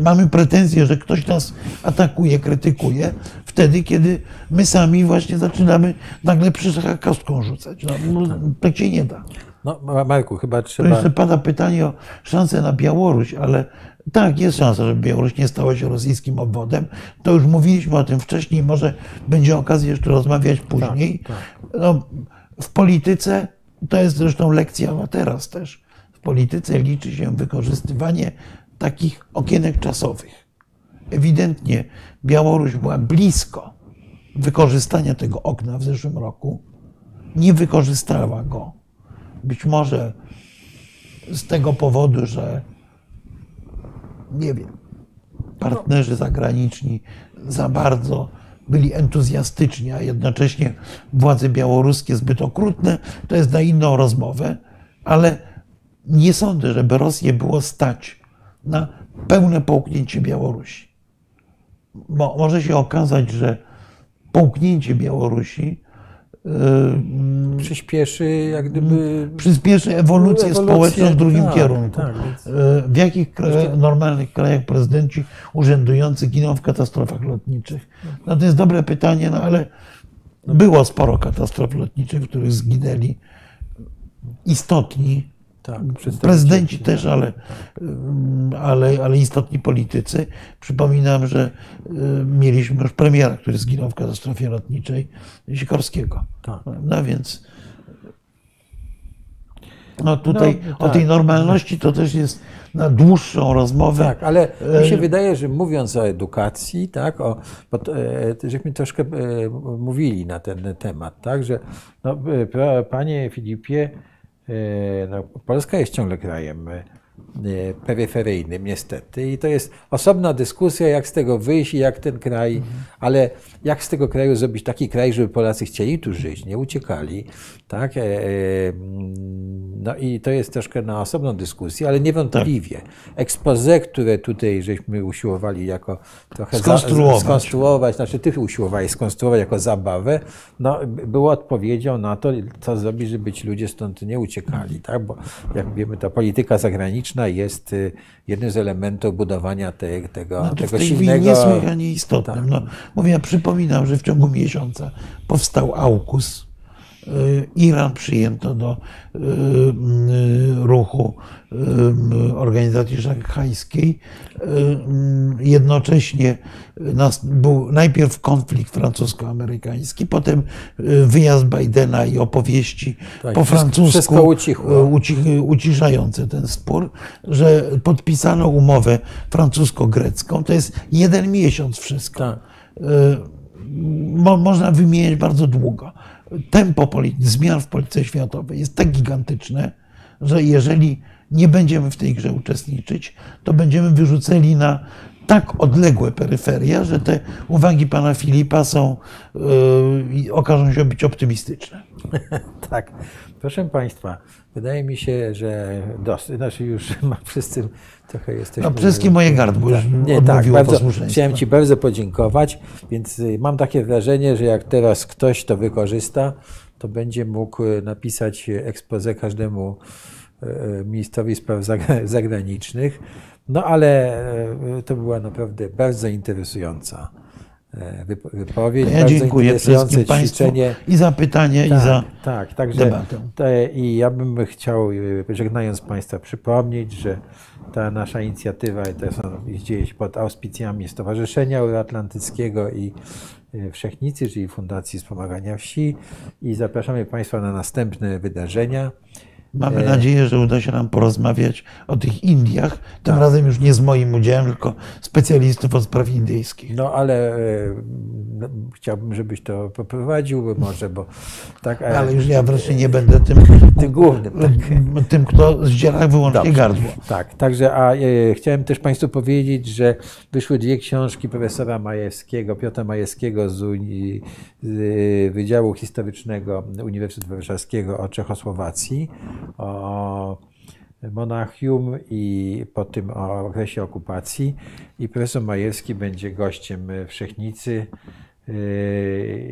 Mamy pretensje, że ktoś nas atakuje, krytykuje, wtedy, kiedy my sami właśnie zaczynamy nagle przy szachach kostką rzucać. No, no, tak się nie da. No, Ma- Marku, chyba To trzeba... jeszcze pada pytanie o szansę na Białoruś, ale tak, jest szansa, żeby Białoruś nie stała się rosyjskim obwodem. To już mówiliśmy o tym wcześniej, może będzie okazja jeszcze rozmawiać później. No, w polityce, to jest zresztą lekcja na teraz też, w polityce liczy się wykorzystywanie takich okienek czasowych. Ewidentnie Białoruś była blisko wykorzystania tego okna w zeszłym roku, nie wykorzystała go. Być może z tego powodu, że nie wiem, partnerzy zagraniczni za bardzo byli entuzjastyczni, a jednocześnie władze białoruskie zbyt okrutne, to jest na inną rozmowę, ale nie sądzę, żeby Rosję było stać na pełne połknięcie Białorusi. Bo może się okazać, że połknięcie Białorusi yy, przyspieszy jak gdyby... przyspieszy ewolucję, Ewolucję, społeczną w drugim tak, kierunku. tak, więc- E, W jakich krajach, normalnych krajach prezydenci urzędujący giną w katastrofach lotniczych? No to jest dobre pytanie, no ale było sporo katastrof lotniczych, w których zginęli istotni Tak, przedstawiciele. prezydenci też, ale, ale, ale istotni politycy. Przypominam, że y, mieliśmy już premiera, który zginął w katastrofie lotniczej Sikorskiego. Tak. No więc no tutaj No, o tak. tej normalności to też jest na dłuższą rozmowę. Tak, ale mi się E, wydaje, że mówiąc o edukacji, tak, o, bo e, żeśmy troszkę e, mówili na ten temat, tak, że no, e, panie Filipie, no, Polska jest ciągle krajem e, peryferyjnym niestety i to jest osobna dyskusja, jak z tego wyjść i jak ten kraj, ale jak z tego kraju zrobić taki kraj, żeby Polacy chcieli tu żyć, nie uciekali, tak, e, e, no i to jest troszkę na osobną dyskusję, ale niewątpliwie expose, które tutaj żeśmy usiłowali jako trochę za- Skonstruować. skonstruować, znaczy ty usiłowałeś skonstruować jako zabawę, no, było odpowiedzią na to, co zrobić, żeby ci ludzie stąd nie uciekali, tak? Bo jak wiemy, ta polityka zagraniczna jest y, jednym z elementów budowania te, tego, No to w tego tej silnego... niesłychanie istotnym. Tak. No, mówię, ja przypominam, że w ciągu miesiąca powstał AUKUS. Y, Iran przyjęto do y, y, ruchu organizacji szanghajskiej. Y, Jednocześnie był najpierw konflikt francusko-amerykański, potem wyjazd Bidena i opowieści Tak, po francusku ucichło. uci- uciszające ten spór, że podpisano umowę francusko-grecką. To jest jeden miesiąc wszystko. Tak. Mo, można wymieniać bardzo długo. Tempo zmian w polityce światowej jest tak gigantyczne, że jeżeli nie będziemy w tej grze uczestniczyć, to będziemy wyrzuceni na tak odległe peryferia, że te uwagi pana Filipa są, y, okażą się być optymistyczne. Tak. Proszę Państwa, wydaje mi się, że dosyć, znaczy już ma wszyscy trochę jesteśmy... No, wszystkie moje gardło już Nie, tak, bardzo, chciałem Ci bardzo podziękować, więc y, mam takie wrażenie, że jak teraz ktoś to wykorzysta, to będzie mógł y, napisać każdemu y, y, ministrowi spraw zagra- zagranicznych. No ale y, to była naprawdę bardzo interesująca wypo- wypowiedź, Ja bardzo dziękuję interesujące wszystkim Państwu ćwiczenie. i za pytanie, i za tak, także debatę. te, i ja bym chciał, żegnając Państwa, przypomnieć, że ta nasza inicjatywa to są, dzieje się pod auspicjami Stowarzyszenia Euroatlantyckiego i Wszechnicy, czyli Fundacji Wspomagania Wsi i zapraszamy Państwa na następne wydarzenia. Mamy E, nadzieję, że uda się nam porozmawiać o tych Indiach. Tym Tak. razem już nie z moim udziałem, tylko specjalistów od spraw indyjskich. No ale e, no, chciałbym, żebyś to poprowadził, może, bo tak, e, Ale już ja wreszcie nie będę tym, tym głównym. Tak. tym kto zdziera wyłącznie Dobrze. gardło. Tak, także a e, chciałem też Państwu powiedzieć, że wyszły dwie książki profesora Majewskiego, Piotra Majewskiego z, Uni, z Wydziału Historycznego Uniwersytetu Warszawskiego o Czechosłowacji, o Monachium i po tym o okresie okupacji. I profesor Majewski będzie gościem Wszechnicy. Yy,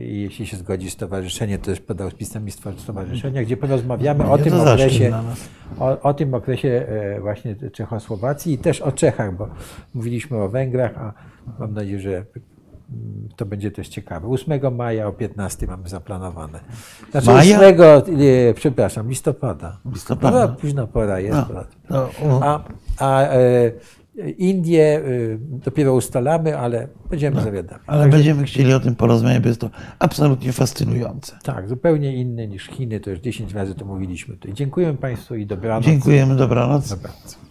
i Jeśli się zgodzi stowarzyszenie, to jest pod auspicjami stowarzyszenia, gdzie porozmawiamy o Nie, tym okresie, o, o tym okresie e, właśnie Czechosłowacji i też o Czechach, bo mówiliśmy o Węgrach, a mam nadzieję, że to będzie też ciekawe. 8 maja o 15 mamy zaplanowane. Znaczy Maja? 8, nie, przepraszam, listopada. Listopada. No, późna pora jest. No, no, A, a e, Indie e, dopiero ustalamy, ale będziemy zawiadami. ale będziemy chcieli o tym porozmawiać, bo jest to absolutnie fascynujące. Tak, zupełnie inny niż Chiny, to już 10 razy to mówiliśmy tutaj. Dziękuję Państwu i dobranoc. Dziękujemy, dobranoc. Dobranoc.